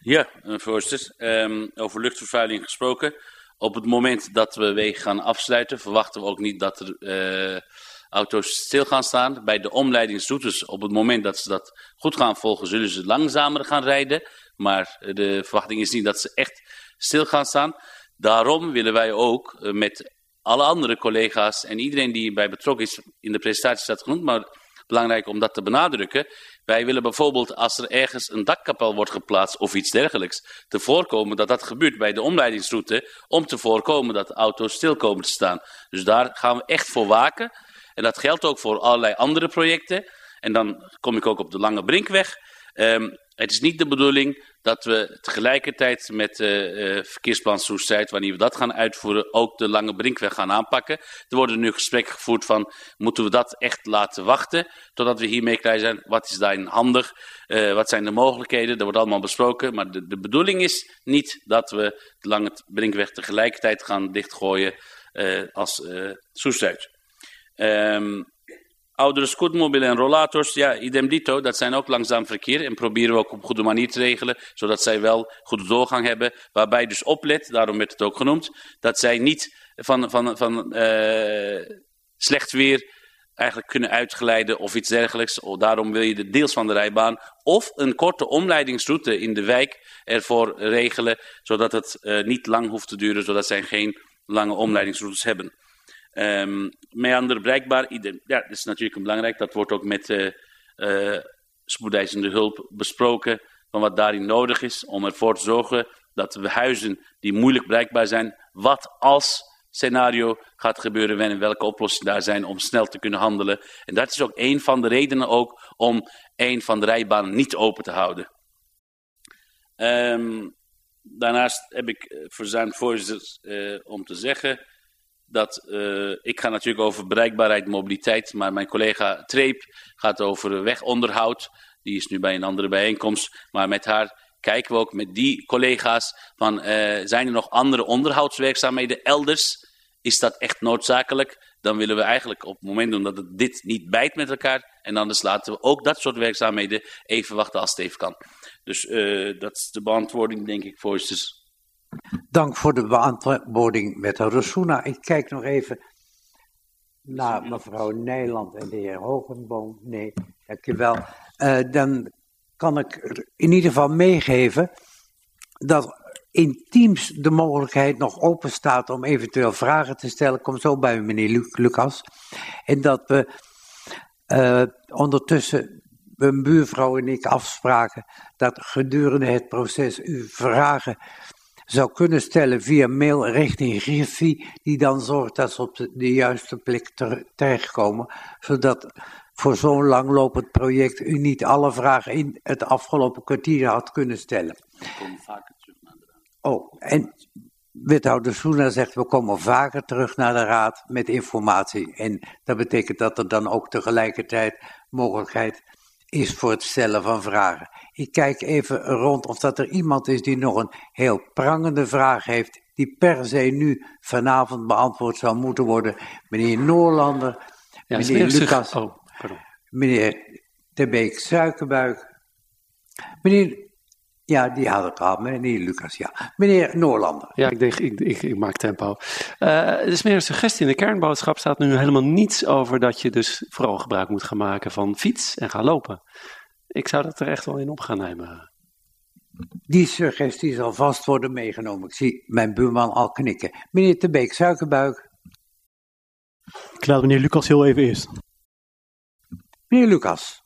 Ja, voorzitter. Um, over luchtvervuiling gesproken. Op het moment dat we wegen gaan afsluiten, verwachten we ook niet dat er uh, auto's stil gaan staan. Bij de omleidingsroutes, op het moment dat ze dat goed gaan volgen, zullen ze langzamer gaan rijden. Maar de verwachting is niet dat ze echt stil gaan staan. Daarom willen wij ook uh, met alle andere collega's en iedereen die bij betrokken is, in de presentatie staat genoemd, maar belangrijk om dat te benadrukken. Wij willen bijvoorbeeld als er ergens een dakkapel wordt geplaatst of iets dergelijks, te voorkomen dat dat gebeurt bij de omleidingsroute, om te voorkomen dat auto's stil komen te staan. Dus daar gaan we echt voor waken. En dat geldt ook voor allerlei andere projecten. En dan kom ik ook op de Lange Brinkweg. Um, het is niet de bedoeling dat we tegelijkertijd met de uh, verkeersplan Soestijd, wanneer we dat gaan uitvoeren, ook de Lange Brinkweg gaan aanpakken. Er worden nu gesprekken gevoerd van, moeten we dat echt laten wachten, totdat we hiermee klaar zijn. Wat is daarin handig? Uh, wat zijn de mogelijkheden? Dat wordt allemaal besproken. Maar de, de bedoeling is niet dat we de Lange Brinkweg tegelijkertijd gaan dichtgooien als uh, Soestijd. Um, Oudere scootmobielen en rollators, ja, idem dito, dat zijn ook langzaam verkeer. En proberen we ook op goede manier te regelen, zodat zij wel goede doorgang hebben. Waarbij dus oplet, daarom werd het ook genoemd, dat zij niet van, van, van uh, slecht weer eigenlijk kunnen uitgeleiden of iets dergelijks. Daarom wil je de deels van de rijbaan of een korte omleidingsroute in de wijk ervoor regelen, zodat het uh, niet lang hoeft te duren, zodat zij geen lange omleidingsroutes hebben. Um, meander bereikbaar, ja, dat is natuurlijk belangrijk. Dat wordt ook met uh, spoedeisende hulp besproken van wat daarin nodig is om ervoor te zorgen dat we huizen die moeilijk bereikbaar zijn, wat als scenario gaat gebeuren en welke oplossingen daar zijn om snel te kunnen handelen. En dat is ook een van de redenen ook om een van de rijbanen niet open te houden. Um, daarnaast heb ik eh, verzuimd voorzitter om te zeggen dat uh, ik ga natuurlijk over bereikbaarheid, mobiliteit, maar mijn collega Treep gaat over wegonderhoud. Die is nu bij een andere bijeenkomst, maar met haar kijken we ook met die collega's van uh, zijn er nog andere onderhoudswerkzaamheden elders? Is dat echt noodzakelijk? Dan willen we eigenlijk op het moment doen dat het dit niet bijt met elkaar en anders laten we ook dat soort werkzaamheden even wachten als het even kan. Dus uh, dat is de beantwoording, denk ik, voorzitter. Dank voor de beantwoording, wethouder Soena. Ik kijk nog even naar mevrouw Nijland en de heer Hogenboom. Nee, dankjewel. Uh, dan kan ik in ieder geval meegeven dat in Teams de mogelijkheid nog open staat om eventueel vragen te stellen. Kom zo bij meneer Lucas. En dat we uh, ondertussen, mijn buurvrouw en ik afspraken dat gedurende het proces u vragen zou kunnen stellen via mail richting Griffie, die dan zorgt dat ze op de, de juiste plek terechtkomen, zodat voor zo'n langlopend project u niet alle vragen in het afgelopen kwartier had kunnen stellen. We komen vaker terug naar de raad. Oh, en wethouder Soena zegt we komen vaker terug naar de raad met informatie. En dat betekent dat er dan ook tegelijkertijd mogelijkheid is voor het stellen van vragen. Ik kijk even rond of dat er iemand is die nog een heel prangende vraag heeft, die per se nu vanavond beantwoord zou moeten worden. Meneer Noorlander, ja, meneer Lucas, oh, meneer Tebeek Suikerbuik, meneer ja, die had ik al, meneer Lucas, ja. Meneer Noorlander. Ja, ik, denk, ik, ik, ik maak tempo. Uh, het is meer een suggestie. In de kernboodschap staat nu helemaal niets over dat je dus vooral gebruik moet gaan maken van fiets en gaan lopen. Ik zou dat er echt wel in op gaan nemen. Die suggestie zal vast worden meegenomen. Ik zie mijn buurman al knikken. Meneer Tebeek, suikerbuik. Ik laat meneer Lucas heel even eerst. Meneer Lucas.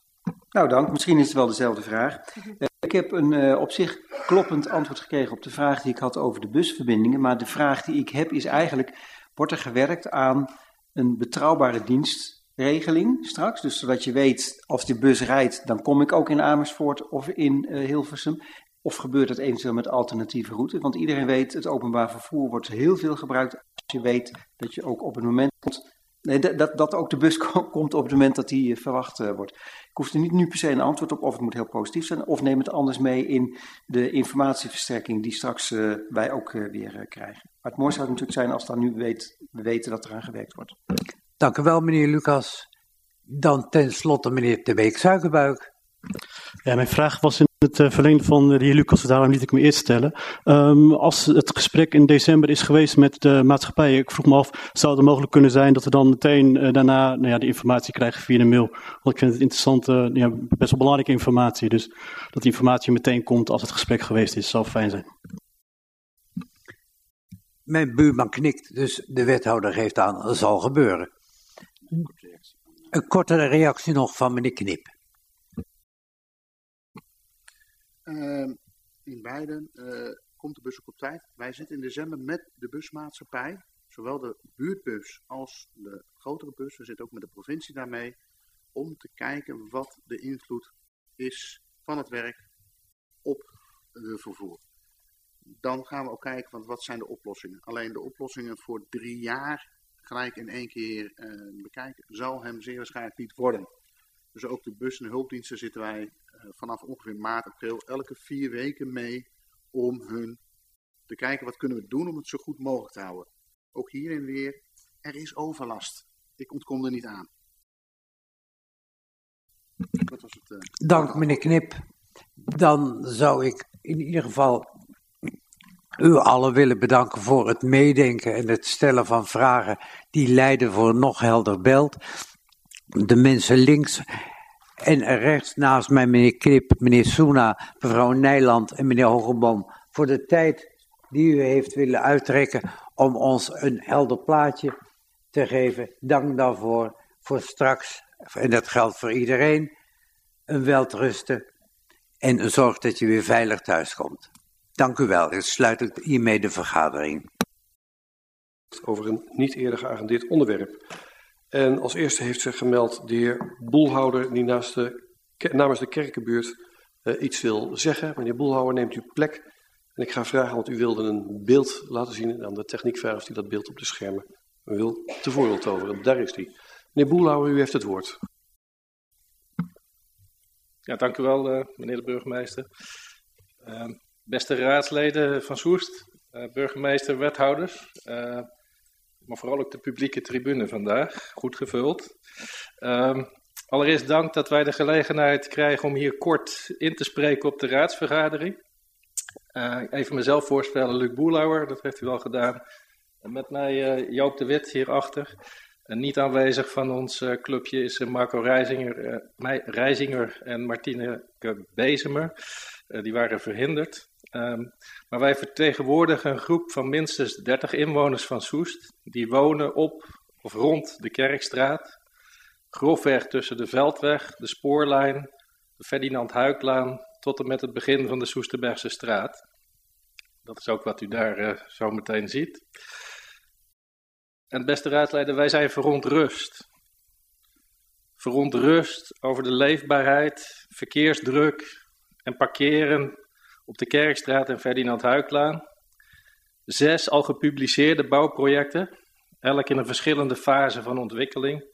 Nou, dank. Misschien is het wel dezelfde vraag. Uh, ik heb een uh, op zich kloppend antwoord gekregen op de vraag die ik had over de busverbindingen. Maar de vraag die ik heb is eigenlijk: wordt er gewerkt aan een betrouwbare dienstregeling straks? Dus zodat je weet, als die bus rijdt, dan kom ik ook in Amersfoort of in uh, Hilversum. Of gebeurt het eventueel met alternatieve routes? Want iedereen weet, het openbaar vervoer wordt heel veel gebruikt. Als je weet dat je ook op het moment komt Nee, dat, dat ook de bus komt op het moment dat die eh, verwacht wordt. Ik hoef er niet nu per se een antwoord op of het moet heel positief zijn. Of neem het anders mee in de informatieverstrekking die straks uh, wij ook weer krijgen. Maar het mooiste zou natuurlijk zijn als dan nu weet, we weten dat eraan gewerkt wordt. Dank u wel meneer Lucas. Dan tenslotte meneer De Beek Suikerbuik. Ja, mijn vraag was in het uh, verlengde van de heer Lucas, daarom liet ik me eerst stellen. Um, als het gesprek in december is geweest met de maatschappij, ik vroeg me af, zou het mogelijk kunnen zijn dat we dan meteen uh, daarna nou ja, de informatie krijgen via de mail? Want ik vind het interessante, uh, ja, best wel belangrijke informatie. Dus dat die informatie meteen komt als het gesprek geweest is, zou fijn zijn. Mijn buurman knikt, dus de wethouder geeft aan, dat zal gebeuren. Een korte reactie nog van meneer Knip. Uh, in beide uh, komt de bus ook op tijd. Wij zitten in december met de busmaatschappij, zowel de buurtbus als de grotere bus. We zitten ook met de provincie daarmee, om te kijken wat de invloed is van het werk op het vervoer. Dan gaan we ook kijken, want wat zijn de oplossingen? Alleen de oplossingen voor drie jaar gelijk in één keer uh, bekijken, zal hem zeer waarschijnlijk niet worden. Dus ook de bus- en hulpdiensten zitten wij vanaf ongeveer maart, april elke vier weken mee om hun te kijken wat kunnen we doen om het zo goed mogelijk te houden. Ook hierin weer, er is overlast. Ik ontkom er niet aan. Dat was het. Uh, Dank meneer Knip. Dan zou ik in ieder geval u allen willen bedanken voor het meedenken en het stellen van vragen die leiden voor een nog helder beeld. De mensen links en rechts naast mij meneer Krip, meneer Soena, mevrouw Nijland en meneer Hogeboom voor de tijd die u heeft willen uittrekken om ons een helder plaatje te geven. Dank daarvoor. Voor straks, en dat geldt voor iedereen, een welterusten en zorg dat je weer veilig thuis komt. Dank u wel. Ik sluit hiermee de vergadering. Over een niet eerder geagendeerd onderwerp. En als eerste heeft zich gemeld de heer Boelhouder, die naast de, namens de kerkenbuurt uh, iets wil zeggen. Meneer Boelhouder, neemt uw plek. En ik ga vragen, want u wilde een beeld laten zien aan de techniek vragen of dat beeld op de schermen wil tevoren toveren. Daar is hij. Meneer Boelhouder, u heeft het woord. Ja, dank u wel, uh, meneer de burgemeester. Uh, beste raadsleden van Soest, burgemeester, wethouders, maar vooral ook de publieke tribune vandaag, goed gevuld. Um, allereerst dank dat wij de gelegenheid krijgen om hier kort in te spreken op de raadsvergadering. Uh, even mezelf voorstellen, Luc Boelauer, dat heeft u al gedaan. En met mij uh, Joop de Wit hierachter. En niet aanwezig van ons uh, clubje is Marco Reisinger, Reisinger en Martine Bezemer. die waren verhinderd. Um, maar wij vertegenwoordigen een groep van minstens 30 inwoners van Soest. Die wonen op of rond de Kerkstraat. Grofweg tussen de Veldweg, de Spoorlijn, de Ferdinand Huiklaan tot en met het begin van de Soesterbergse straat. Dat is ook wat u daar uh, zo meteen ziet. En beste raadleider, wij zijn verontrust. Verontrust over de leefbaarheid, verkeersdruk en parkeren op de Kerkstraat en Ferdinand Huiklaan. Zes al gepubliceerde bouwprojecten, elk in een verschillende fase van ontwikkeling.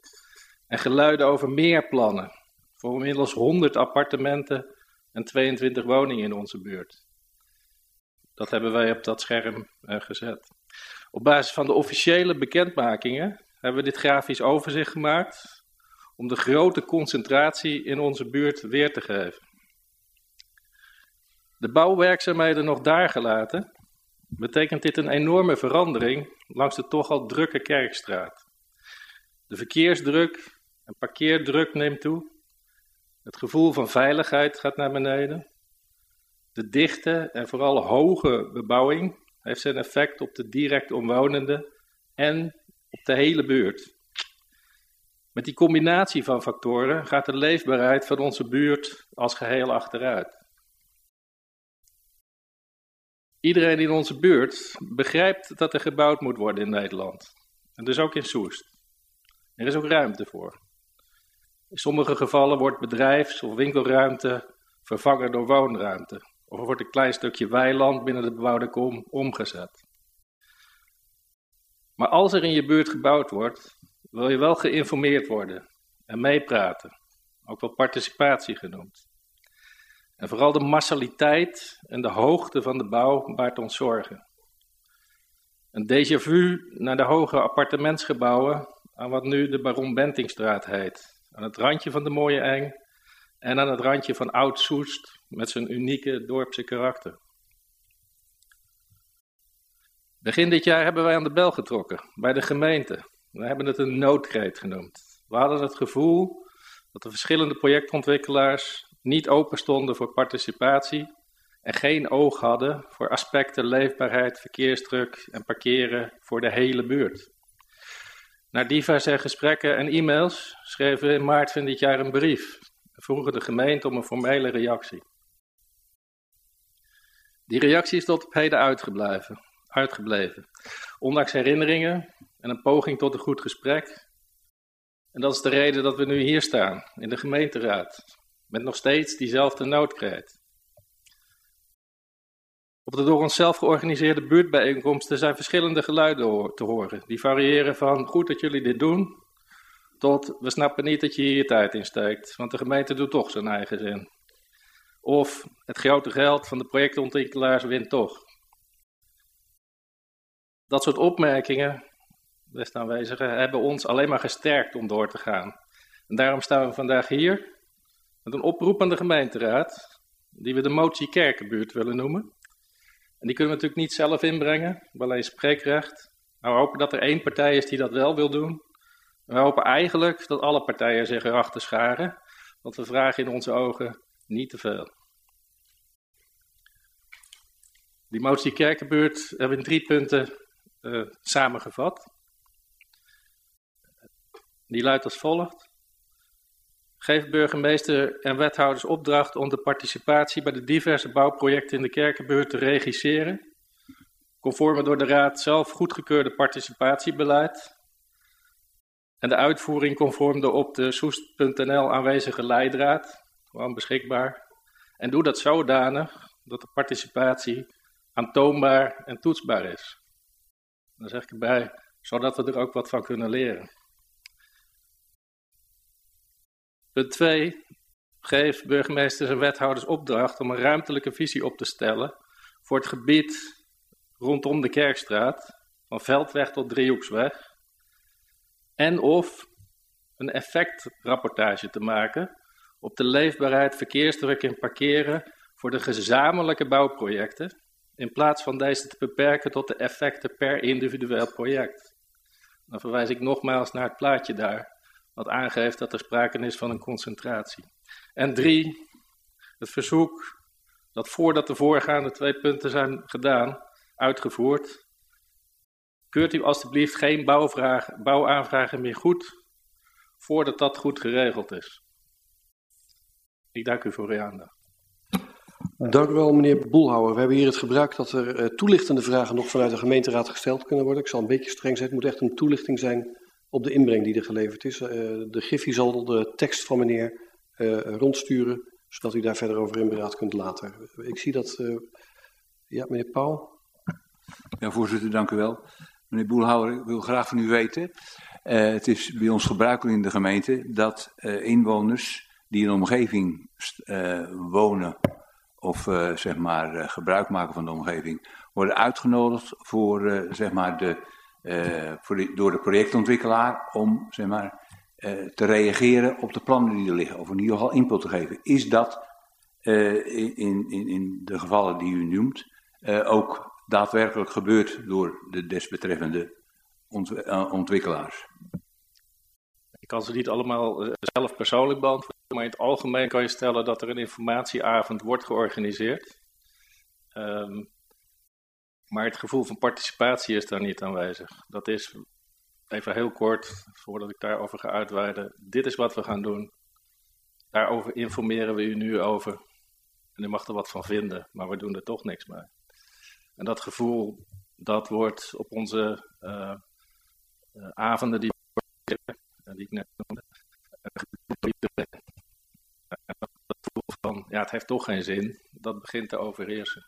En geluiden over meer plannen, voor inmiddels 100 appartementen en 22 woningen in onze buurt. Dat hebben wij op dat scherm uh, gezet. Op basis van de officiële bekendmakingen hebben we dit grafisch overzicht gemaakt om de grote concentratie in onze buurt weer te geven. De bouwwerkzaamheden nog daar gelaten, betekent dit een enorme verandering langs de toch al drukke Kerkstraat. De verkeersdruk en parkeerdruk neemt toe. Het gevoel van veiligheid gaat naar beneden. De dichte en vooral hoge bebouwing heeft zijn effect op de direct omwonenden en op de hele buurt. Met die combinatie van factoren gaat de leefbaarheid van onze buurt als geheel achteruit. Iedereen in onze buurt begrijpt dat er gebouwd moet worden in Nederland. En dus ook in Soest. Er is ook ruimte voor. In sommige gevallen wordt bedrijfs- of winkelruimte vervangen door woonruimte. Of wordt een klein stukje weiland binnen de bebouwde kom omgezet. Maar als er in je buurt gebouwd wordt, wil je wel geïnformeerd worden en meepraten. Ook wel participatie genoemd. En vooral de massaliteit en de hoogte van de bouw baart ons zorgen. Een déjà vu naar de hoge appartementsgebouwen aan wat nu de Baron Bentingstraat heet. Aan het randje van de Mooie Eng en aan het randje van Oud-Soest met zijn unieke dorpse karakter. Begin dit jaar hebben wij aan de bel getrokken bij de gemeente. We hebben het een noodkreet genoemd. We hadden het gevoel dat de verschillende projectontwikkelaars niet open stonden voor participatie en geen oog hadden voor aspecten leefbaarheid, verkeersdruk en parkeren voor de hele buurt. Na diverse gesprekken en e-mails schreven we in maart van dit jaar een brief en vroegen de gemeente om een formele reactie. Die reactie is tot op heden uitgebleven, uitgebleven, ondanks herinneringen en een poging tot een goed gesprek. En dat is de reden dat we nu hier staan, in de gemeenteraad, met nog steeds diezelfde noodkreet. Op de door onszelf georganiseerde buurtbijeenkomsten zijn verschillende geluiden te horen. Die variëren van goed dat jullie dit doen, tot we snappen niet dat je hier je tijd in steekt, want de gemeente doet toch zijn eigen zin. Of het grote geld van de projectontwikkelaars wint toch. Dat soort opmerkingen, beste aanwezigen, hebben ons alleen maar gesterkt om door te gaan. En daarom staan we vandaag hier met een oproep aan de gemeenteraad, die we de motie Kerkenbuurt willen noemen. En die kunnen we natuurlijk niet zelf inbrengen, alleen spreekrecht. Maar we hopen dat er één partij is die dat wel wil doen. En we hopen eigenlijk dat alle partijen zich erachter scharen, want we vragen in onze ogen niet te veel. Die motie Kerkenbuurt hebben we in drie punten uh, samengevat. Die luidt als volgt. Geef burgemeester en wethouders opdracht om de participatie bij de diverse bouwprojecten in de Kerkenbuurt te regisseren, conform het door de Raad zelf goedgekeurde participatiebeleid en de uitvoering conform de op de soest.nl aanwezige leidraad, gewoon beschikbaar. En doe dat zodanig dat de participatie aantoonbaar en toetsbaar is. Dan zeg ik erbij, zodat we er ook wat van kunnen leren. Punt 2. Geef burgemeesters en wethouders opdracht om een ruimtelijke visie op te stellen voor het gebied rondom de Kerkstraat, van Veldweg tot Driehoeksweg. En of een effectrapportage te maken op de leefbaarheid, verkeersdruk en parkeren voor de gezamenlijke bouwprojecten, in plaats van deze te beperken tot de effecten per individueel project. Dan verwijs ik nogmaals naar het plaatje daar, wat aangeeft dat er sprake is van een concentratie. En drie, het verzoek dat voordat de voorgaande twee punten zijn gedaan, uitgevoerd, keurt u alstublieft geen bouwaanvragen meer goed voordat dat goed geregeld is. Ik dank u voor uw aandacht. Dank u wel, meneer Boelhouwer. We hebben hier het gebruik dat er uh, toelichtende vragen nog vanuit de gemeenteraad gesteld kunnen worden. Ik zal een beetje streng zijn. Het moet echt een toelichting zijn op de inbreng die er geleverd is. Uh, de Griffie zal de tekst van meneer uh, rondsturen, zodat u daar verder over in beraad kunt laten. Ik zie dat. ja, meneer Pauw. Ja, voorzitter, dank u wel. Meneer Boelhouwer, ik wil graag van u weten. het is bij ons gebruikelijk in de gemeente dat inwoners die in de omgeving wonen of zeg maar gebruik maken van de omgeving, worden uitgenodigd voor, zeg maar de, voor de, door de projectontwikkelaar om zeg maar, te reageren op de plannen die er liggen, of in ieder geval input te geven. Is dat in, in, in de gevallen die u noemt ook daadwerkelijk gebeurd door de desbetreffende ont, ontwikkelaars? Ik kan ze niet allemaal zelf persoonlijk beantwoorden. Maar in het algemeen kan je stellen dat er een informatieavond wordt georganiseerd. Um, maar het gevoel van participatie is daar niet aanwezig. Dat is, even heel kort, voordat ik daarover ga uitweiden. Dit is wat we gaan doen. Daarover informeren we u nu over. En u mag er wat van vinden, maar we doen er toch niks mee. En dat gevoel, dat wordt op onze uh, uh, avonden die, die ik net noemde, dat gevoel van, ja, het heeft toch geen zin, dat begint te overheersen.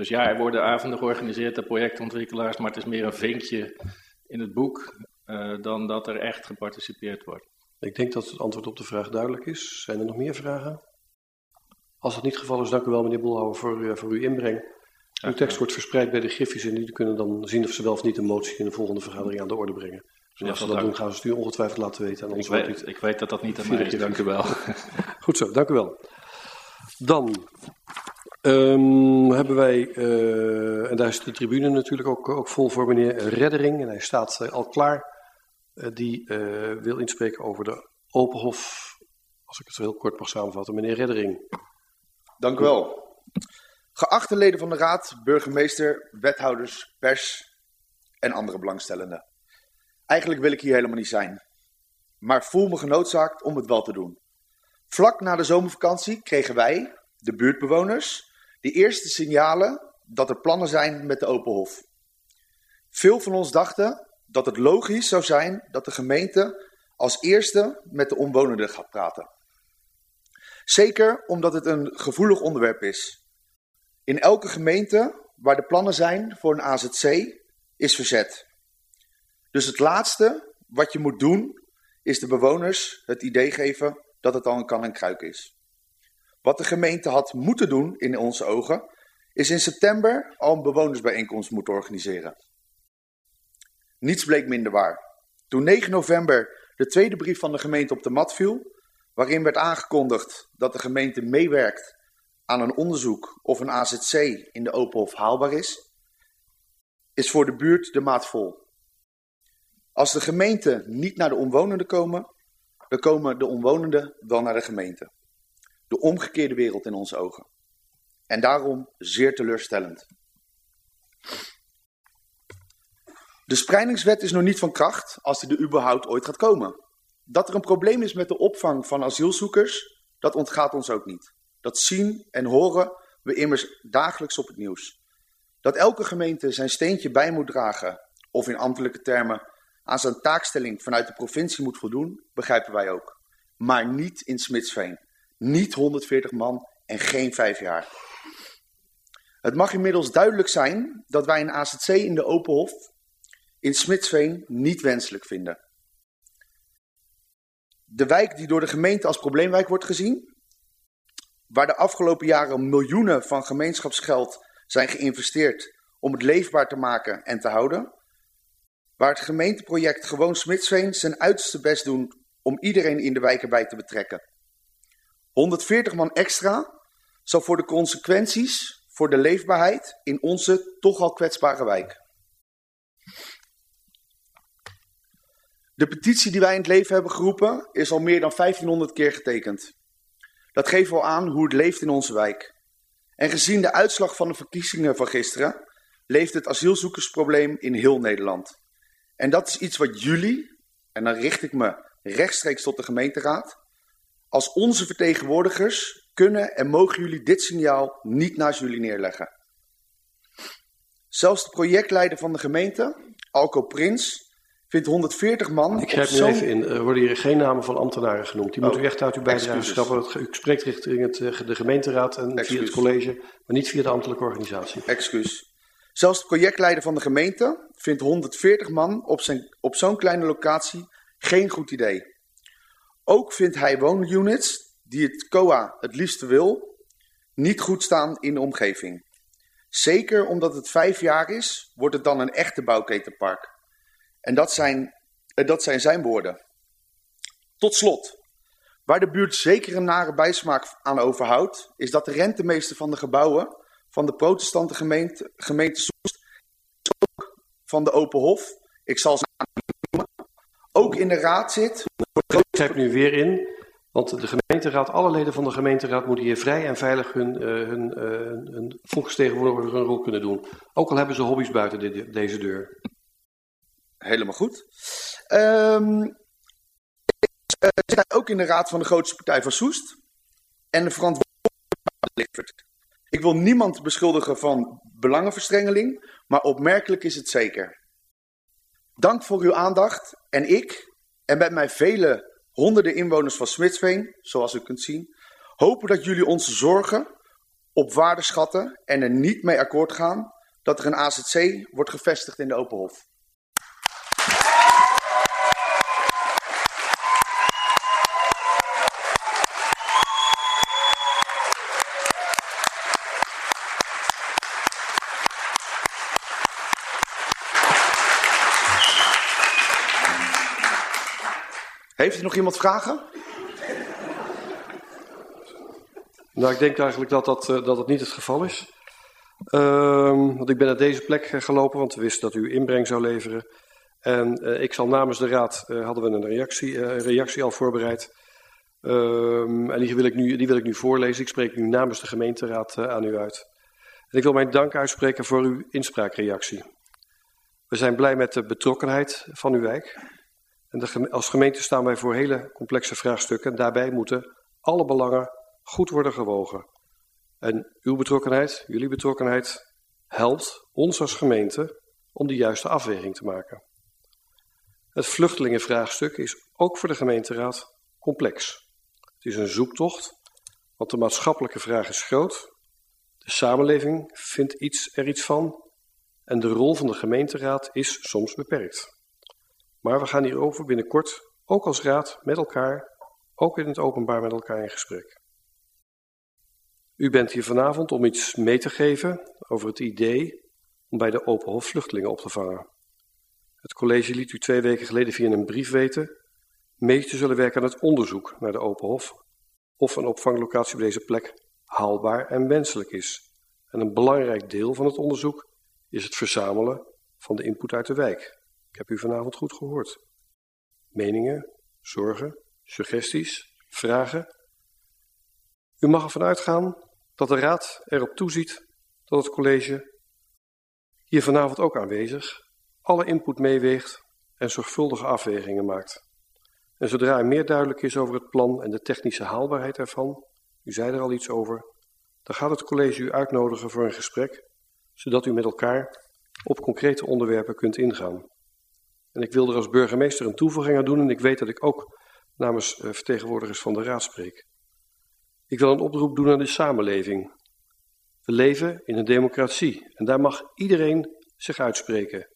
Dus ja, er worden avonden georganiseerd door projectontwikkelaars, maar het is meer een vinkje in het boek uh, dan dat er echt geparticipeerd wordt. Ik denk dat het antwoord op de vraag duidelijk is. Zijn er nog meer vragen? Als dat niet het geval is, dank u wel meneer Boelhouwer voor, uh, voor uw inbreng. Uw tekst wordt verspreid bij de Griffies en die kunnen dan zien of ze wel of niet een motie in de volgende vergadering aan de orde brengen. Dus als ze dat doen, gaan ze het u ongetwijfeld laten weten. En ik, weet, ik weet dat dat niet aan mij is, dank u wel. Goed zo, dank u wel. Dan um, hebben wij, uh, en daar is de tribune natuurlijk ook, ook vol voor meneer Reddering. En hij staat uh, al klaar. Uh, die wil inspreken over de Openhof. Als ik het heel kort mag samenvatten. Meneer Reddering. Dank u wel. Geachte leden van de Raad, burgemeester, wethouders, pers en andere belangstellenden. Eigenlijk wil ik hier helemaal niet zijn, maar voel me genoodzaakt om het wel te doen. Vlak na de zomervakantie kregen wij, de buurtbewoners, de eerste signalen dat er plannen zijn met de Openhof. Veel van ons dachten dat het logisch zou zijn dat de gemeente als eerste met de omwonenden gaat praten. Zeker omdat het een gevoelig onderwerp is. In elke gemeente waar de plannen zijn voor een AZC is verzet. Dus het laatste wat je moet doen, is de bewoners het idee geven dat het al een kan en kruik is. Wat de gemeente had moeten doen, in onze ogen, is in september al een bewonersbijeenkomst moeten organiseren. Niets bleek minder waar. Toen 9 november de tweede brief van de gemeente op de mat viel, waarin werd aangekondigd dat de gemeente meewerkt aan een onderzoek of een AZC in de Openhof haalbaar is, is voor de buurt de maat vol. Als de gemeente niet naar de omwonenden komen, dan komen de omwonenden wel naar de gemeente. De omgekeerde wereld in onze ogen. En daarom zeer teleurstellend. De spreidingswet is nog niet van kracht als die er überhaupt ooit gaat komen. Dat er een probleem is met de opvang van asielzoekers, dat ontgaat ons ook niet. Dat zien en horen we immers dagelijks op het nieuws. Dat elke gemeente zijn steentje bij moet dragen, of in ambtelijke termen aan zijn taakstelling vanuit de provincie moet voldoen, begrijpen wij ook. Maar niet in Smitsveen. Niet 140 man en geen vijf jaar. Het mag inmiddels duidelijk zijn dat wij een AZC in de Openhof in Smitsveen niet wenselijk vinden. De wijk die door de gemeente als probleemwijk wordt gezien, waar de afgelopen jaren miljoenen van gemeenschapsgeld zijn geïnvesteerd om het leefbaar te maken en te houden, waar het gemeenteproject Gewoon Smitsveen zijn uiterste best doen om iedereen in de wijk erbij te betrekken. 140 man extra zal voor de consequenties voor de leefbaarheid in onze toch al kwetsbare wijk. De petitie die wij in het leven hebben geroepen is al meer dan 1500 keer getekend. Dat geeft wel aan hoe het leeft in onze wijk. En gezien de uitslag van de verkiezingen van gisteren, leeft het asielzoekersprobleem in heel Nederland. En dat is iets wat jullie, en dan richt ik me rechtstreeks tot de gemeenteraad, als onze vertegenwoordigers kunnen en mogen jullie dit signaal niet naast jullie neerleggen. Zelfs de projectleider van de gemeente, Alco Prins, vindt 140 man. Ik grijp nu even in. Er worden hier geen namen van ambtenaren genoemd. Die oh, moet u echt uit uw bijdrage schrappen. U spreekt richting het, eh, de gemeenteraad en via het college, maar niet via de ambtelijke organisatie. Excuus. Zelfs de projectleider van de gemeente vindt 140 man op, zijn, op zo'n kleine locatie geen goed idee. Ook vindt hij woonunits, die het COA het liefste wil, niet goed staan in de omgeving. Zeker omdat het vijf jaar is, wordt het dan een echte bouwketenpark. En dat zijn, eh, dat zijn zijn woorden. Tot slot, waar de buurt zeker een nare bijsmaak aan overhoudt, is dat de rentemeester van de gebouwen van de protestante gemeente, gemeente Soest, van de Open Hof, ik zal noemen, ook in de raad zit. Ik grijp nu weer in, want de gemeenteraad, alle leden van de gemeenteraad moeten hier vrij en veilig hun, uh, hun, uh, hun volksvertegenwoordiger hun rol kunnen doen. Ook al hebben ze hobby's buiten de, deze deur. Helemaal goed. Um, ik zit ook in de raad van de grootste partij van Soest. En de verantwoordelijkheid Ik wil niemand beschuldigen van belangenverstrengeling, maar opmerkelijk is het zeker. Dank voor uw aandacht. En ik, en met mij vele honderden inwoners van Smitsveen, zoals u kunt zien, hopen dat jullie onze zorgen op waarde schatten en er niet mee akkoord gaan dat er een AZC wordt gevestigd in de Open Heeft er nog iemand vragen? Nou, ik denk eigenlijk dat dat, uh, dat het niet het geval is. Uh, want ik ben naar deze plek gelopen, want we wisten dat u inbreng zou leveren. En uh, ik zal namens de raad, hadden we een reactie, reactie al voorbereid. Ehm, en die wil, ik nu, die wil ik nu voorlezen. Ik spreek nu namens de gemeenteraad aan u uit. Ik wil mijn dank uitspreken voor uw inspraakreactie. We zijn blij met de betrokkenheid van uw wijk. En als gemeente staan wij voor hele complexe vraagstukken. En daarbij moeten alle belangen goed worden gewogen. En uw betrokkenheid, jullie betrokkenheid, helpt ons als gemeente om de juiste afweging te maken. Het vluchtelingenvraagstuk is ook voor de gemeenteraad complex. Het is een zoektocht, want de maatschappelijke vraag is groot. De samenleving vindt iets, er iets van. En de rol van de gemeenteraad is soms beperkt. Maar we gaan hierover binnenkort, ook als raad, met elkaar, ook in het openbaar met elkaar in gesprek. U bent hier vanavond om iets mee te geven over het idee om bij de Open Hof vluchtelingen op te vangen. Het college liet u twee weken geleden via een brief weten mee te zullen werken aan het onderzoek naar de Open Hof of een opvanglocatie op deze plek haalbaar en wenselijk is. En een belangrijk deel van het onderzoek is het verzamelen van de input uit de wijk. Ik heb u vanavond goed gehoord. Meningen, zorgen, suggesties, vragen. U mag ervan uitgaan dat de Raad erop toeziet dat het college hier vanavond ook aanwezig alle input meeweegt en zorgvuldige afwegingen maakt. En zodra er meer duidelijk is over het plan en de technische haalbaarheid ervan, u zei er al iets over, dan gaat het college u uitnodigen voor een gesprek, zodat u met elkaar op concrete onderwerpen kunt ingaan. En ik wil er als burgemeester een toevoeging aan doen en ik weet dat ik ook namens uh, vertegenwoordigers van de raad spreek. Ik wil een oproep doen aan de samenleving. We leven in een democratie en daar mag iedereen zich uitspreken.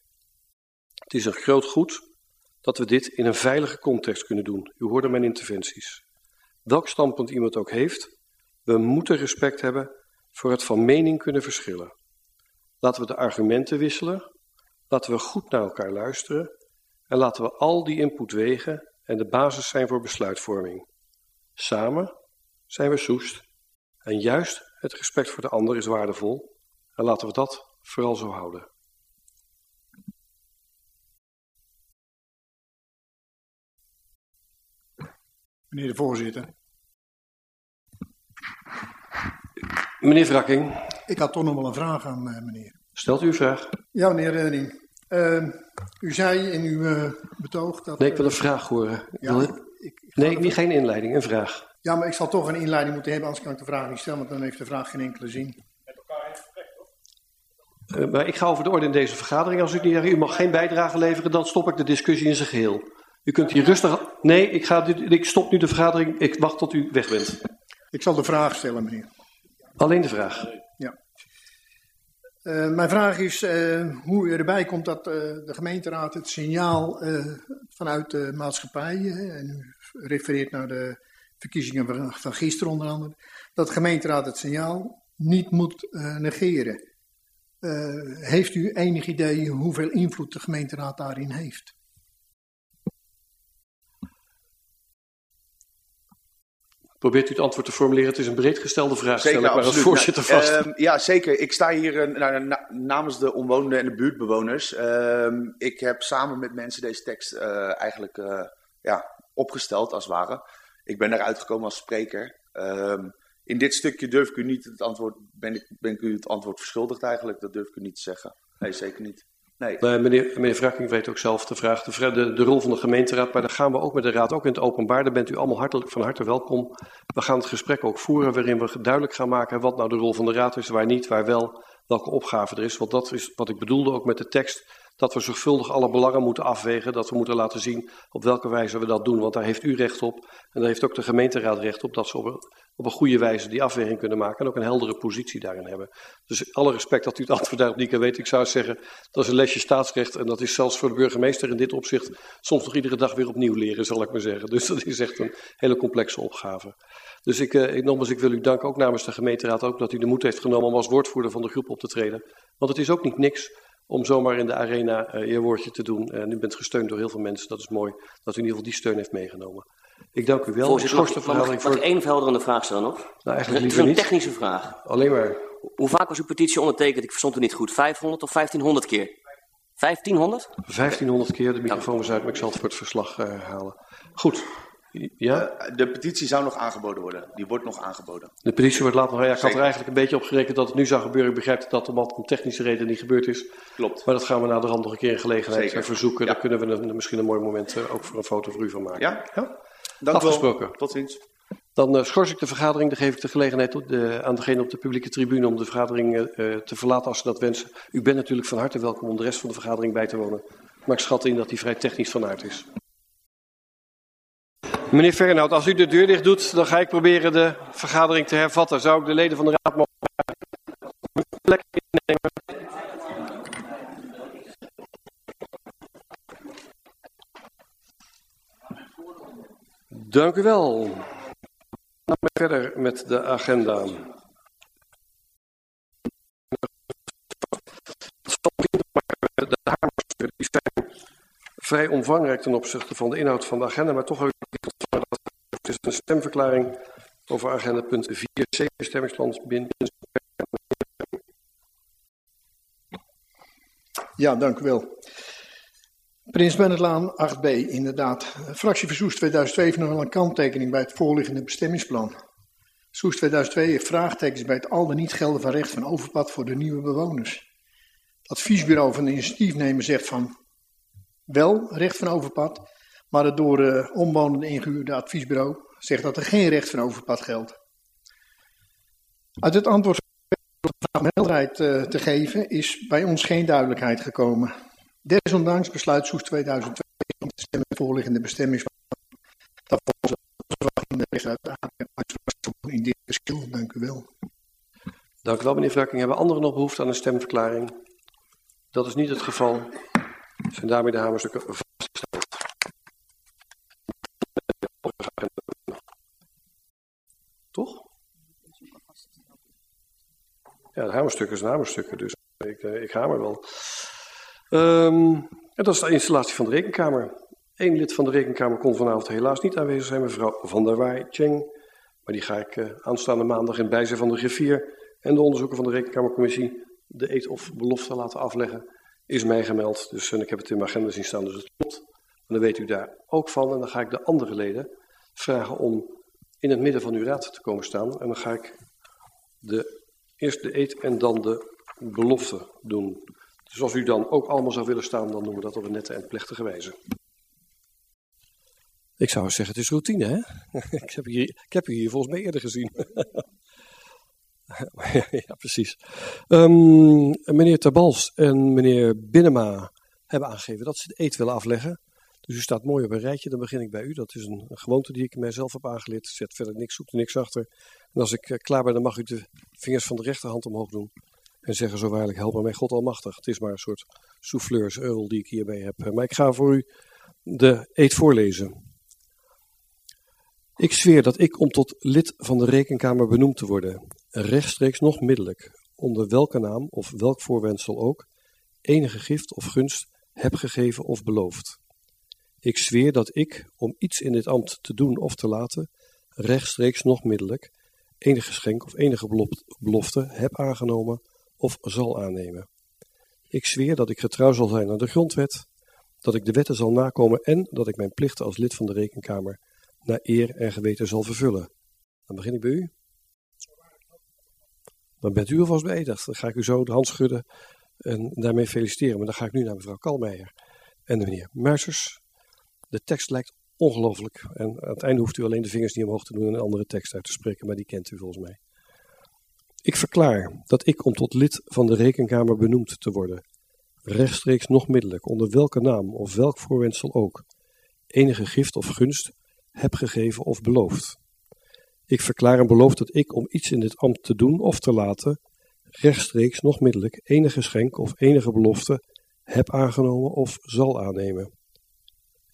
Het is een groot goed dat we dit in een veilige context kunnen doen. U hoorde mijn interventies. Welk standpunt iemand ook heeft, we moeten respect hebben voor het van mening kunnen verschillen. Laten we de argumenten wisselen, Laten we goed naar elkaar luisteren en laten we al die input wegen en de basis zijn voor besluitvorming. Samen zijn we Soest en juist het respect voor de ander is waardevol en laten we dat vooral zo houden. Meneer de voorzitter. Meneer Vrakking. Ik had toch nog wel een vraag aan uh, meneer. Stelt u uw vraag. Ja, meneer Redding. Uh, u zei in uw uh, betoog dat... Nee, ik wil een vraag horen. Ja, ik, ik, nee, niet geen inleiding, een vraag. Ja, maar ik zal toch een inleiding moeten hebben, anders kan ik de vraag niet stellen, want dan heeft de vraag geen enkele zin. Uh, maar ik ga over de orde in deze vergadering. Als u niet zegt, u mag geen bijdrage leveren, dan stop ik de discussie in zijn geheel. U kunt hier rustig... Nee, ik, ga, ik stop nu de vergadering. Ik wacht tot u weg bent. Ik zal de vraag stellen, meneer. Alleen de vraag. Uh, mijn vraag is uh, hoe u erbij komt dat uh, de gemeenteraad het signaal vanuit de maatschappij, en u refereert naar de verkiezingen van, van gisteren onder andere, dat de gemeenteraad het signaal niet moet negeren. heeft u enig idee hoeveel invloed de gemeenteraad daarin heeft? Probeert u het antwoord te formuleren? Het is een breed gestelde vraag, zeker, stel ik maar als voorzitter nou, vast. Uh, ja, zeker. Ik sta hier uh, na, namens de omwonenden en de buurtbewoners. Uh, ik heb samen met mensen deze tekst eh, eigenlijk ja, opgesteld, als het ware. Ik ben eruit gekomen als spreker. Ehm, in dit stukje durf ik u niet het antwoord, ben ik, ben ik u het antwoord verschuldigd eigenlijk. Dat durf ik u niet te zeggen. Nee, zeker niet. Nee. Meneer, meneer Vrakking weet ook zelf de vraag, de, de, de, rol van de gemeenteraad, maar daar gaan we ook met de raad, ook in het openbaar, daar bent u allemaal hartelijk van harte welkom. We gaan het gesprek ook voeren waarin we duidelijk gaan maken wat nou de rol van de raad is, waar niet, waar wel, welke opgave er is. Want dat is wat ik bedoelde ook met de tekst, dat we zorgvuldig alle belangen moeten afwegen, dat we moeten laten zien op welke wijze we dat doen. Want daar heeft u recht op en daar heeft ook de gemeenteraad recht op, dat ze op een, goede wijze die afweging kunnen maken en ook een heldere positie daarin hebben. Dus alle respect dat u het antwoord daarop niet kan weten. Ik zou zeggen, dat is een lesje staatsrecht en dat is zelfs voor de burgemeester in dit opzicht soms nog iedere dag weer opnieuw leren, zal ik maar zeggen. Dus dat is echt een hele complexe opgave. Dus ik, nogmaals, ik wil u danken ook namens de gemeenteraad ook dat u de moed heeft genomen om als woordvoerder van de groep op te treden. Want het is ook niet niks om zomaar in de arena uh, je woordje te doen. En u bent gesteund door heel veel mensen, dat is mooi dat u in ieder geval die steun heeft meegenomen. Ik dank u wel. Voorzitter, mag, mag, mag, mag ik één verhelderende vraag stellen nog? Nou, eigenlijk het is een niet. technische vraag. Alleen maar. Hoe vaak was uw petitie ondertekend? Ik verstond u niet goed. 500 of 1500 keer? 1500? 1500 keer, de microfoon was uit, maar ik zal het voor het verslag uh, halen. Goed. Ja? Uh, de petitie zou nog aangeboden worden. Die wordt nog aangeboden. De petitie wordt later nog. Ja, ik had er eigenlijk een beetje op gerekend dat het nu zou gebeuren. Ik begrijp dat dat om technische reden niet gebeurd is. Klopt. Maar dat gaan we na de rand nog een keer in gelegenheid Zeker. verzoeken. Ja. Daar kunnen we een, misschien een mooi moment uh, ook voor een foto voor u van maken. Ja? ja? Dank Afgesproken. Wel. Tot ziens. Dan uh, schors ik de vergadering. Dan geef ik de gelegenheid op de, aan degene op de publieke tribune om de vergadering te verlaten als ze dat wensen. U bent natuurlijk van harte welkom om de rest van de vergadering bij te wonen. Maar ik schat in dat die vrij technisch van aard is. Meneer Fernhout, als u de deur dicht doet, dan ga ik proberen de vergadering te hervatten. Zou ik de leden van de raad mogen plek innemen? Dank u wel. Dan verder met de agenda. De zijn vrij omvangrijk ten opzichte van de inhoud van de agenda, maar toch heb een stemverklaring over agenda punt 4c, bestemmingsplan binnen. Ja, dank u wel. Prins Bennetlaan 8b, inderdaad. Fractie Soest 2002 heeft wel een kanttekening bij het voorliggende bestemmingsplan. Soest 2002 heeft vraagtekens bij het al dan niet gelden van recht van overpad voor de nieuwe bewoners. Het adviesbureau van de initiatiefnemer zegt van wel recht van overpad, maar het door de omwonenden ingehuurde adviesbureau zegt dat er geen recht van overpad geldt. Uit het antwoord om helderheid te geven is bij ons geen duidelijkheid gekomen. Desondanks besluit Soes 2002 om te stemmen voorliggende bestemmingsplan. Dat volgens de verwachting de in dit verschil. Dank u wel. Dank u wel, meneer Vrakking. Hebben anderen nog behoefte aan een stemverklaring? Dat is niet het geval. Zijn daarmee de hamerstukken Toch? Ja, de hamerstukken zijn hamerstukken, dus ik, ik hamer wel. Um, en dat is de installatie van de rekenkamer. Eén lid van de rekenkamer kon vanavond helaas niet aanwezig zijn, mevrouw Van der Waai Cheng. Maar die ga ik uh, aanstaande maandag in bijzijn van de griffier en de onderzoeker van de rekenkamercommissie de eet of belofte laten afleggen. Is mij gemeld, dus ik heb het in mijn agenda zien staan, dus het klopt. En dan weet u daar ook van. En dan ga ik de andere leden vragen om in het midden van uw raad te komen staan. En dan ga ik de, eerst de eet en dan de belofte doen. Dus als u dan ook allemaal zou willen staan, dan doen we dat op een nette en plechtige wijze. Ik zou zeggen, het is routine, hè? ik, heb hier, ik heb u hier volgens mij eerder gezien. ja, precies. Um, meneer Tabals en meneer Binnema hebben aangegeven dat ze de eet willen afleggen. Dus u staat mooi op een rijtje, dan begin ik bij u. Dat is een, gewoonte die ik mijzelf heb aangeleerd. Zet verder niks, zoekt er niks achter. En als ik uh, klaar ben, dan mag u de vingers van de rechterhand omhoog doen. En zeggen zo waarlijk, help mij God almachtig. Het is maar een soort souffleurseul die ik hierbij heb. Maar ik ga voor u de eet voorlezen. Ik zweer dat ik om tot lid van de rekenkamer benoemd te worden, rechtstreeks nog middelijk, onder welke naam of welk voorwendsel ook, enige gift of gunst heb gegeven of beloofd. Ik zweer dat ik, om iets in dit ambt te doen of te laten, rechtstreeks nog middelijk, enige geschenk of enige belofte heb aangenomen of zal aannemen. Ik zweer dat ik getrouw zal zijn aan de grondwet, dat ik de wetten zal nakomen en dat ik mijn plichten als lid van de rekenkamer naar eer en geweten zal vervullen. Dan begin ik bij u. Dan bent u alvast beëdigd. Dan ga ik u zo de hand schudden en daarmee feliciteren. Maar dan ga ik nu naar mevrouw Kalmeijer en de meneer Muisers. De tekst lijkt ongelooflijk. En aan het einde hoeft u alleen de vingers niet omhoog te doen en een andere tekst uit te spreken, maar die kent u volgens mij. Ik verklaar dat ik om tot lid van de rekenkamer benoemd te worden, rechtstreeks nog middelijk, onder welke naam of welk voorwendsel ook, enige gift of gunst heb gegeven of beloofd. Ik verklaar en beloof dat ik om iets in dit ambt te doen of te laten, rechtstreeks nog middelijk enige schenk of enige belofte heb aangenomen of zal aannemen.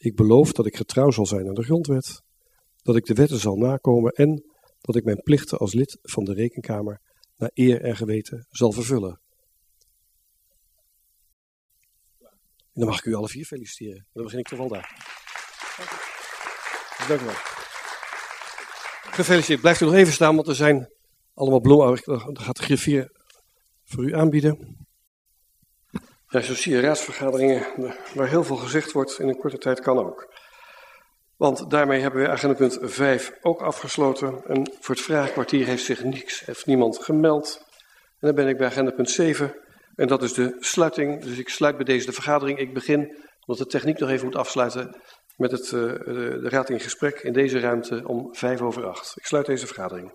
Ik beloof dat ik getrouw zal zijn aan de grondwet, dat ik de wetten zal nakomen en dat ik mijn plichten als lid van de rekenkamer naar eer en geweten zal vervullen. En dan mag ik u alle vier feliciteren. Dan begin ik toch wel daar. Dank u wel. Gefeliciteerd. Blijft u nog even staan, want er zijn allemaal bloemen. Dat gaat de griffier voor u aanbieden. Ja, zo zie je raadsvergaderingen waar heel veel gezegd wordt in een korte tijd kan ook. Want daarmee hebben we agenda punt 5 ook afgesloten. En voor het vraagkwartier heeft zich niks, heeft niemand gemeld. En dan ben ik bij agenda punt 7. En dat is de sluiting. Dus ik sluit bij deze de vergadering. Ik begin, omdat de techniek nog even moet afsluiten, met het, uh, de, de raad in gesprek in deze ruimte om vijf over acht. Ik sluit deze vergadering.